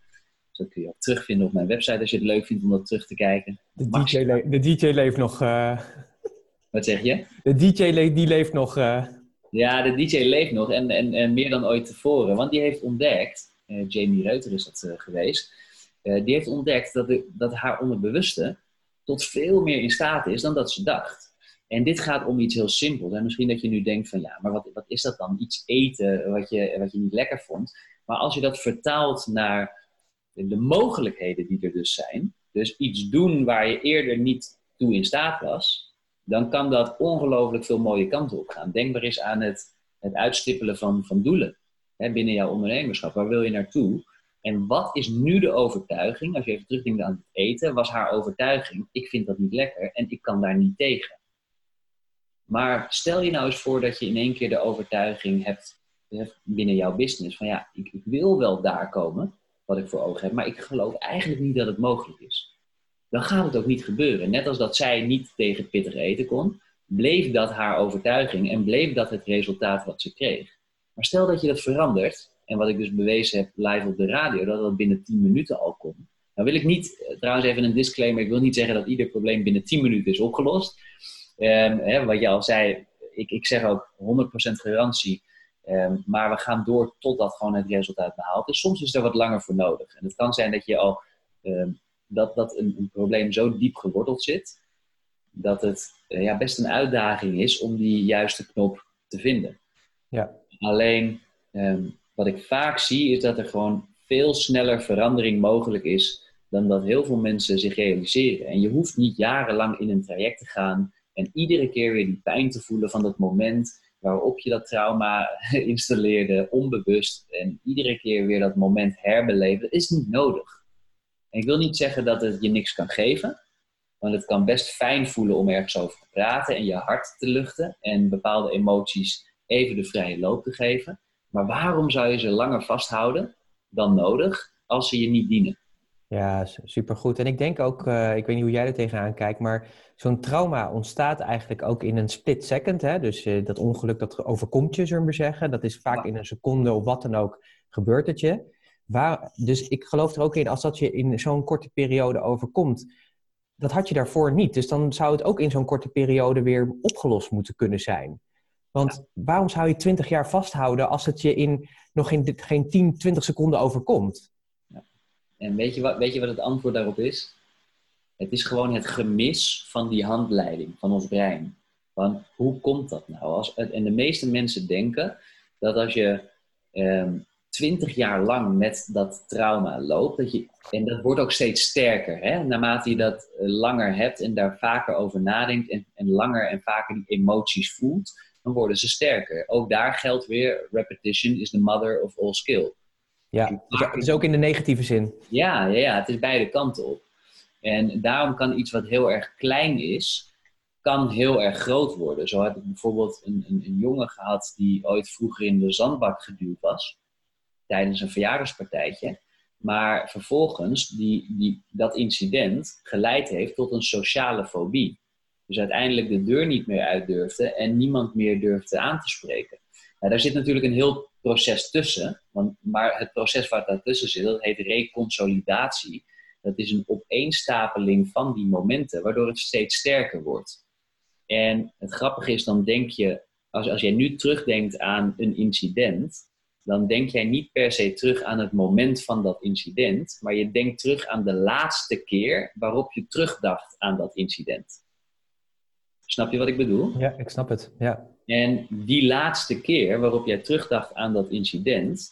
Dus dat kun je ook terugvinden op mijn website als je het leuk vindt om dat terug te kijken. De DJ, le de DJ leeft nog. Uh... Wat zeg je? De DJ le die leeft nog. Uh... Ja, de DJ leeft nog en, en, en meer dan ooit tevoren. Want die heeft ontdekt, Jamie Reuter is dat geweest, die heeft ontdekt dat, de, dat haar onderbewuste tot veel meer in staat is dan dat ze dacht. En dit gaat om iets heel simpels. En misschien dat je nu denkt van ja, maar wat, wat is dat dan? Iets eten wat je, wat je niet lekker vond. Maar als je dat vertaalt naar de mogelijkheden die er dus zijn, dus iets doen waar je eerder niet toe in staat was, dan kan dat ongelooflijk veel mooie kanten op gaan. Denk maar eens aan het, het uitstippelen van, van doelen hè, binnen jouw ondernemerschap. Waar wil je naartoe? En wat is nu de overtuiging? Als je even terugdenkt aan het eten, was haar overtuiging: ik vind dat niet lekker en ik kan daar niet tegen. Maar stel je nou eens voor dat je in één keer de overtuiging hebt binnen jouw business: van ja, ik, ik wil wel daar komen, wat ik voor ogen heb, maar ik geloof eigenlijk niet dat het mogelijk is. Dan gaat het ook niet gebeuren. Net als dat zij niet tegen pittig eten kon, bleef dat haar overtuiging en bleef dat het resultaat wat ze kreeg. Maar stel dat je dat verandert, en wat ik dus bewezen heb live op de radio, dat dat binnen 10 minuten al kon. Nou wil ik niet, eh, trouwens even een disclaimer, ik wil niet zeggen dat ieder probleem binnen 10 minuten is opgelost. Um, hè, wat je al zei, ik, ik zeg ook 100% garantie Ehm, maar we gaan door totdat gewoon het resultaat behaald is. Soms is er wat langer voor nodig. En het kan zijn dat je al ehm, dat, dat een, een, probleem zo diep geworteld zit, dat het eh, ja, best een uitdaging is om die juiste knop te vinden. Ja. Alleen ehm, wat ik vaak zie is dat er gewoon veel sneller verandering mogelijk is dan dat heel veel mensen zich realiseren. En je hoeft niet jarenlang in een traject te gaan en iedere keer weer die pijn te voelen van dat moment waarop je dat trauma (laughs) installeerde, onbewust, en iedere keer weer dat moment herbeleven, is niet nodig. En ik wil niet zeggen dat het je niks kan geven, want het kan best fijn voelen om ergens over te praten en je hart te luchten en bepaalde emoties even de vrije loop te geven. Maar waarom zou je ze langer vasthouden dan nodig als ze je niet dienen? Ja, supergoed. En ik denk ook, uh, ik weet niet hoe jij er tegenaan kijkt, maar zo'n trauma ontstaat eigenlijk ook in een split second. Hè? Dus uh, dat ongeluk dat overkomt je, zullen we zeggen. Dat is vaak in een seconde of wat dan ook gebeurt het je. Waar, dus ik geloof er ook in, als dat je in zo'n korte periode overkomt, dat had je daarvoor niet. Dus dan zou het ook in zo'n korte periode weer opgelost moeten kunnen zijn. Want waarom zou je 20 jaar vasthouden als het je in nog geen, geen 10, 20 seconden overkomt? En weet je, wat, weet je wat het antwoord daarop is? Het is gewoon het gemis van die handleiding van ons brein. Want hoe komt dat nou? Als, en de meeste mensen denken dat als je ehm, twintig jaar lang met dat trauma loopt, dat je, en dat wordt ook steeds sterker, hè? naarmate je dat eh, langer hebt en daar vaker over nadenkt en, en langer en vaker die emoties voelt, dan worden ze sterker. Ook daar geldt weer, repetition is the mother of all skill. Ja, dus, ook in de negatieve zin. Ja, ja, ja, het is beide kanten op. En daarom kan iets wat heel erg klein is, kan heel erg groot worden. Zo heb ik bijvoorbeeld een, een, een jongen gehad die ooit vroeger in de zandbak geduwd was. Tijdens een verjaardagspartijtje. Maar vervolgens die, die, dat incident geleid heeft tot een sociale fobie. Dus uiteindelijk de deur niet meer uit durfde en niemand meer durfde aan te spreken. Nou, daar zit natuurlijk een heel proces tussen. Want, maar het proces waar daartussen zit, dat heet reconsolidatie. Dat is een opeenstapeling van die momenten, waardoor het steeds sterker wordt. En het grappige is, dan denk je, als, als jij nu terugdenkt aan een incident, dan denk jij niet per se terug aan het moment van dat incident, maar je denkt terug aan de laatste keer waarop je terugdacht aan dat incident. Snap je wat ik bedoel? Ja, ik snap het. Ja. En die laatste keer waarop jij terugdacht aan dat incident,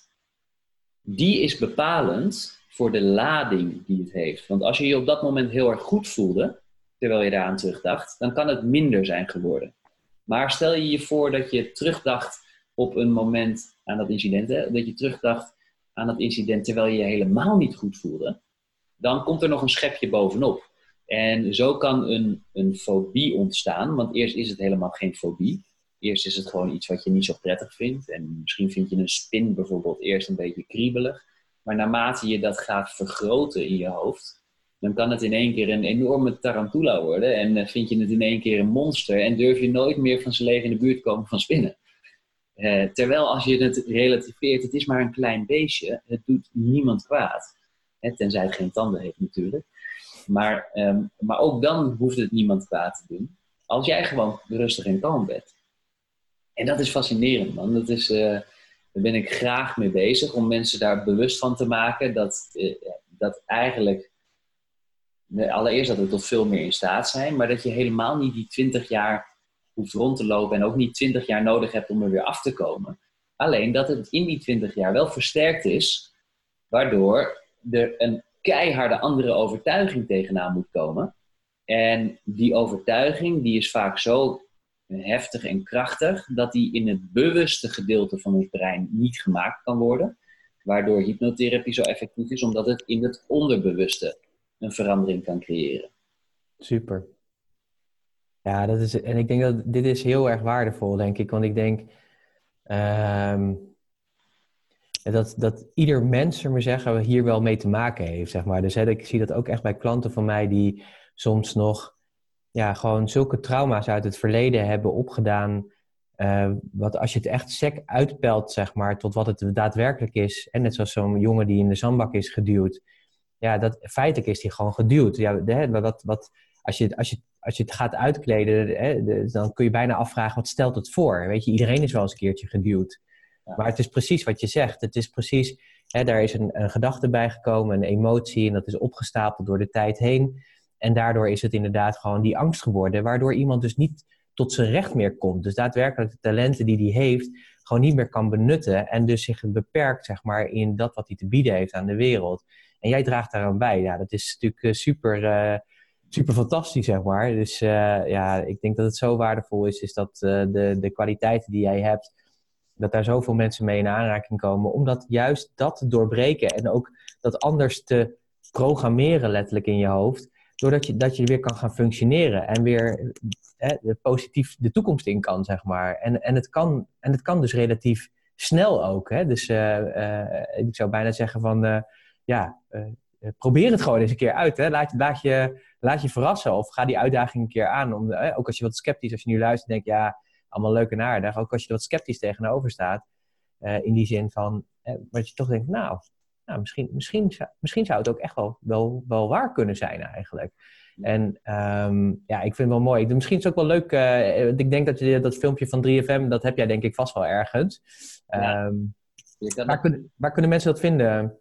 die is bepalend voor de lading die het heeft. Want als je je op dat moment heel erg goed voelde, terwijl je daaraan terugdacht, dan kan het minder zijn geworden. Maar stel je je voor dat je terugdacht op een moment aan dat incident, hè, dat je terugdacht aan dat incident terwijl je je helemaal niet goed voelde, dan komt er nog een schepje bovenop. En zo kan een, een fobie ontstaan, want eerst is het helemaal geen fobie. Eerst is het gewoon iets wat je niet zo prettig vindt. En misschien vind je een spin bijvoorbeeld eerst een beetje kriebelig. Maar naarmate je dat gaat vergroten in je hoofd, dan kan het in één keer een enorme tarantula worden. En uh, vind je het in één keer een monster. En durf je nooit meer van zijn leven in de buurt komen van spinnen. Uh, terwijl als je het relativeert, het is maar een klein beestje. Het doet niemand kwaad. Tenzij het geen tanden heeft natuurlijk. Maar, ehm, maar ook dan hoeft het niemand kwaad te doen. Als jij gewoon rustig en kalm bent. En dat is fascinerend, man. Dat is, uh, daar ben ik graag mee bezig om mensen daar bewust van te maken dat, uh, dat eigenlijk allereerst dat we tot veel meer in staat zijn, maar dat je helemaal niet die 20 jaar hoeft rond te lopen en ook niet 20 jaar nodig hebt om er weer af te komen. Alleen dat het in die 20 jaar wel versterkt is, waardoor er een keiharde andere overtuiging tegenaan moet komen. En die overtuiging die is vaak zo heftig en krachtig dat die in het bewuste gedeelte van ons brein niet gemaakt kan worden. Waardoor hypnotherapie zo effectief is, omdat het in het onderbewuste een verandering kan creëren. Super. Ja, dat is, en ik denk dat dit is heel erg waardevol, denk ik. Want ik denk um, dat, dat ieder mens, zullen we zeggen, hier wel mee te maken heeft, zeg maar. Dus hè, ik zie dat ook echt bij klanten van mij die soms nog ja, gewoon zulke trauma's uit het verleden hebben opgedaan. Uh, wat als je het echt sec uitpelt, zeg maar, tot wat het daadwerkelijk is. En net zoals zo'n jongen die in de zandbak is geduwd ja, dat, feitelijk is die gewoon geduwd. Ja, de, wat, wat, als, je, als, je, als je het gaat uitkleden, hè, dan kun je bijna afvragen, wat stelt het voor? Weet je, iedereen is wel eens een keertje geduwd. Maar het is precies wat je zegt. Het is precies, hè, daar is een, een gedachte bijgekomen, een emotie, en dat is opgestapeld door de tijd heen. En daardoor is het inderdaad gewoon die angst geworden, waardoor iemand dus niet tot zijn recht meer komt. Dus daadwerkelijk de talenten die hij heeft, gewoon niet meer kan benutten. En dus zich beperkt, zeg maar, in dat wat hij te bieden heeft aan de wereld. En jij draagt daaraan bij. Ja, dat is natuurlijk eh, super, uh, super fantastisch, zeg maar. Dus uh, ja, ik denk dat het zo waardevol is, is dat de, de kwaliteiten die jij hebt, dat daar zoveel mensen mee in aanraking komen. Omdat juist dat te doorbreken en ook dat anders te programmeren letterlijk in je hoofd. Doordat je, dat je weer kan gaan functioneren en weer de positief de toekomst in kan, zeg maar. En, en, het, kan, en het kan dus relatief snel ook. Hè? Dus ik zou bijna zeggen van ja, uh, probeer het gewoon eens een keer uit. Hè. Laat, laat, je, laat je verrassen of ga die uitdaging een keer aan. Ook als je wat sceptisch, als je nu luistert, denk ja, allemaal leuk en aardig. Ook als je er wat sceptisch tegenover staat. Uh, in die zin van, dat je toch denkt, nou, nou misschien, misschien, misschien zou het ook echt wel, wel, wel waar kunnen zijn eigenlijk. En um, ja, ik vind het wel mooi. Misschien is het ook wel leuk. Uh, ik denk dat je dat filmpje van 3FM, dat heb jij denk ik vast wel ergens. Ja. Um, waar, kunnen, waar kunnen mensen dat vinden?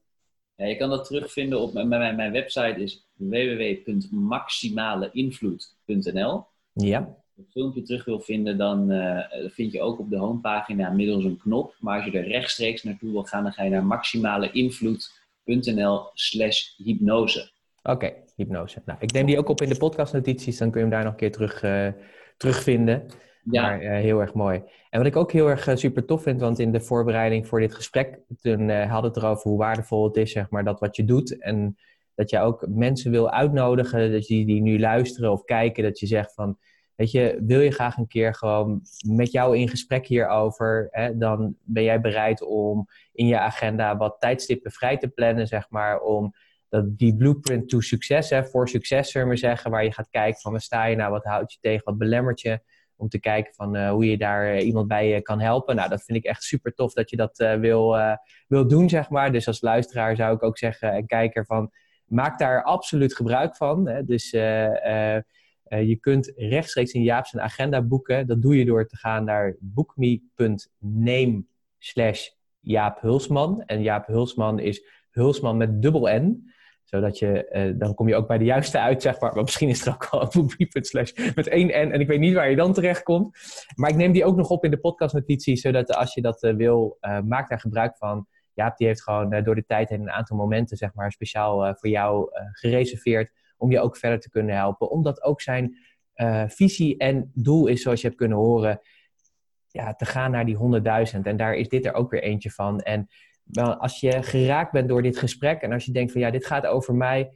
Ja, je kan dat terugvinden op mijn, mijn, mijn website is www.maximaleinvloed.nl. Ja. Het filmpje terug wil vinden, dan uh, vind je ook op de homepagina middels een knop. Maar als je er rechtstreeks naartoe wil gaan, dan ga je naar maximaleinvloed.nl slash hypnose. Oké, hypnose. Nou, ik neem die ook op in de podcastnotities, dan kun je hem daar nog een keer terug, uh, terugvinden. Ja. Maar uh, heel erg mooi. En wat ik ook heel erg uh, super tof vind, want in de voorbereiding voor dit gesprek, toen hadden we het erover hoe waardevol het is, zeg maar, dat wat je doet. En dat je ook mensen wil uitnodigen, dat je die nu luisteren of kijken, dat je zegt van, weet je, wil je graag een keer gewoon met jou in gesprek hierover, hè, dan ben jij bereid om in je agenda wat tijdstippen vrij te plannen, zeg maar, om dat die blueprint to succes, hè, voor succes, zullen we zeggen, waar je gaat kijken van, waar sta je nou, wat houdt je tegen, wat belemmert je, om te kijken van uh, hoe je daar uh, iemand bij kan helpen. Nou, dat vind ik echt super tof dat je dat wil, wil doen, zeg maar. Dus als luisteraar zou ik ook zeggen en kijker van, maak daar absoluut gebruik van. Hè? Dus je kunt rechtstreeks in Jaap zijn agenda boeken. Dat doe je door te gaan naar bookme.name slash Jaap Hulsman. En Jaap Hulsman is Hulsman met dubbel N zodat je, uh, dan kom je ook bij de juiste uit, zeg maar. Maar misschien is er ook wel een slash met één N. En ik weet niet waar je dan terecht komt. Maar ik neem die ook nog op in de podcastnotitie. Zodat als je dat uh, wil, maak daar gebruik van. Jaap die heeft gewoon door de tijd heen een aantal momenten, zeg maar, speciaal voor jou gereserveerd. Om je ook verder te kunnen helpen. Omdat ook zijn visie en doel is, zoals je hebt kunnen horen, ja, te gaan naar die 100.000. En daar is dit er ook weer eentje van. En als je geraakt bent door dit gesprek en als je denkt van ja, dit gaat over mij,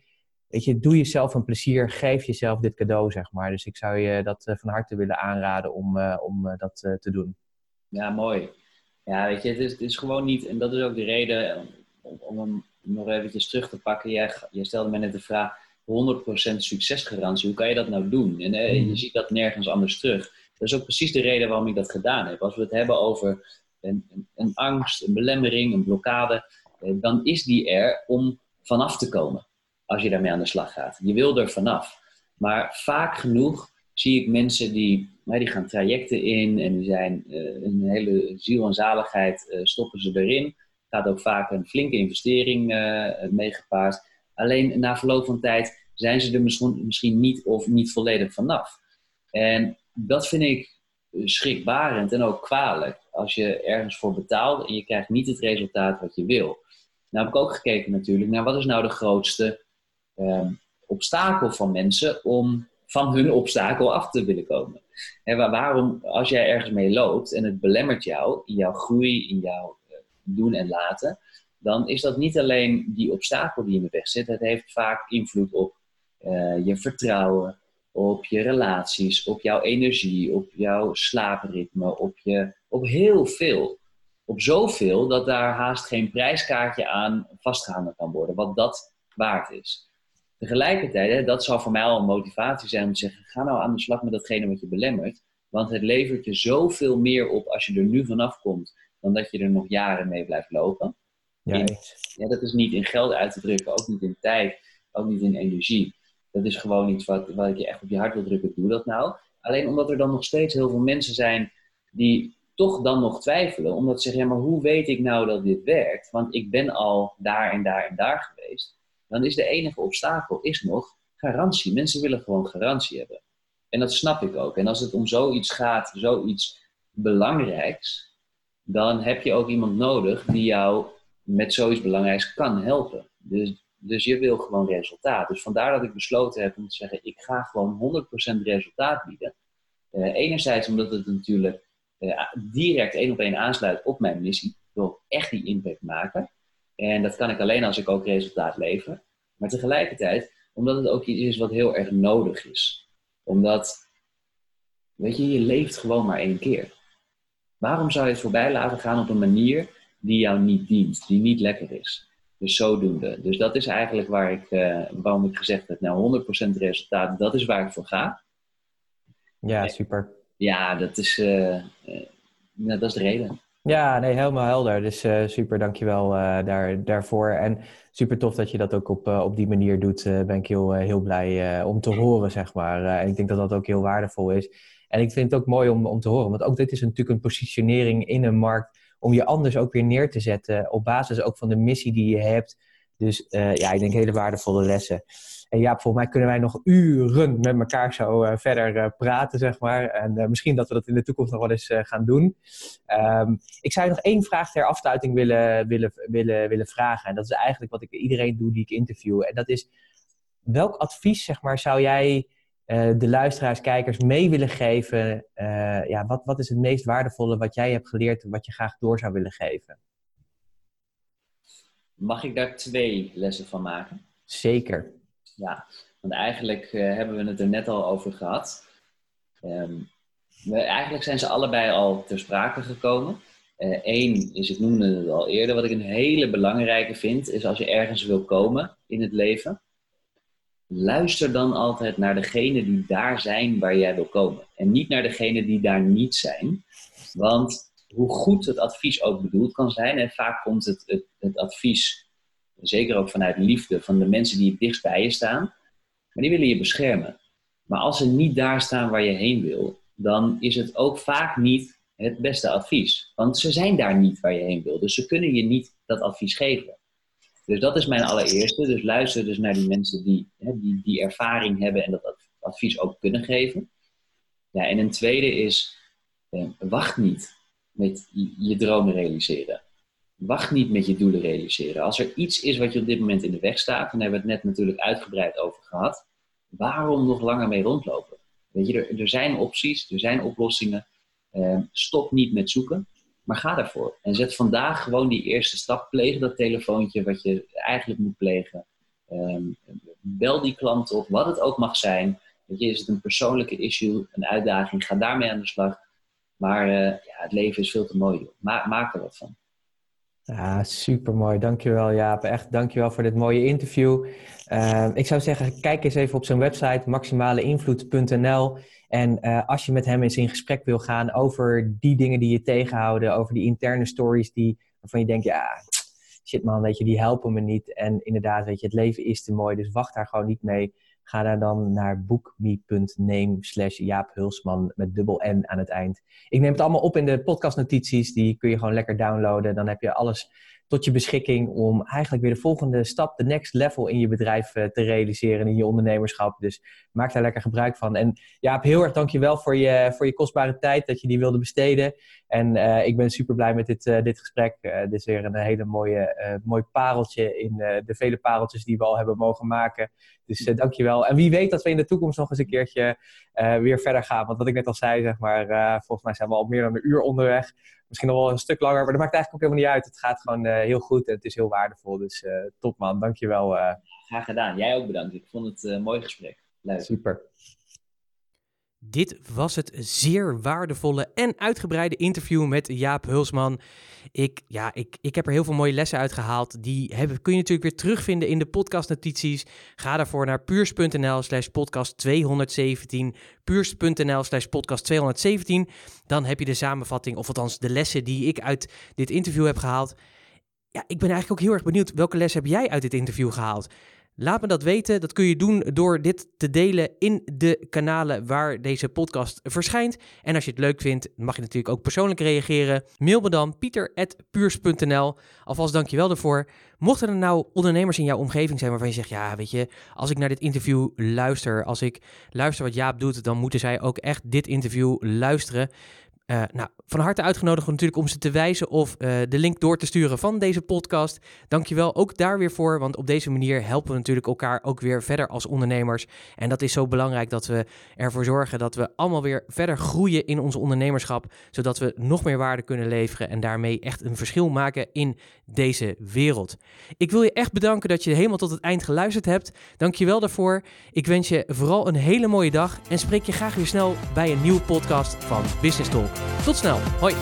weet je, doe jezelf een plezier, geef jezelf dit cadeau, zeg maar. Dus ik zou je dat eh, van harte willen aanraden om, uh, om dat te doen. Ja, mooi. Ja, weet je, het is, het is gewoon niet, en dat is ook de reden om, om hem nog eventjes terug te pakken. Jij, jij stelde me net de vraag, 100% succesgarantie, hoe kan je dat nou doen? En je hmm. ziet dat nergens anders terug. Dat is ook precies de reden waarom ik dat gedaan heb. Als we het hebben over een, een, een angst, een belemmering, een blokkade, eh, dan is die er om vanaf te komen als je daarmee aan de slag gaat. Je wil er vanaf. Maar vaak genoeg zie ik mensen die, die gaan trajecten in en die zijn uh, een hele ziel en zaligheid uh, stoppen ze erin. Gaat ook vaak een flinke investering uh, meegepaard. Alleen na verloop van tijd zijn ze er misschien, misschien niet of niet volledig vanaf. En dat vind ik schrikbarend en ook kwalijk. Als je ergens voor betaalt en je krijgt niet het resultaat wat je wil. Nou heb ik ook gekeken natuurlijk naar wat is nou de grootste um, obstakel van mensen om van hun obstakel af te willen komen. En waarom, als jij ergens mee loopt en het belemmert jou in jouw groei, in jouw uh, doen en laten, dan is dat niet alleen die obstakel die in de weg zit. Het heeft vaak invloed op uh, je vertrouwen, op je relaties, op jouw energie, op jouw slaapritme, op, je, op heel veel. Op zoveel dat daar haast geen prijskaartje aan vastgehangen kan worden, wat dat waard is. Tegelijkertijd, hè, dat zal voor mij al een motivatie zijn om te zeggen: ga nou aan de slag met datgene wat je belemmert. Want het levert je zoveel meer op als je er nu vanaf komt, dan dat je er nog jaren mee blijft lopen. Ja, ja, dat is niet in geld uit te drukken, ook niet in tijd, ook niet in energie. Dat is gewoon iets wat, wat ik je echt op je hart wil drukken. Doe dat nou. Alleen omdat er dan nog steeds heel veel mensen zijn die toch dan nog twijfelen. Omdat ze zeggen, ja, maar hoe weet ik nou dat dit werkt? Want ik ben al daar en daar en daar geweest. Dan is de enige obstakel is nog garantie. Mensen willen gewoon garantie hebben. En dat snap ik ook. En als het om zoiets gaat, zoiets belangrijks, dan heb je ook iemand nodig die jou met zoiets belangrijks kan helpen. Dus dus je wil gewoon resultaat. Dus vandaar dat ik besloten heb om te zeggen: ik ga gewoon 100% resultaat bieden. Uh, enerzijds omdat het natuurlijk uh, direct één op één aansluit op mijn missie. Ik wil echt die impact maken. En dat kan ik alleen als ik ook resultaat lever. Maar tegelijkertijd omdat het ook iets is wat heel erg nodig is. Omdat, weet je, je leeft gewoon maar één keer. Waarom zou je het voorbij laten gaan op een manier die jou niet dient, die niet lekker is? Dus zodoende. Dus dat is eigenlijk waar ik, uh, waarom ik gezegd heb, nou 100% resultaat, dat is waar ik voor ga. Ja, super. Ja, dat is, uh, dat is de reden. Ja, nee, helemaal helder. Dus uh, super, dankjewel daar, daarvoor. En super tof dat je dat ook op, op die manier doet. ben ik heel, heel blij om te horen, zeg maar. en ik denk dat dat ook heel waardevol is. En ik vind het ook mooi om, om te horen, want ook dit is natuurlijk een positionering in een markt om je anders ook weer neer te zetten op basis ook van de missie die je hebt. Dus uh, ja, ik denk hele waardevolle lessen. En ja, volgens mij kunnen wij nog uren met elkaar zo uh, verder uh, praten, zeg maar. En misschien dat we dat in de toekomst nog wel eens gaan doen. Um, ik zou je nog één vraag ter afsluiting willen, willen, willen, willen vragen. En dat is eigenlijk wat ik iedereen doe die ik interview. En dat is, welk advies, zeg maar, zou jij uh, de luisteraars, kijkers mee willen geven? Uh, ja, wat, wat is het meest waardevolle wat jij hebt geleerd en wat je graag door zou willen geven? Mag ik daar twee lessen van maken? Zeker. Ja, want eigenlijk uh, hebben we het er net al over gehad. Um, we, eigenlijk zijn ze allebei al ter sprake gekomen. Eén is, ik noemde het al eerder, wat ik een hele belangrijke vind, is als je ergens wil komen in het leven, luister dan altijd naar degene die daar zijn waar jij wil komen. En niet naar degene die daar niet zijn. Want hoe goed het advies ook bedoeld kan zijn, en vaak komt het, het, het advies, zeker ook vanuit liefde, van de mensen die het dichtst bij je staan, maar die willen je beschermen. Maar als ze niet daar staan waar je heen wil, dan is het ook vaak niet het beste advies. Want ze zijn daar niet waar je heen wil. Dus ze kunnen je niet dat advies geven. Dus dat is mijn allereerste. Dus luister dus naar die mensen die, hè, die die ervaring hebben en dat advies ook kunnen geven. Ja, en een tweede is, eh, wacht niet met je dromen realiseren. Wacht niet met je doelen realiseren. Als er iets is wat je op dit moment in de weg staat, daar hebben we het net natuurlijk uitgebreid over gehad, waarom nog langer mee rondlopen? Weet je, er, er zijn opties, er zijn oplossingen. Eh, stop niet met zoeken. Maar ga daarvoor. En zet vandaag gewoon die eerste stap. Pleeg dat telefoontje wat je eigenlijk moet plegen. Ehm, bel die klant op, wat het ook mag zijn. Weet je, is het een persoonlijke issue, een uitdaging, ga daarmee aan de slag. Maar uh, ja, het leven is veel te mooi. Ma maak er wat van. Ja, super mooi. Dankjewel Jaap. Echt dankjewel voor dit mooie interview. Uh, ik zou zeggen, kijk eens even op zijn website maximaleinvloed.nl. En uh, als je met hem eens in gesprek wil gaan over die dingen die je tegenhouden, over die interne stories die, waarvan je denkt, ja, shit man, weet je, die helpen me niet. En inderdaad, weet je, het leven is te mooi, dus wacht daar gewoon niet mee. Ga daar dan naar bookme.name slash Jaap Hulsman met dubbel N aan het eind. Ik neem het allemaal op in de podcastnotities. Die kun je gewoon lekker downloaden. Dan heb je alles tot je beschikking om eigenlijk weer de volgende stap, de next level in je bedrijf eh, te realiseren, in je ondernemerschap. Dus maak daar lekker gebruik van. En Jaap, heel erg dankjewel voor je, voor je kostbare tijd dat je die wilde besteden. En uh, ik ben super blij met dit, uh, dit gesprek. dit is weer een hele mooie, mooi pareltje in de vele pareltjes die we al hebben mogen maken. Dus uh, dankjewel. En wie weet dat we in de toekomst nog eens een keertje weer verder gaan. Want wat ik net al zei, zeg maar, volgens mij zijn we al meer dan een uur onderweg misschien nog wel een stuk langer, maar dat maakt eigenlijk ook helemaal niet uit. Het gaat gewoon uh, heel goed en het is heel waardevol. Dus uh, top man, dankjewel. Uh. Graag gedaan. Jij ook bedankt. Ik vond het een mooi gesprek. Leuk. Super. Dit was het zeer waardevolle en uitgebreide interview met Jaap Hulsman. Ik, ja, ik, ik heb er heel veel mooie lessen uit gehaald. Die hebben, kun je natuurlijk weer terugvinden in de podcastnotities. Ga daarvoor naar puurs.nl slash podcast 217. Puurs.nl slash podcast 217. Dan heb je de samenvatting, of althans de lessen die ik uit dit interview heb gehaald. Ja, ik ben eigenlijk ook heel erg benieuwd. Welke les heb jij uit dit interview gehaald? Laat me dat weten. Dat kun je doen door dit te delen in de kanalen waar deze podcast verschijnt. En als je het leuk vindt, mag je natuurlijk ook persoonlijk reageren. Mail me dan pieter.puurs.nl. Alvast dankjewel daarvoor. Mochten er nou ondernemers in jouw omgeving zijn waarvan je zegt... ja, weet je, als ik naar dit interview luister... als ik luister wat Jaap doet... dan moeten zij ook echt dit interview luisteren. Uh, nou, van harte uitgenodigd natuurlijk om ze te wijzen of uh, de link door te sturen van deze podcast. Dankjewel ook daar weer voor, want op deze manier helpen we natuurlijk elkaar ook weer verder als ondernemers. En dat is zo belangrijk dat we ervoor zorgen dat we allemaal weer verder groeien in ons ondernemerschap, zodat we nog meer waarde kunnen leveren en daarmee echt een verschil maken in deze wereld. Ik wil je echt bedanken dat je helemaal tot het eind geluisterd hebt. Dankjewel daarvoor. Ik wens je vooral een hele mooie dag en spreek je graag weer snel bij een nieuwe podcast van Business Talk. Tot snel. Hoi.